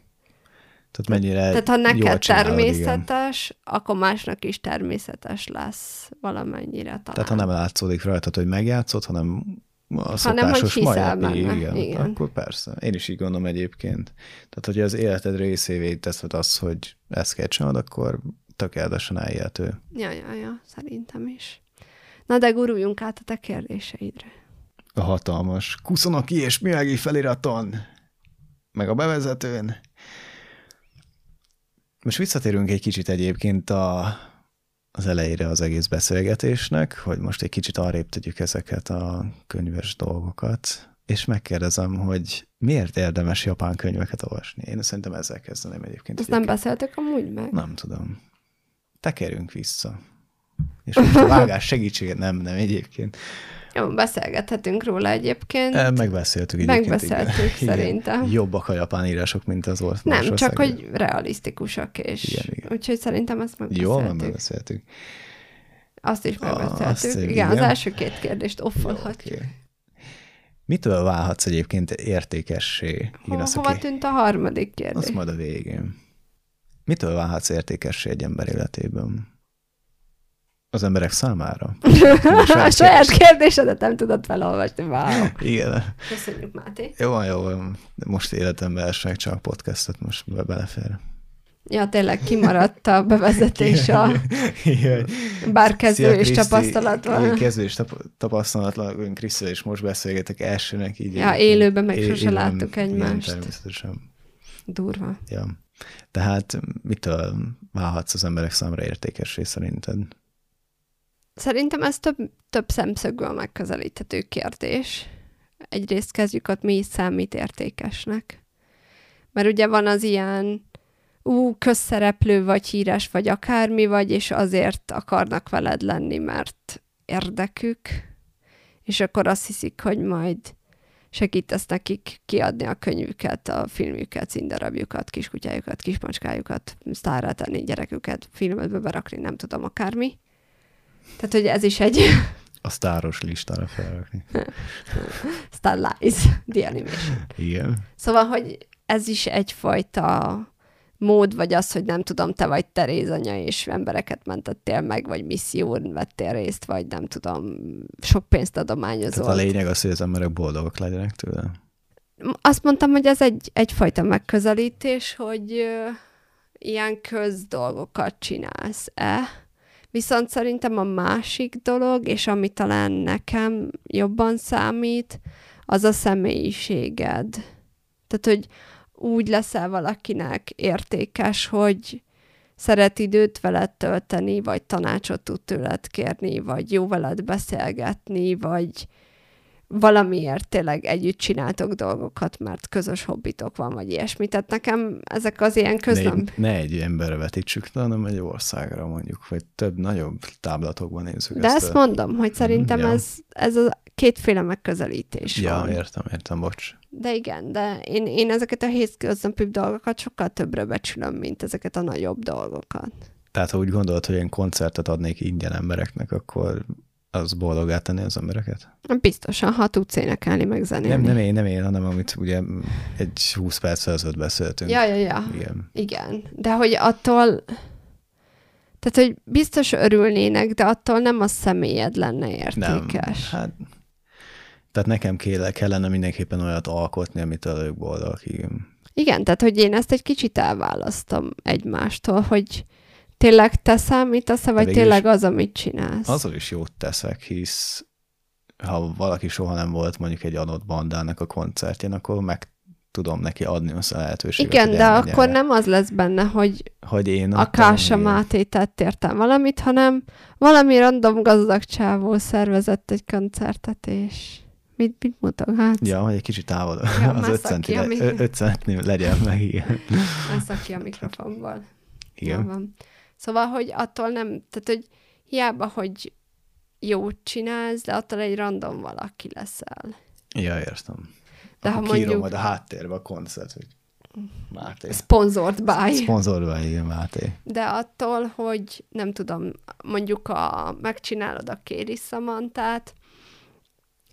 Tehát mennyire Tehát ha jól neked csinálod, igen. természetes, akkor másnak is természetes lesz valamennyire talán. Tehát ha nem látszódik rajtad, hogy megjátszott, hanem a Hanem, hogy szokásos hiszel majd, benne, igen, igen. akkor persze. Én is így gondolom egyébként. Tehát, hogy az életed részévé teszed az, hogy ezt kell csinálod, akkor tökéletesen elérhető. Ja, ja, ja, szerintem is. Na de guruljunk át a te kérdéseidre. A hatalmas Kuszonaki és Miyagi feliraton, meg a bevezetőn. Most visszatérünk egy kicsit egyébként a, az elejére az egész beszélgetésnek, hogy most egy kicsit arrébb tegyük ezeket a könyves dolgokat, és megkérdezem, hogy miért érdemes japán könyveket olvasni? Én szerintem ezzel kezdeném egyébként. Ezt nem beszéltük amúgy meg? Nem tudom. Tekerünk vissza. És most a vágás segítséget nem, nem egyébként. Jó, beszélgethetünk róla egyébként. E, Megbeszéltük egyébként. Megbeszéltük, igen. szerintem. Igen. Jobbak a japán írások, mint az volt. nem, más csak hogy realisztikusak, és Igen, igen. úgyhogy szerintem ezt Jól megbeszéltük. van, megbeszéltük. Azt is megbeszéltük. azt, igen, igen. az első két kérdést offolhatjuk. Mitől válhatsz egyébként értékessé? Hova, hova tűnt a harmadik kérdés? azt majd a végén. Mitől válhatsz értékessé egy ember életében? Az emberek számára? [LAUGHS] a saját kérdésedet nem tudod felolvasni. Wow. Igen. Köszönjük, Máté. Jó van, jó van. Most életemben elsőnek csak podcastot, most be- belefér. Ja, tényleg kimaradt a [LAUGHS] bevezetés a bár kezdő és. Igen, kezdő és tap- tapasztalatlan, én Krisztel és most beszélgetek elsőnek. Így Ja, élőben meg É- sose láttuk egymást. természetesen. Durva. Ja. Tehát mitől válhatsz az emberek számára értékessé szerinted? Szerintem ez több, több szemszögből megközelíthető kérdés. Egyrészt kezdjük ott, mi számít értékesnek. Mert ugye van az ilyen, ú, közszereplő vagy híres vagy akármi vagy, és azért akarnak veled lenni, mert érdekük, és akkor azt hiszik, hogy majd segítesz nekik kiadni a könyvüket, a filmjüket, színdarabjukat, kiskutyájukat, kismacskájukat, sztárra tenni gyereküket, filmetbe berakni, nem tudom, akármi. Tehát, hogy ez is egy A sztáros listára felrakni. [LAUGHS] Star Lies, The Animation. Igen. Szóval, hogy ez is egyfajta mód, vagy az, hogy nem tudom, te vagy Teréz anya, és embereket mentettél meg, vagy misszión vettél részt, vagy nem tudom, sok pénzt Tehát adományozol. a lényeg az, hogy az emberek boldogok legyenek tőle. Azt mondtam, hogy ez egy, egyfajta megközelítés, hogy ö, ilyen közdolgokat csinálsz-e. Viszont szerintem a másik dolog, és ami talán nekem jobban számít, az a személyiséged. Tehát, hogy úgy leszel valakinek értékes, hogy szeret időt veled tölteni, vagy tanácsot tud tőled kérni, vagy jó veled beszélgetni, vagy valamiért tényleg együtt csináltok dolgokat, mert közös hobbitok van, vagy ilyesmi. Tehát nekem ezek az ilyen Ne, közlöm... egy- ne egy emberre vetítsük le, hanem egy országra mondjuk, vagy több nagyobb táblatokban nézzük De ezt. ezt mondom, hogy szerintem ja. ez, ez a kétféle megközelítés Ja, van. értem, értem, bocs. De igen, de én, én ezeket a hétköznapi dolgokat sokkal többre becsülöm, mint ezeket a nagyobb dolgokat. Tehát ha úgy gondolod, hogy én koncertet adnék ingyen embereknek, akkor az boldogá tenni az embereket? Biztosan, ha tudsz énekelni, meg zenélni. Nem, nem én, nem én, hanem amit ugye egy 20 perc ezelőtt beszéltünk. Ja, ja, ja. Igen. Igen, de hogy attól, tehát, hogy biztos örülnének, de attól nem a személyed lenne Nem, értékes. hát tehát nekem kéle, kellene mindenképpen olyat alkotni, amit ők boldog, igen. Igen, tehát, hogy én ezt egy kicsit elválasztom egymástól, hogy tényleg te számítasz-e, vagy tényleg az, amit csinálsz. Azzal is jót teszek, hisz ha valaki soha nem volt mondjuk egy adott bandának a koncertjén, akkor meg tudom neki adni azt a lehetőséget, Igen, de akkor nem az lesz benne, hogy hogy én a Kása. Máté tett értem valamit, hanem valami random gazdag csávó szervezett egy koncertet, és mit, mit? Hát, Ja, hogy egy kicsit távol. Ja, [LAUGHS] az már 5 szaki, centi, ami- 5 centi legyen meg, igen. Ezt ki a mikrofonból. Igen. van. Szóval, hogy attól nem, tehát, hogy hiába, hogy jót csinálsz, de attól egy random valaki leszel. Ja, értem. De ha Akkor kírom mondjuk majd a háttérbe a koncert, hogy Máté. sponsored by. Szponzorba, igen, Máté. De attól, hogy nem tudom, mondjuk a, megcsinálod a Kéri Szamantát,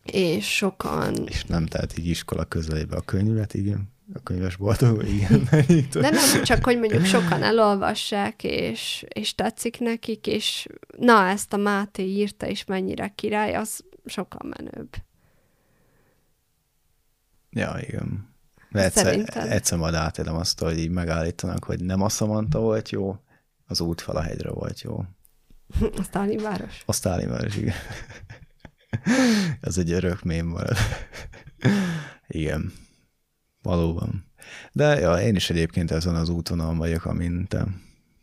és sokan... És nem tehát így iskola közelébe a könyvet, igen. A könyvesboltokban, igen. [LAUGHS] De nem, csak hogy mondjuk sokan elolvassák, és, és tetszik nekik, és na, ezt a Máté írta, és mennyire király, az sokkal menőbb. Ja, igen. De egyszer, Szerintem. egyszer majd átélem azt, hogy így megállítanak, hogy nem a Samantha volt jó, az útfal a hegyre volt jó. [LAUGHS] A Sztálin város. A Sztálin város, igen. [LAUGHS] Ez egy örök mém marad. Igen. Valóban. De ja, én is egyébként ezen az útvonalon vagyok, amint te,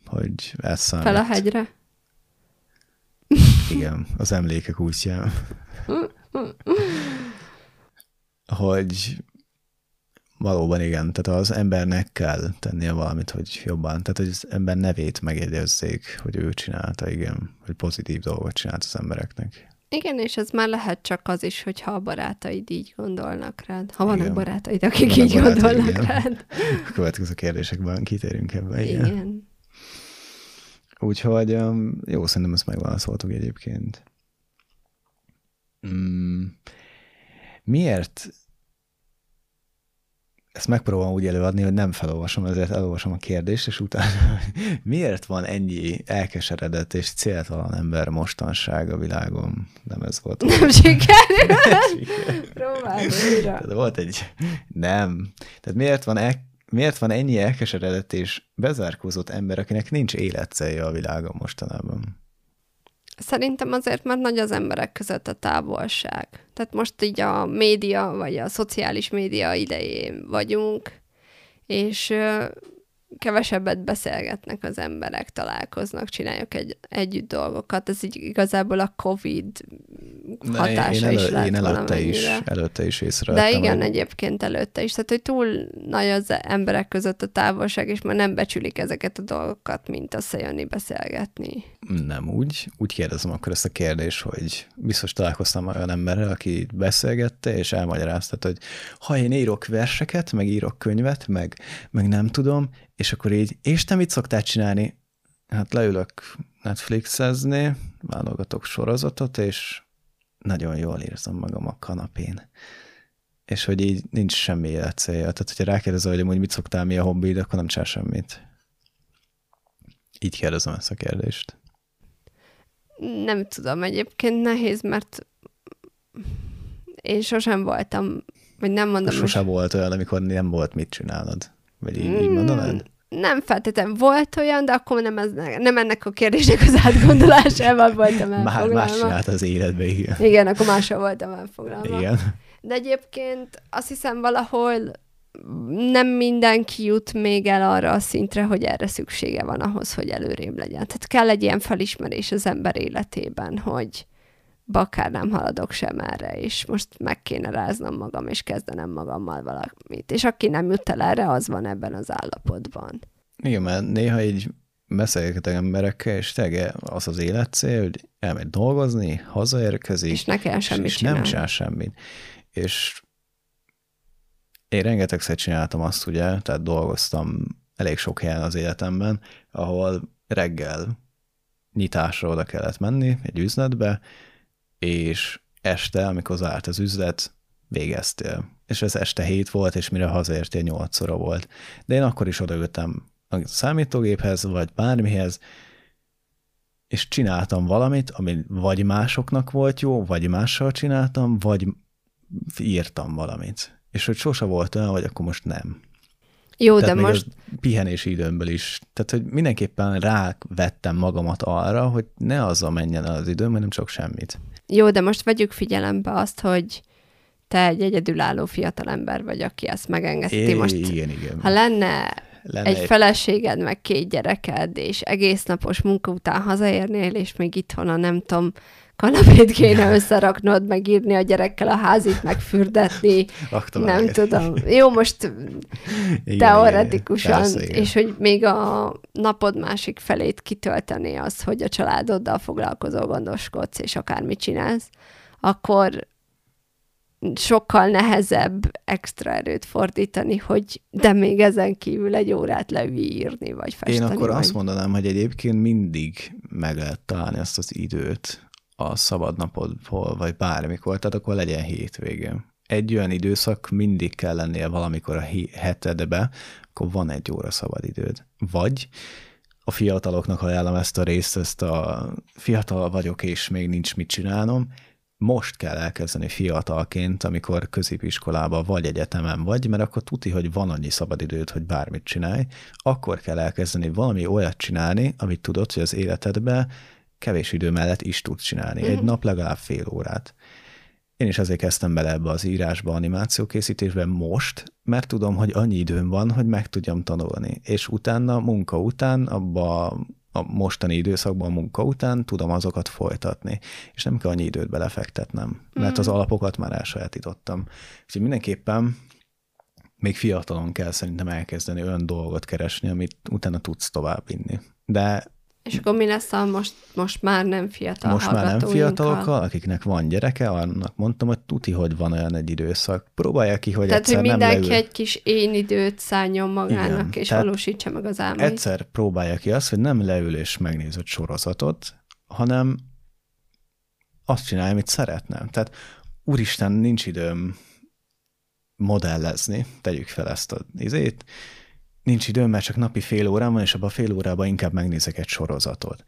hogy ez számít. Fel a hegyre. [LAUGHS] Igen, az emlékek útján. [LAUGHS] hogy valóban igen, tehát az embernek kell tennie valamit, hogy jobban, tehát hogy az ember nevét megjegyezzék, hogy ő csinálta, igen, hogy pozitív dolgot csinált az embereknek. Igen, és ez már lehet csak az is, hogyha a barátaid így gondolnak rád. Ha vannak Igen. barátaid, akik Vannak így barátaid, gondolnak igen. rád. [LAUGHS] A következő kérdésekben kitérünk ebbe. Igen. igen. Igen. Úgyhogy um, jó, szerintem ezt megválaszoltuk egyébként. Mm, miért ezt megpróbálom úgy előadni, hogy nem felolvasom, ezért elolvasom a kérdést, és utána [LAUGHS] miért van ennyi elkeseredett és céltalan ember mostanság a világon? Nem ez volt. Nem sikerült. [LAUGHS] Próbálj újra. Volt egy... Nem. Tehát miért van, el, miért van ennyi elkeseredett és bezárkózott ember, akinek nincs életcélja a világon mostanában? Szerintem azért, mert nagy az emberek között a távolság. Tehát most így a média, vagy a szociális média idején vagyunk, és kevesebbet beszélgetnek az emberek, találkoznak, csináljuk egy, együtt dolgokat. Ez így igazából a COVID Ne, hatása én, is elő, lett én előtte is, előtte is De észrevettem. igen, hogy egyébként előtte is. Tehát, hogy túl nagy az emberek között a távolság, és már nem becsülik ezeket a dolgokat, mint összejönni, beszélgetni. Nem úgy. Úgy kérdezem akkor ezt a kérdést, hogy biztos találkoztam olyan emberrel, aki beszélgette, és elmagyarázta, hogy ha én írok verseket, meg írok könyvet, meg, meg nem tudom, és akkor így, és te mit szoktál csinálni? Hát leülök Netflixezni, válogatok sorozatot, és nagyon jól érzem magam a kanapén. És hogy így nincs semmi életcélja. Tehát, hogyha rákérdezel, hogy amúgy mit szoktál, mi a hobbid, akkor nem csinál semmit. Így kérdezem ezt a kérdést. Nem tudom, egyébként nehéz, mert én sosem voltam, vagy nem mondom, Sose volt olyan, amikor nem volt mit csinálod. Vagy így, így mondanád? Nem feltétlenül volt olyan, de akkor nem, ez, nem ennek a kérdésnek az átgondolásával voltam [LAUGHS] elfoglalva. más csinált az életbe, igen. Igen, akkor máshol voltam elfoglalva. Igen. De egyébként azt hiszem valahol nem mindenki jut még el arra a szintre, hogy erre szüksége van ahhoz, hogy előrébb legyen. Tehát kell egy ilyen felismerés az ember életében, hogy bakár nem haladok sem erre, és most meg kéne ráznom magam, és kezdenem magammal valamit. És aki nem jut el erre, az van ebben az állapotban. Igen, mert néha így beszélgetek emberekkel, és tényleg az az életcél, hogy elmegy dolgozni, hazaérkezik, És ne kell semmit és nem csinálni. csinál semmit. És én rengetegszer csináltam azt, ugye, tehát dolgoztam elég sok helyen az életemben, ahol reggel nyitásra oda kellett menni egy üzletbe, és este, amikor zárt az üzlet, végeztél. És ez este hét volt, és mire hazaértél, nyolc óra volt. De én akkor is odaültem a számítógéphez, vagy bármihez, és csináltam valamit, ami vagy másoknak volt jó, vagy mással csináltam, vagy írtam valamit. És hogy sose volt olyan, hogy akkor most nem. Jó, Tehát de most pihenési időmből is. Tehát, hogy mindenképpen rávettem magamat arra, hogy ne azzal menjen az időm, hanem csak semmit. Jó, de most vegyük figyelembe azt, hogy te egy egyedülálló fiatalember vagy, aki ezt megengedheti. Most, igen, igen. ha lenne Lenne egy feleséged, meg két gyereked, és egész napos munka után hazaérnél, és még itthon a nem tudom, kanapét kéne összeraknod, meg írni a gyerekkel a házit, megfürdetni, [LAUGHS] nem tudom. Jó, most Igen, teoretikusan, igen. Persze, igen. és hogy még a napod másik felét kitölteni az, hogy a családoddal foglalkozol, gondoskodsz, és akármit csinálsz, akkor sokkal nehezebb extra erőt fordítani, hogy de még ezen kívül egy órát leírni, vagy festeni. Én akkor vagy... azt mondanám, hogy egyébként mindig meg lehet találni azt az időt a szabadnapodból, vagy bármikor, tehát akkor legyen hétvégén. Egy olyan időszak mindig kell lennie valamikor a hetedbe, akkor van egy óra szabad időd. Vagy a fiataloknak ajánlom ezt a részt, ezt a fiatal vagyok, és még nincs mit csinálnom, most kell elkezdeni fiatalként, amikor középiskolában vagy egyetemen vagy, mert akkor tuti, hogy van annyi szabadidőd, hogy bármit csinálj, akkor kell elkezdeni valami olyat csinálni, amit tudod, hogy az életedbe kevés idő mellett is tudsz csinálni. Egy mhm. nap legalább fél órát. Én is azért kezdtem bele ebbe az írásba, animációkészítésbe most, mert tudom, hogy annyi időm van, hogy meg tudjam tanulni. És utána, munka után, abba a mostani időszakban a munka után tudom azokat folytatni, és nem kell annyi időt belefektetnem, mert az mm. alapokat már elsajátítottam. Úgyhogy mindenképpen még fiatalon kell szerintem elkezdeni olyan dolgot keresni, amit utána tudsz továbbvinni. De és akkor mi lesz a most, most már nem fiatal Most már nem fiatalokkal, akiknek van gyereke, annak mondtam, hogy tuti, hogy van olyan egy időszak. Próbálja ki, hogy Tehát, egyszer hogy mindenki nem egy kis én időt szálljon magának, Igen, és valósítsa meg az álmait. Egyszer próbálja ki azt, hogy nem leül és megnéz egy sorozatot, hanem azt csinálja, amit szeretne. Tehát úristen, nincs időm modellezni, tegyük fel ezt az izét, nincs időm, mert csak napi fél órám van, és abban a fél órában inkább megnézek egy sorozatot.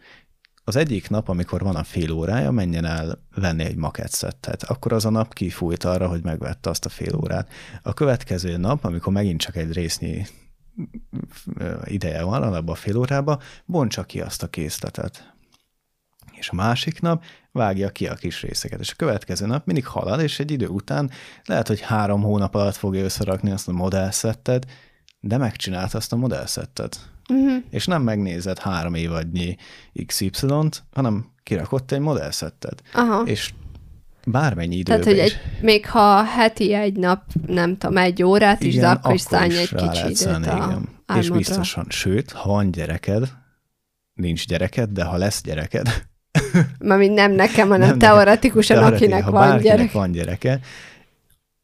Az egyik nap, amikor van a fél órája, menjen el venni egy maketszettet. Akkor az a nap kifújt arra, hogy megvette azt a fél órát. A következő nap, amikor megint csak egy résznyi ideje van, abban a fél órába, bontsa ki azt a készletet. És a másik nap vágja ki a kis részeket. És a következő nap mindig halad, és egy idő után lehet, hogy három hónap alatt fogja összerakni azt a modellszettet, de megcsinált azt a modellszettet. Uh-huh. És nem megnézed három évadnyi XY-t, hanem kirakott egy modellszettet. Aha. És bármennyi időben Tehát, hogy egy, még ha heti egy nap, nem tudom, egy órát is, igen, de akkor is szállj egy kicsi időt a És biztosan, sőt, ha van gyereked, nincs gyereked, de ha lesz gyereked, [LAUGHS] Mármint nem nekem, hanem nem teoretikusan, nekem. akinek ha van gyerek. van gyereke,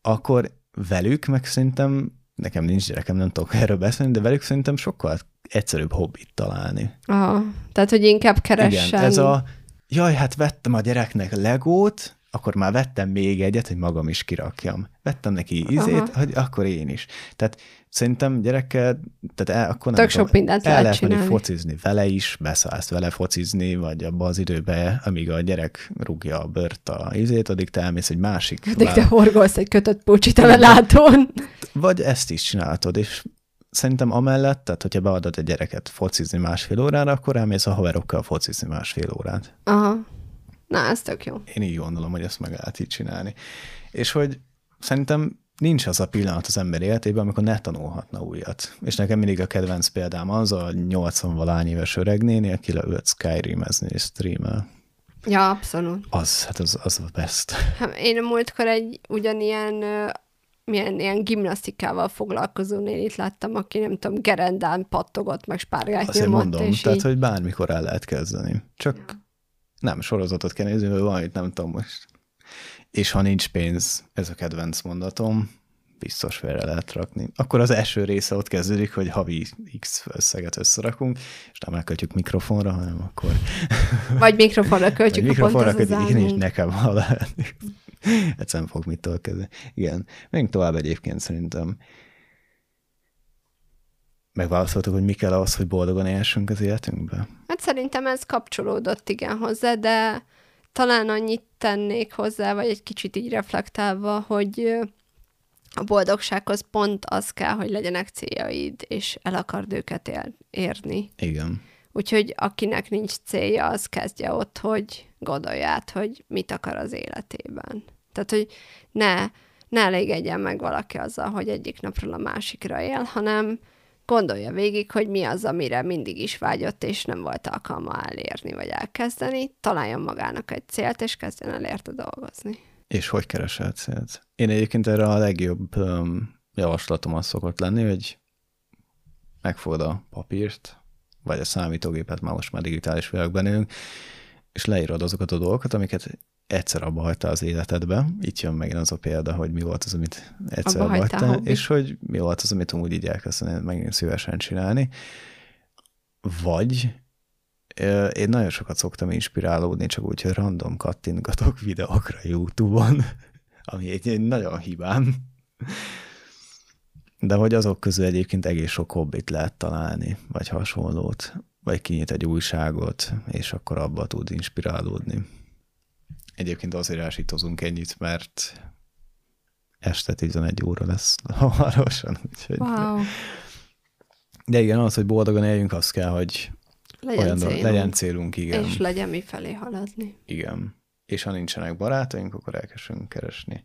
akkor velük meg szerintem nekem nincs gyerekem, nem tudok erről beszélni, de velük szerintem sokkal egyszerűbb hobbit találni. Aha, tehát, hogy inkább keressen. Igen, ez a, jaj, hát vettem a gyereknek legót, akkor már vettem még egyet, hogy magam is kirakjam. Vettem neki ízét, Aha. hogy akkor én is. Tehát szerintem gyerekkel, tehát el, akkor nem Tök sok mindent el lehet lehet focizni vele is, beszállsz vele focizni, vagy abba az időbe, amíg a gyerek rúgja a bört a ízét, addig te elmész egy másik. Addig te horgolsz egy kötött pulcsit a látón. Vagy ezt is csináltod, és szerintem amellett, tehát hogyha beadod egy gyereket focizni másfél órára, akkor elmész a haverokkal focizni másfél órát. Aha. Na, ez tök jó. Én így gondolom, hogy ezt meg lehet így csinálni. És hogy szerintem nincs az a pillanat az ember életében, amikor ne tanulhatna újat. És nekem mindig a kedvenc példám az a 80 valány éves öreg néni, aki leült Skyrim-ezni és streamel. Ja, abszolút. Az, hát az, az a best. Hát én a múltkor egy ugyanilyen milyen ilyen gimnasztikával foglalkozó nénit láttam, aki nem tudom, gerendán pattogott, meg spárgát Azért nyomott, mondom, és tehát, így... hogy bármikor el lehet kezdeni. Csak ja. nem sorozatot kell nézni, mert valamit nem tudom most és ha nincs pénz, ez a kedvenc mondatom, biztos félre lehet rakni. Akkor az első része ott kezdődik, hogy havi X összeget összerakunk, és nem elköltjük mikrofonra, hanem akkor... Vagy mikrofonra költjük Vagy mikrofonra költjük, én is nekem hallani. Egyszerűen fog mit kezdeni. Igen. Menjünk tovább egyébként szerintem. Megválaszoltuk, hogy mi kell ahhoz, hogy boldogan élsünk az életünkbe? Hát szerintem ez kapcsolódott igen hozzá, de talán annyit tennék hozzá, vagy egy kicsit így reflektálva, hogy a boldogsághoz pont az kell, hogy legyenek céljaid, és el akard őket él- érni. Igen. Úgyhogy akinek nincs célja, az kezdje ott, hogy gondolját, hogy mit akar az életében. Tehát, hogy ne, ne elégedjen meg valaki azzal, hogy egyik napról a másikra él, hanem gondolja végig, hogy mi az, amire mindig is vágyott, és nem volt alkalma elérni vagy elkezdeni, találjon magának egy célt, és kezdjen el érte dolgozni. És hogy keresel célt? Én egyébként erre a legjobb um, javaslatom az szokott lenni, hogy megfogod a papírt, vagy a számítógépet, már most már digitális világban élünk, és leírod azokat a dolgokat, amiket egyszer abba hagyta az életedbe, itt jön megint az a példa, hogy mi volt az, amit egyszer Abba hagytál és hogy mi volt az, amit úgy így elkezdeni megint szívesen csinálni. Vagy én nagyon sokat szoktam inspirálódni, csak úgy, hogy random kattintgatok [LAUGHS] videókra YouTube-on, ami egy, egy nagyon hibám. De hogy azok közül egyébként egész sok hobbit lehet találni, vagy hasonlót, vagy kinyit egy újságot, és akkor abba tud inspirálódni. Egyébként azért ásítozunk ennyit, mert este 11 óra lesz [LAUGHS] hamarosan. Úgyhogy... Wow. De igen, az, hogy boldogan éljünk, az kell, hogy Legyen olyan célunk. legyen célunk, igen. És legyen mi felé haladni. Igen. És ha nincsenek barátaink, akkor elkezdünk keresni.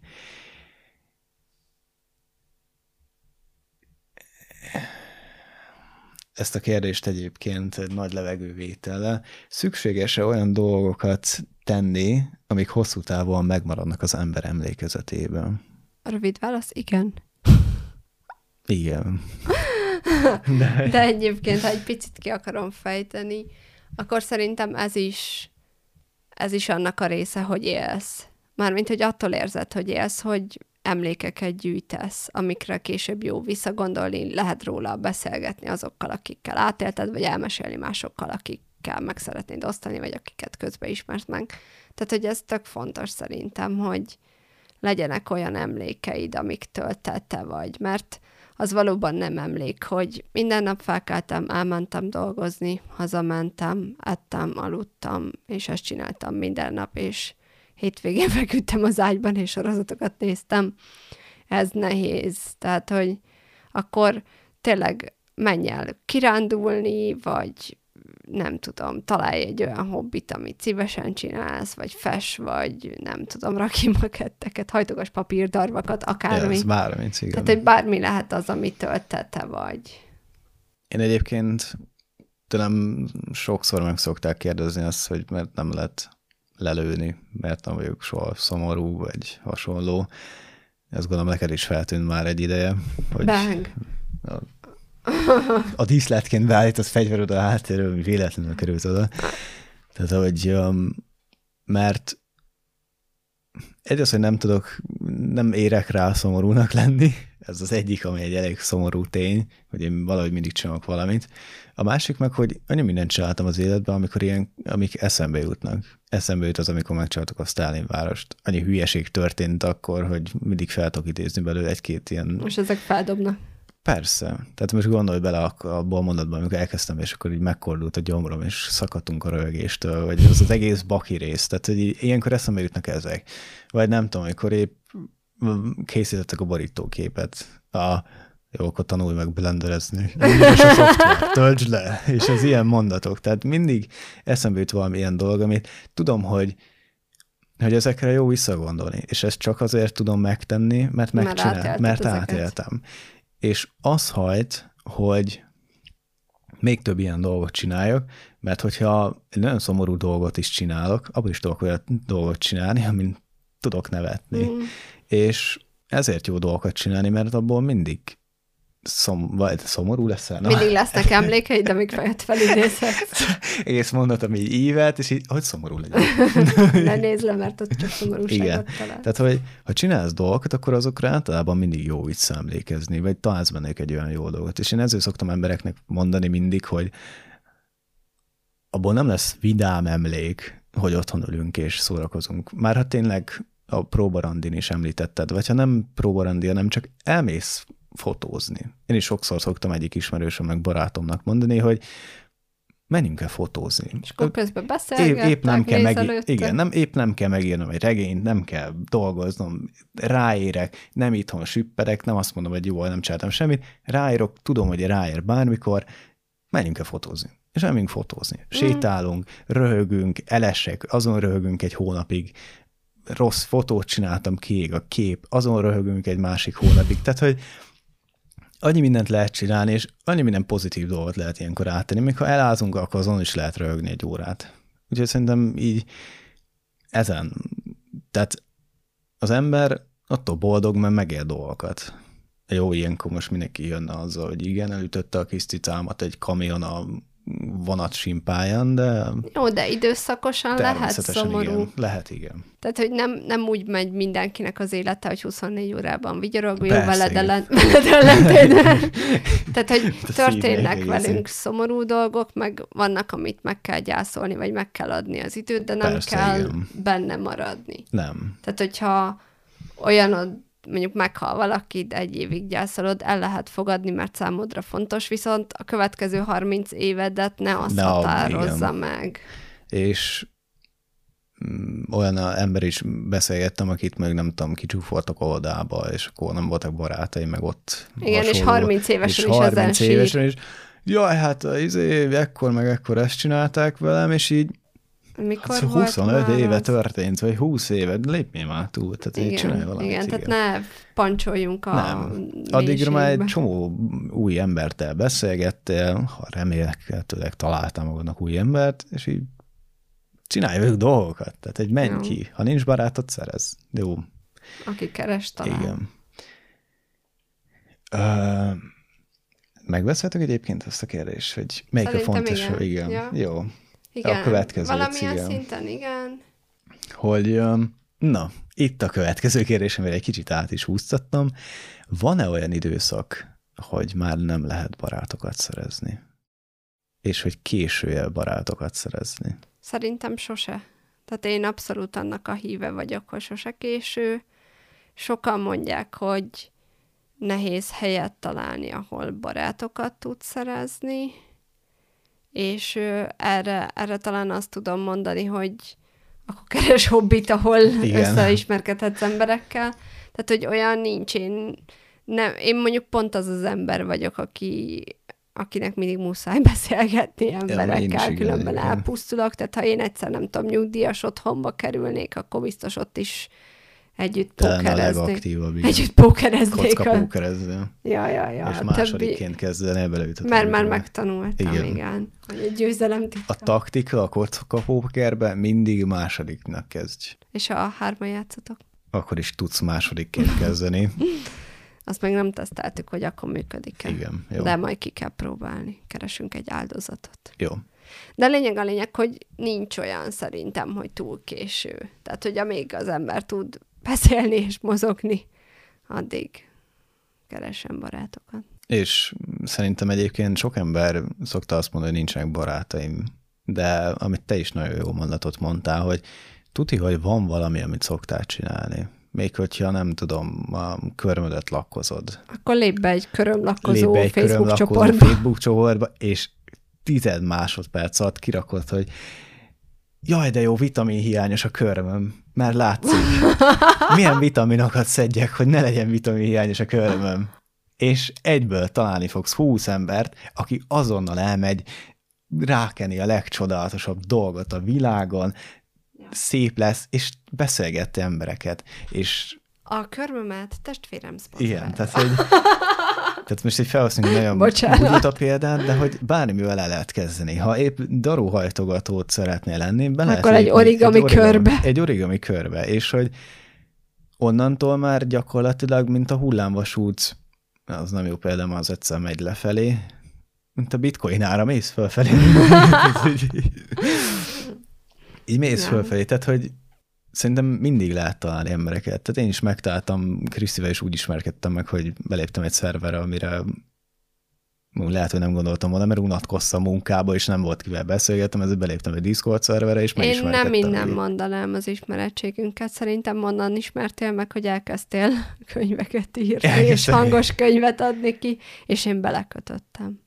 Ezt a kérdést egyébként egy nagy levegővétellel. Szükséges-e olyan dolgokat tenni, amik hosszú távon megmaradnak az ember emlékezetében? A rövid válasz, igen. Igen. [LAUGHS] De, De egyébként, ha egy picit ki akarom fejteni, akkor szerintem ez is, ez is annak a része, hogy élsz. Mármint, hogy attól érzed, hogy élsz, hogy emlékeket gyűjtesz, amikre később jó visszagondolni, lehet róla beszélgetni azokkal, akikkel átélted, vagy elmesélni másokkal, akikkel meg szeretnéd osztani, vagy akiket közben ismersz meg. Tehát, hogy ez tök fontos szerintem, hogy legyenek olyan emlékeid, te te vagy, mert az valóban nem emlék, hogy minden nap felkeltem, elmentem dolgozni, hazamentem, ettem, aludtam, és ezt csináltam minden nap, és hétvégén [LAUGHS] feküdtem az ágyban, és sorozatokat néztem. Ez nehéz. Tehát, hogy akkor tényleg menj el kirándulni, vagy nem tudom, találj egy olyan hobbit, amit szívesen csinálsz, vagy fes, vagy nem tudom, raki maketteket, hajtogas papírdarvakat, akármi. ez bármi, igen. Tehát, hogy bármi lehet az, amitől te, te vagy. Én egyébként tőlem sokszor meg szokták kérdezni azt, hogy mert nem lehet lelőni, mert nem vagyok soha szomorú, vagy hasonló. Ezt gondolom neked is feltűnt már egy ideje, hogy Bang. a, a díszletként beállított fegyvered a háttérről, ami véletlenül került oda. Tehát, hogy um, mert egy az, hogy nem tudok, nem érek rá szomorúnak lenni, ez az egyik, ami egy elég szomorú tény, hogy én valahogy mindig csinálok valamit. A másik meg, hogy annyi mindent csináltam az életben, amikor ilyen, amik eszembe jutnak. Eszembe jut az, amikor megcsináltuk a Stalin várost. Annyi hülyeség történt akkor, hogy mindig fel tudok idézni belőle egy-két ilyen Most ezek feldobnak. Persze. Tehát most gondolj bele abból a mondatban, amikor elkezdtem, és akkor így megkordult a gyomrom, és szakadtunk a röhögéstől, vagy az az egész baki rész. Tehát, hogy így- ilyenkor eszembe jutnak ezek. Vagy nem tudom, amikor épp készítettek a borítóképet. A, jó, akkor tanulj meg blenderezni. És a szoftver, [LAUGHS] töltsd le. És az ilyen mondatok. Tehát mindig eszembe jut valami ilyen dolog, amit tudom, hogy hogy ezekre jó visszagondolni, és ezt csak azért tudom megtenni, mert Mert megcsinál, átélted mert átéltem. És az hajt, hogy még több ilyen dolgot csináljak, mert hogyha egy nagyon szomorú dolgot is csinálok, abból is tudok olyan dolgot csinálni, amin tudok nevetni. Mm. És ezért jó dolgokat csinálni, mert abból mindig szom, vagy szomorú leszel. Na, Mindig lesznek emlékeid, amik fejed felidézhetsz. [LAUGHS] egész mondatom így ívet, és így, hogy szomorú legyen. Ne nézd le, mert ott csak szomorúságot talál. Tehát, hogy ha csinálsz dolgokat, akkor azokra általában mindig jó visszaemlékezni, vagy találsz bennük egy olyan jó dolgot. És én ezért szoktam embereknek mondani mindig, hogy abból nem lesz vidám emlék, hogy otthon ülünk és szórakozunk. Már ha tényleg a próbarandin is említetted, vagy ha nem próbarandi, hanem csak elmész fotózni. Én is sokszor szoktam egyik ismerősömnek, barátomnak mondani, hogy menjünk el fotózni. És akkor közben Épp, épp nem kell meg, igen, nem, épp nem kell megírnom egy regényt, nem kell dolgoznom, ráérek, nem itthon süppedek, nem azt mondom, hogy jó, nem csináltam semmit, ráírok, tudom, hogy ráér bármikor, menjünk el fotózni. És elmegyünk fotózni. Sétálunk, röhögünk, elesek, azon röhögünk egy hónapig, rossz fotót csináltam, kiég a kép, azon röhögünk egy másik hónapig. Tehát, hogy annyi mindent lehet csinálni, és annyi minden pozitív dolgot lehet ilyenkor áttenni. Még ha elázunk, akkor azon is lehet röhögni egy órát. Úgyhogy szerintem így ezen. Tehát az ember attól boldog, mert megél dolgokat. Jó, ilyenkor most mindenki jönne azzal, hogy igen, elütötte a kis cicámat egy kamion a vonat simpályán, de... Jó, de időszakosan lehet szomorú. Igen. Lehet, igen. Tehát, hogy nem, nem úgy megy mindenkinek az élete, hogy 24 órában vigyorog, jó [LAUGHS] veled ellen- veled ellentétben. [LAUGHS] Tehát, hogy A történnek velünk szomorú dolgok, meg vannak, amit meg kell gyászolni, vagy meg kell adni az időt, de nem Persze, kell igen. benne maradni. Nem. Tehát, hogyha olyanod, mondjuk meghal valakit, egy évig gyászolod, el lehet fogadni, mert számodra fontos, viszont a következő 30 évedet ne azt Ne, határozza igen. meg. És mm, olyan ember is beszélgettem, akit meg nem tudom, kicsúfoltak oldába, és akkor nem voltak barátai, meg ott Igen, és 30 évesen és is 30 ezen sír. évesen is, jaj, hát izé, ekkor meg ekkor ezt csinálták velem, és így Mikor hát volt 25 már éve az? történt, vagy 20 éve, lépjél már túl, tehát így csinálj Igen, valamit. igen, tehát ne pancsoljunk a Nem. Addigra már egy csomó új embertel beszélgettél, ha remélhetőleg találtál magadnak új embert, és így csinálj velük dolgokat. Tehát egy menj Jó. ki. Ha nincs barátod, szerez. Jó, Aki keres, talán. igen. Ö, megbeszéltük egyébként ezt a kérdést, hogy melyik Szerintem a fontos? igen. igen. Ja. Jó. Igen, A következő, valamilyen igen. szinten, igen. Hogy, na, itt a következő kérdés, amire egy kicsit át is húztattam. Van-e olyan időszak, hogy már nem lehet barátokat szerezni? És hogy késője barátokat szerezni? Szerintem sose. Tehát én abszolút annak a híve vagyok, hogy sose késő. Sokan mondják, hogy nehéz helyet találni, ahol barátokat tudsz szerezni, és erre, erre talán azt tudom mondani, hogy akkor keres hobbit, ahol Igen. Összeismerkedhetsz emberekkel. Tehát, hogy olyan nincs. Én, nem, én mondjuk pont az az ember vagyok, aki, akinek mindig muszáj [LAUGHS] beszélgetni emberekkel, igen, különben igen. elpusztulok. Tehát, ha én egyszer, nem tudom, nyugdíjas otthonba kerülnék, akkor biztos ott is együtt Talán a legaktívabb, igen. Együtt pókereznék. Kocka a- pókerezni. Ja, ja, ja. és a másodikként kezdeni beleütött. Mert már megtanultam, Igen. igen. Hogy egy győzelem A titka. taktika a kocka pókerben mindig másodiknak kezdj. És ha a hárma játszatok, Akkor is tudsz másodikként kezdeni. [LAUGHS] azt meg nem teszteltük, hogy akkor működik-e. Igen, jó. De majd ki kell próbálni. Keresünk egy áldozatot. Jó. De a lényeg a lényeg, hogy nincs olyan szerintem, hogy túl késő. Tehát, hogy amíg az ember tud beszélni és mozogni, addig keresen barátokat. És szerintem egyébként sok ember szokta azt mondani, hogy nincsenek barátaim, de amit te is nagyon jó mondatot mondtál, hogy tuti, hogy van valami, amit szoktál csinálni. Még hogyha nem tudom, a körmödet lakkozod. Akkor lép be egy körömlakozó Lép be egy Facebook körömlakozó csoportba. Facebook csoportba, és tized másodperc alatt kirakod, hogy jaj, de jó, vitamin hiányos a körmöm, mert látszik. [LAUGHS] Milyen vitaminokat szedjek, hogy ne legyen vitamin hiányos a körmöm. És egyből találni fogsz 20 embert, aki azonnal elmegy rákeni a legcsodálatosabb dolgot a világon, szép lesz, és beszélgette embereket. És A körmömet testvérem szponzorál. igen, tehát, hogy, [LAUGHS] tehát most egy felhasználni egy nagyon Bocsánat. buta példát, de hogy bármivel el lehet kezdeni. Ha épp daruhajtogatót szeretnél lenni, be lehet Akkor egy lépni origami körbe. Egy origami körbe, és hogy onnantól már gyakorlatilag, mint a hullámvasút, az nem jó példa, az egyszer megy lefelé, mint a bitcoin ára, mész fölfelé. [LAUGHS] Így mész Nem. fölfelé, tehát hogy szerintem mindig lehet találni embereket. Tehát én is megtaláltam, Krisztivel is úgy ismerkedtem meg, hogy beléptem egy szerverre, amire lehet, hogy nem gondoltam volna, mert unatkoztam munkába, és nem volt kivel beszélgettem, ezért beléptem egy Discord szerverre, és Én nem innen így. mondanám az ismerettségünket. Szerintem onnan ismertél meg, hogy elkezdtél [LAUGHS] könyveket írni, és Elkezdtem. hangos könyvet adni ki, és én belekötöttem.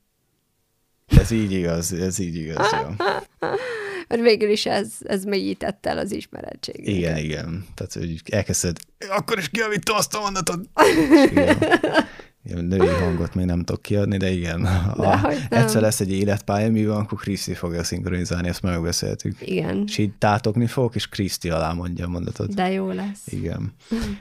Ez így igaz, ez így igaz, jó. [LAUGHS] Mert végül is ez, ez mélyített el az ismerettségünket. Igen, igen. Tehát, hogy elkezded, akkor is kiavítom azt a mondatot. Igen. Igen, női hangot még nem tudok kiadni, de igen. Dehogy nem. egyszer lesz egy életpálya, mi van, akkor Kriszti fogja szinkronizálni, ezt már megbeszéltük. Igen, És így tátogni fogok, és Kriszti alá mondja a mondatot. de jó lesz. Igen.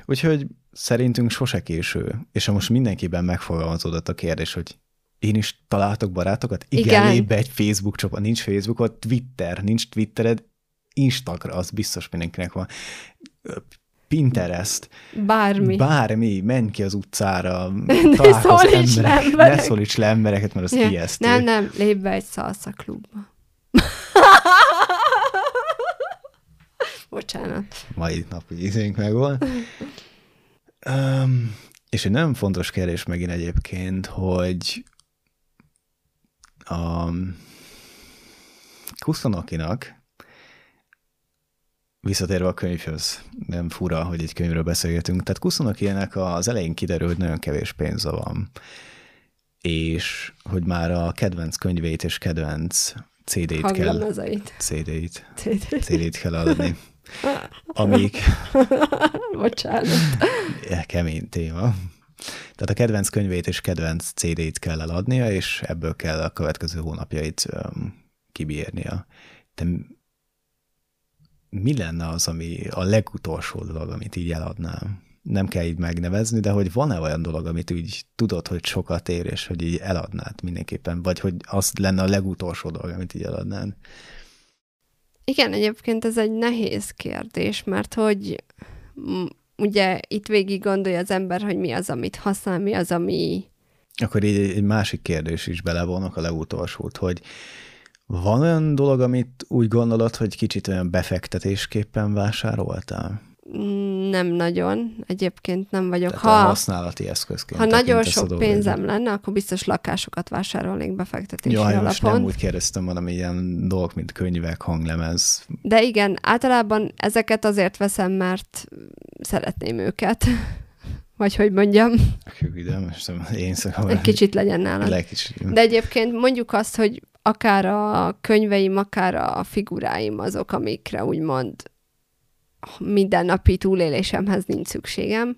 Úgyhogy szerintünk sose késő. És ha most mindenkiben megfogalmazódott a kérdés, hogy én is találtok barátokat? Igen, Igen. be egy Facebook csoport. Nincs Facebookot, Twitter, nincs Twittered, Instagram, az biztos mindenkinek van. Pinterest, Bármi. bármi, menj ki az utcára, [LAUGHS] Ne találkozz szólíts le emberek-. Ne szólíts le embereket, mert az Ja. ijesztő. Nem, nem, lépj be egy szalsza klubba. [LAUGHS] Bocsánat. mai napi izénk meg van. [LAUGHS] Um, és egy nagyon fontos kérdés megint egyébként, hogy a Kusztonokinak visszatérve a könyvhöz, nem fura, hogy egy könyvről beszélgetünk. Tehát Kusztonokinek az elején kiderül, hogy nagyon kevés pénze van, és hogy már a kedvenc könyvét és kedvenc CD-t kell. CD-t, CD. CD-t kell adni, amik [LAUGHS] Bocsánat. Kemény téma. Tehát a kedvenc könyvét és kedvenc CD-t kell eladnia, és ebből kell a következő hónapjait um, kibírnia. De mi lenne az, ami a legutolsó dolog, amit így eladnám? Nem kell így megnevezni, de hogy van-e olyan dolog, amit úgy tudod, hogy sokat ér, és hogy így eladnád mindenképpen, vagy hogy az lenne a legutolsó dolog, amit így eladnád? Igen, egyébként ez egy nehéz kérdés, mert hogy ugye itt végig gondolja az ember, hogy mi az, amit használ, mi az, ami... Akkor így egy másik kérdés is belevonok a legutolsót, hogy van olyan dolog, amit úgy gondolod, hogy kicsit olyan befektetésképpen vásároltál? Nem nagyon, egyébként nem vagyok. Tehát a Ha, használati eszközként. ha nagyon a sok pénzem lenne, akkor biztos lakásokat vásárolnék befektetési Jaj, alapon. most nem úgy kérdeztem, hanem ilyen dolgok, mint könyvek, hanglemez. De igen, általában ezeket azért veszem, mert szeretném őket. [LAUGHS] Vagy hogy mondjam, ide, most én szóval... egy kicsit legyen. Legkicsit. De egyébként mondjuk azt, hogy akár a könyveim, akár a figuráim azok, amikre úgymond mindennapi túlélésemhez nincs szükségem,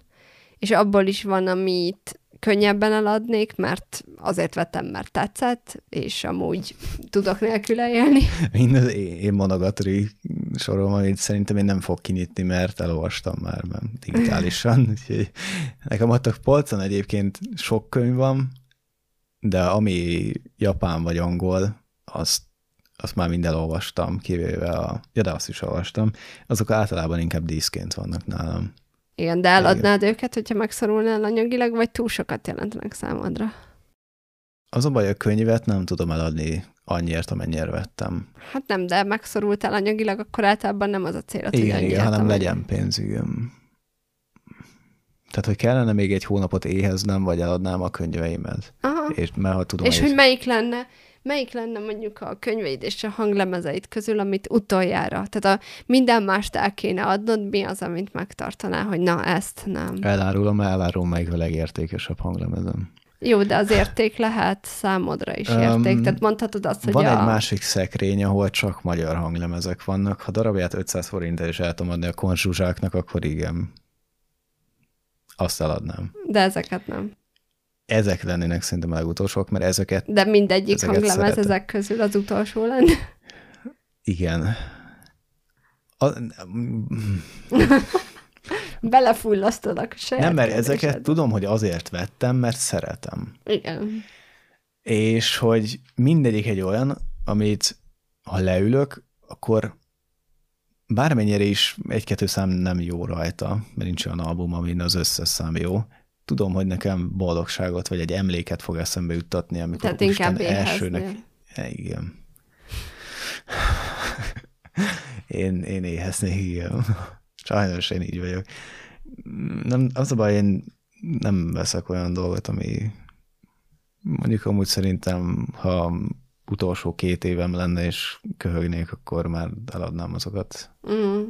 és abból is van, amit könnyebben eladnék, mert azért vettem, mert tetszett, és amúgy tudok nélküle élni. Mindez én monogatari sorom, amit szerintem én nem fog kinyitni, mert elolvastam már mert digitálisan. [LAUGHS] Úgyhogy nekem ott a polcon egyébként sok könyv van, de ami japán vagy angol, azt, azt már mind elolvastam, kivéve a, ja, de azt is olvastam. Azok általában inkább díszként vannak nálam. Igen, de eladnád őket, hogyha megszorulnál anyagilag, vagy túl sokat jelentenek számodra? Az a baj, a könyvet nem tudom eladni annyiért, amennyire vettem. Hát nem, de megszorultál anyagilag, akkor általában nem az a cél, hogy Igen, igen, hanem amennyi. legyen pénzügyem. Tehát, hogy kellene még egy hónapot éheznem, vagy eladnám a könyveimet. Aha. És mert ha tudom, És hogy hogy melyik lenne, melyik lenne mondjuk a könyveid és a hanglemezeid közül, amit utoljára, tehát a minden mást el kéne adnod, mi az, amit megtartanál, hogy na, ezt nem. elárulom, elárulom melyik a legértékesebb hanglemezem. Jó, de az érték lehet számodra is érték. Tehát mondhatod azt, hogy Van a... egy másik szekrény, ahol csak magyar hanglemezek vannak. Ha darabját 500 forintért is el tudom adni a konzsuzsáknak, akkor igen. Azt eladnám. De ezeket nem. Ezek lennének szerintem a legutolsók, mert ezeket De mindegyik Ezeket hanglemez szeretem. ezek közül az utolsó lenne. igen. A, [LAUGHS] Belefullasztod a saját nem, mert ezeket tudom, hogy azért vettem, mert szeretem. Igen. És hogy mindegyik egy olyan, amit ha leülök, akkor bármennyire is egy-kettő szám nem jó rajta, mert nincs olyan album, amin az összes szám jó. Tudom, hogy nekem boldogságot vagy egy emléket fog eszembe juttatni, amikor Tehát inkább elsőnek. éheznél. Ja, igen. [LAUGHS] Én, én éheznék, igen. Sajnos én így vagyok. Nem, az a baj, én nem veszek olyan dolgot, ami mondjuk amúgy szerintem, ha utolsó két évem lenne, és köhögnék, akkor már eladnám azokat. Mm.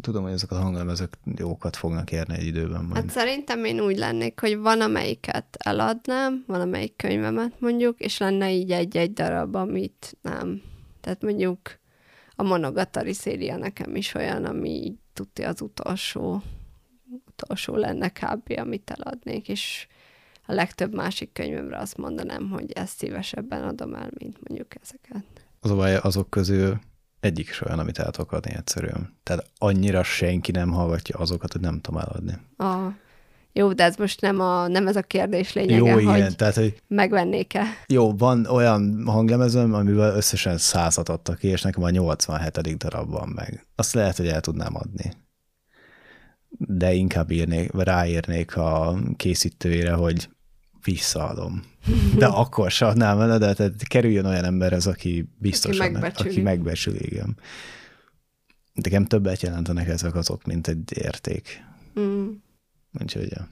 Tudom, hogy ezek a hanglemezek jókat fognak érni egy időben majd. Hát szerintem én úgy lennék, hogy van amelyiket eladnám, van amelyik könyvemet mondjuk, és lenne így egy-egy darab, amit nem. Tehát mondjuk a Monogatari széria nekem is olyan, ami így tudja az utolsó, utolsó lenne kb. amit eladnék, és a legtöbb másik könyvemre azt mondanám, hogy ezt szívesebben adom el, mint mondjuk ezeket. Az a baj, azok közül egyik is olyan, amit el tudok adni egyszerűen. Tehát annyira senki nem hallgatja azokat, hogy nem tudom eladni. A, jó, de ez most nem, a, nem ez a kérdés lényege, Jó, hogy igen, tehát, hogy megvennék-e. jó, van olyan hanglemezem, amivel összesen százat adtak ki, és nekem a 87. darab van meg. Azt lehet, hogy el tudnám adni. de inkább írnék, ráírnék a készítőjére, hogy visszaadom. De akkor se adnám vele, de tehát kerüljön olyan emberhez, aki biztosan, aki megbecsüli, aki megbecsüli igen. Nekem többet jelentenek ezek azok, mint egy érték. Mm. Úgyhogy, ja.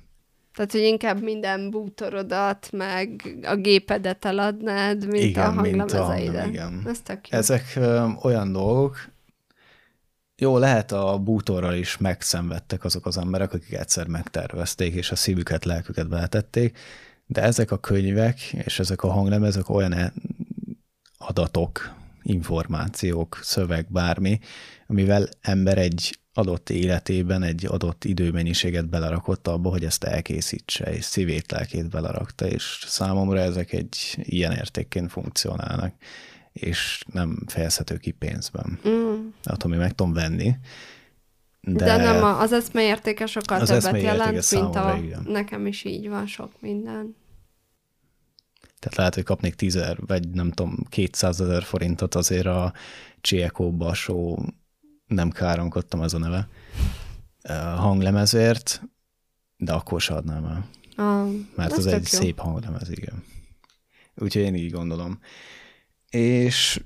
Tehát, hogy inkább minden bútorodat, meg a gépedet eladnád, mint igen, a hanglemezeidet. Igen, Ez tök jó. Ezek ö, olyan dolgok, jó, lehet a bútorral is megszenvedtek azok az emberek, akik egyszer megtervezték, és a szívüket, lelküket beletették, de ezek a könyvek és ezek a hanglemezek olyan e- adatok, információk, szöveg, bármi, amivel ember egy adott életében egy adott időmennyiséget belerakott abba, hogy ezt elkészítse, és szívét, lelkét belerakta, és számomra ezek egy ilyen értékként funkcionálnak, és nem fejezhető ki pénzben. Mm. Attól még meg tudom venni, de, de nem, az eszme értéke sokkal az többet jelent, mint a... Igen. Nekem is így van sok minden. Tehát lehet, hogy kapnék 10 vagy nem tudom, 200 ezer forintot azért a Csiekó Basó, nem káronkodtam ez a neve, hanglemezért, de akkor se adnám el. Ah, Mert az egy jó. szép hanglemez, igen. Úgyhogy én így gondolom. És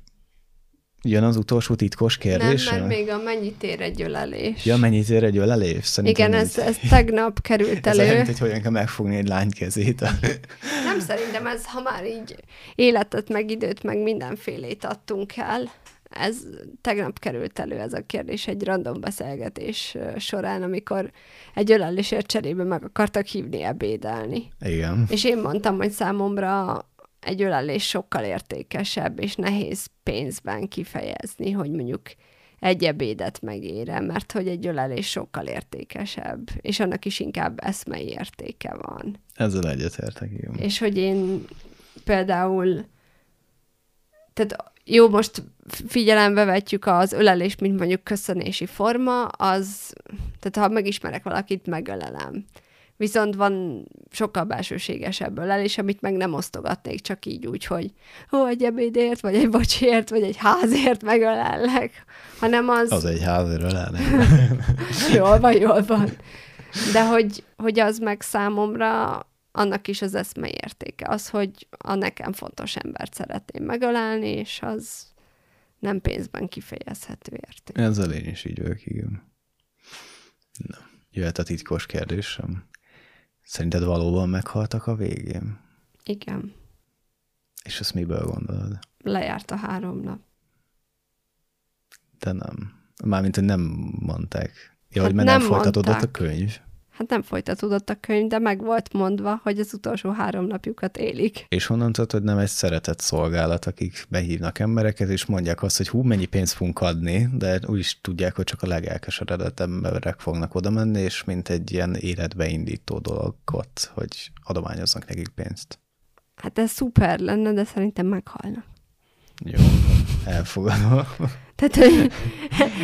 Jön az utolsó titkos kérdés? Nem, mert még a mennyit ér egy ölelés. Ja, mennyit ér egy ölelés? Szerintem Igen, ez, ez tegnap került elő. ez hogy hogyan kell megfogni egy lány kezét. [LAUGHS] nem, szerintem ez, ha már így életet, meg időt, meg mindenfélét adtunk el, ez tegnap került elő ez a kérdés egy random beszélgetés során, amikor egy ölelésért cserébe meg akartak hívni ebédelni. Igen. És én mondtam, hogy számomra egy ölelés sokkal értékesebb, és nehéz pénzben kifejezni, hogy mondjuk egy ebédet megére, mert hogy egy ölelés sokkal értékesebb, és annak is inkább eszmei értéke van. Ezzel egyetértek, igen. És hogy én például, tehát jó, most figyelembe vetjük az ölelés, mint mondjuk köszönési forma, az, tehát ha megismerek valakit, megölelem viszont van sokkal belsőségesebb ölelés, amit meg nem osztogatnék csak így úgy, hogy ó, egy ebédért, vagy egy bocsért, vagy egy házért megölellek, hanem az... Az egy házért ölelnek. [LAUGHS] jól van, jól van. De hogy, hogy az meg számomra annak is az eszme értéke. Az, hogy a nekem fontos embert szeretném megölelni, és az nem pénzben kifejezhető érték. Ezzel én is így vagyok, igen. Na, jöhet a titkos kérdésem. Szerinted valóban meghaltak a végén? Igen. És ezt miből gondolod? Lejárt a három nap. De nem. Mármint, hogy nem mondták. Ja, hát hogy mert nem, nem folytatódott a könyv. Hát nem folytatódott a könyv, de meg volt mondva, hogy az utolsó három napjukat élik. És honnan tudod, hogy nem egy szeretett szolgálat, akik behívnak embereket, és mondják azt, hogy hú, mennyi pénzt fogunk adni, de úgy is tudják, hogy csak a legelkeseredett emberek fognak oda menni, és mint egy ilyen életbeindító dologot, hogy adományoznak nekik pénzt. Hát ez szuper lenne, de szerintem meghalnak. Jó, elfogadom. Tehát, hogy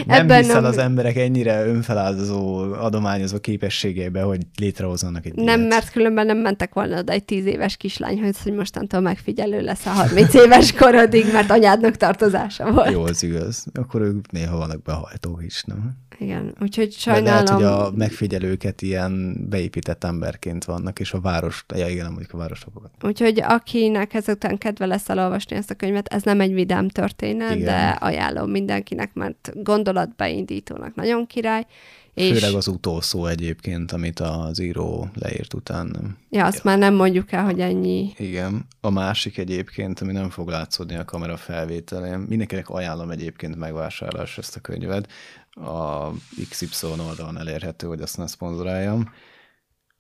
nem ebben hiszel nem... az emberek ennyire önfeláldozó, adományozó képességeibe, hogy létrehozzanak egy Nem, ilyet. mert különben nem mentek volna oda egy tíz éves kislányhoz, hogy mostantól megfigyelő lesz a 30 éves korodig, mert anyádnak tartozása volt. Jó, az igaz. Akkor ők néha vannak behajtók is, nem? Igen, úgyhogy sajnálom. De lehet, hogy a megfigyelőket ilyen beépített emberként vannak, és a város, ja igen, mondjuk a városokat. Úgyhogy akinek ezután kedve lesz elolvasni ezt a könyvet, ez nem egy vidám történet, igen. de ajánlom mindenkinek, mert gondolatbeindítónak nagyon király. És... Főleg az utolsó egyébként, amit az író leírt után. Ja, azt ja. már nem mondjuk el, hogy ennyi. Igen. A másik egyébként, ami nem fog látszódni a kamera felvételén, mindenkinek ajánlom egyébként megvásárlás ezt a könyvet. A XY oldalon elérhető, hogy azt ne szponzoráljam.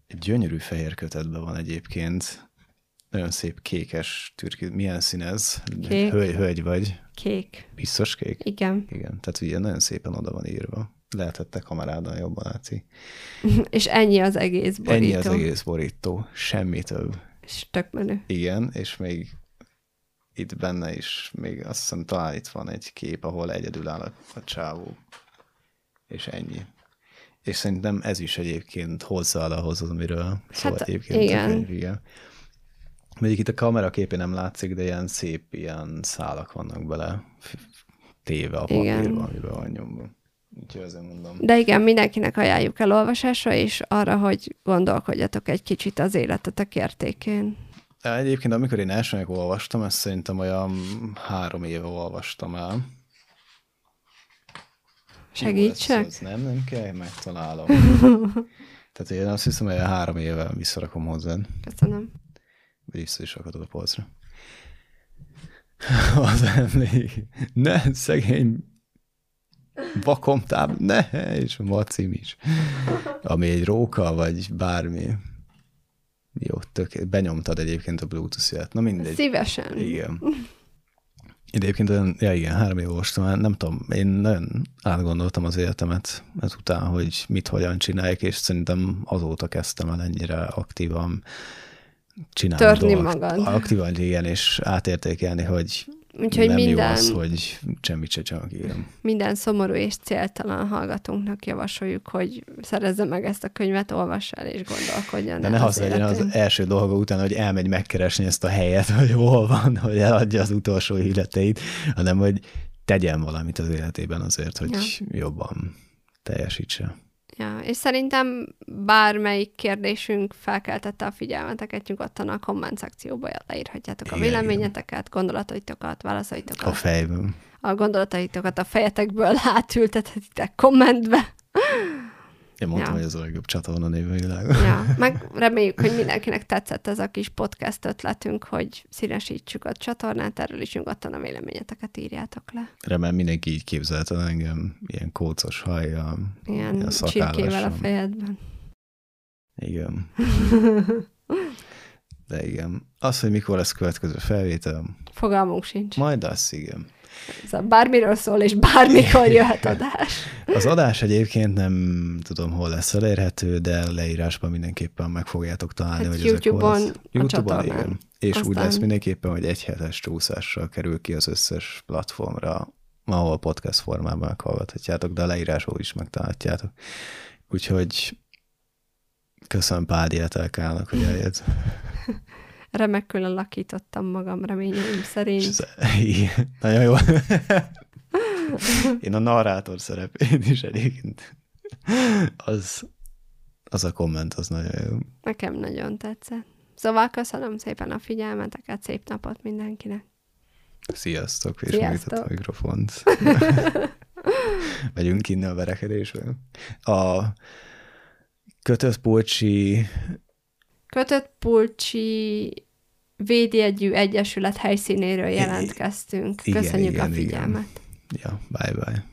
Egy gyönyörű fehér kötetben van egyébként. Nagyon szép kékes türki. Milyen szín ez? Kék. Hölgy, hölgy vagy. Kék. Biztos kék? Igen. Igen, tehát ugye nagyon szépen oda van írva. Lehetette kamerádon jobban látszik. [LAUGHS] és ennyi az egész borító. Ennyi az egész borító, semmi több. És tök menő. Igen, és még itt benne is, még azt hiszem talán itt van egy kép, ahol egyedül áll a, a csávó. És ennyi. És szerintem ez is egyébként hozzá ahhoz, amiről hát, egyébként igen. a könyv, igen. Mondjuk itt a kamera képén nem látszik, de ilyen szép ilyen szálak vannak bele téve a papírban, amiben van nyomva. Úgyhogy azért mondom. De igen, mindenkinek ajánljuk el olvasásra, és arra, hogy gondolkodjatok egy kicsit az életetek értékén. Egyébként, amikor én elsőnek olvastam, ezt szerintem olyan három éve olvastam el. Segítsek? Jó, nem, nem kell, megtalálom. [LAUGHS] Tehát én azt hiszem, hogy három éve visszarakom hozzád. Köszönöm. Vissza is rakhatod a polcra. [LAUGHS] Az emlék. Ne, szegény vakomtáb, ne, és a macim is. Ami egy róka, vagy bármi. Jó, tök, benyomtad egyébként a Bluetooth-ját. Na mindegy. Szívesen. Igen. Egyébként olyan, ja igen, három év olvastam már, nem tudom, én nagyon átgondoltam az életemet ezután, hogy mit, hogyan csinálják, és szerintem azóta kezdtem el ennyire aktívan csinálni Törni dolgokat. magad. Aktívan, igen, és átértékelni, hogy Úgyhogy nem minden, jó az, hogy semmit se csinálok, igen. minden szomorú és céltalan hallgatónknak javasoljuk, hogy szerezze meg ezt a könyvet, olvassa el és gondolkodjon De ne az az az első dolga után, hogy elmegy megkeresni ezt a helyet, hogy hol van, hogy eladja az utolsó életeit, hanem hogy tegyen valamit az életében azért, hogy Ja. jobban teljesítse. Ja, és szerintem bármelyik kérdésünk felkeltette a figyelmeteket, nyugodtan a komment szekcióba leírhatjátok a véleményeteket, gondolataitokat, válaszaitokat. A fejben. a gondolataitokat a fejetekből [LAUGHS] átültethetitek kommentbe. Én mondtam, Ja. hogy ez a legjobb csatorna név a világon. Ja, [LAUGHS] meg reméljük, hogy mindenkinek tetszett ez a kis podcast ötletünk, hogy színesítsük a csatornát, erről is nyugodtan a véleményeteket írjátok le. Remélem mindenki így képzelte engem, ilyen kócos hajjal, Ilyen ilyen csirkével a fejedben. Igen. [LAUGHS] De igen. Az, hogy mikor lesz következő felvétel, Fogalmunk sincs. majd lesz, igen. A bármiről szól, és bármikor [LAUGHS] jöhet adás. Az adás egyébként nem tudom, hol lesz elérhető, de leírásban mindenképpen meg fogjátok találni, Hát hogy YouTube-on, ezek hol YouTube-on, igen. És úgy Aztán- lesz mindenképpen, hogy egy hetes csúszással kerül ki az összes platformra, ahol podcast formában meghallgathatjátok, de a leírásból is megtalálhatjátok. Úgyhogy köszönöm Pádi Etelkának, hogy eljött. [LAUGHS] Remekül alakítottam magam reményeim szerint. ez- igen, Nagyon jó. Én a narrátor szerepén is egyébként. Az, az a komment, az nagyon jó. Nekem nagyon tetszett. Szóval köszönöm szépen a figyelmeteket, szép napot mindenkinek. Sziasztok, és Sziasztok. a mikrofont. [LAUGHS] Megyünk innen a verekedésbe. A kötött polcsi, Kötött Pulcsi Védjegyű Egyesület helyszínéről jelentkeztünk. igen, Köszönjük igen, a igen. figyelmet. ja, bye bye.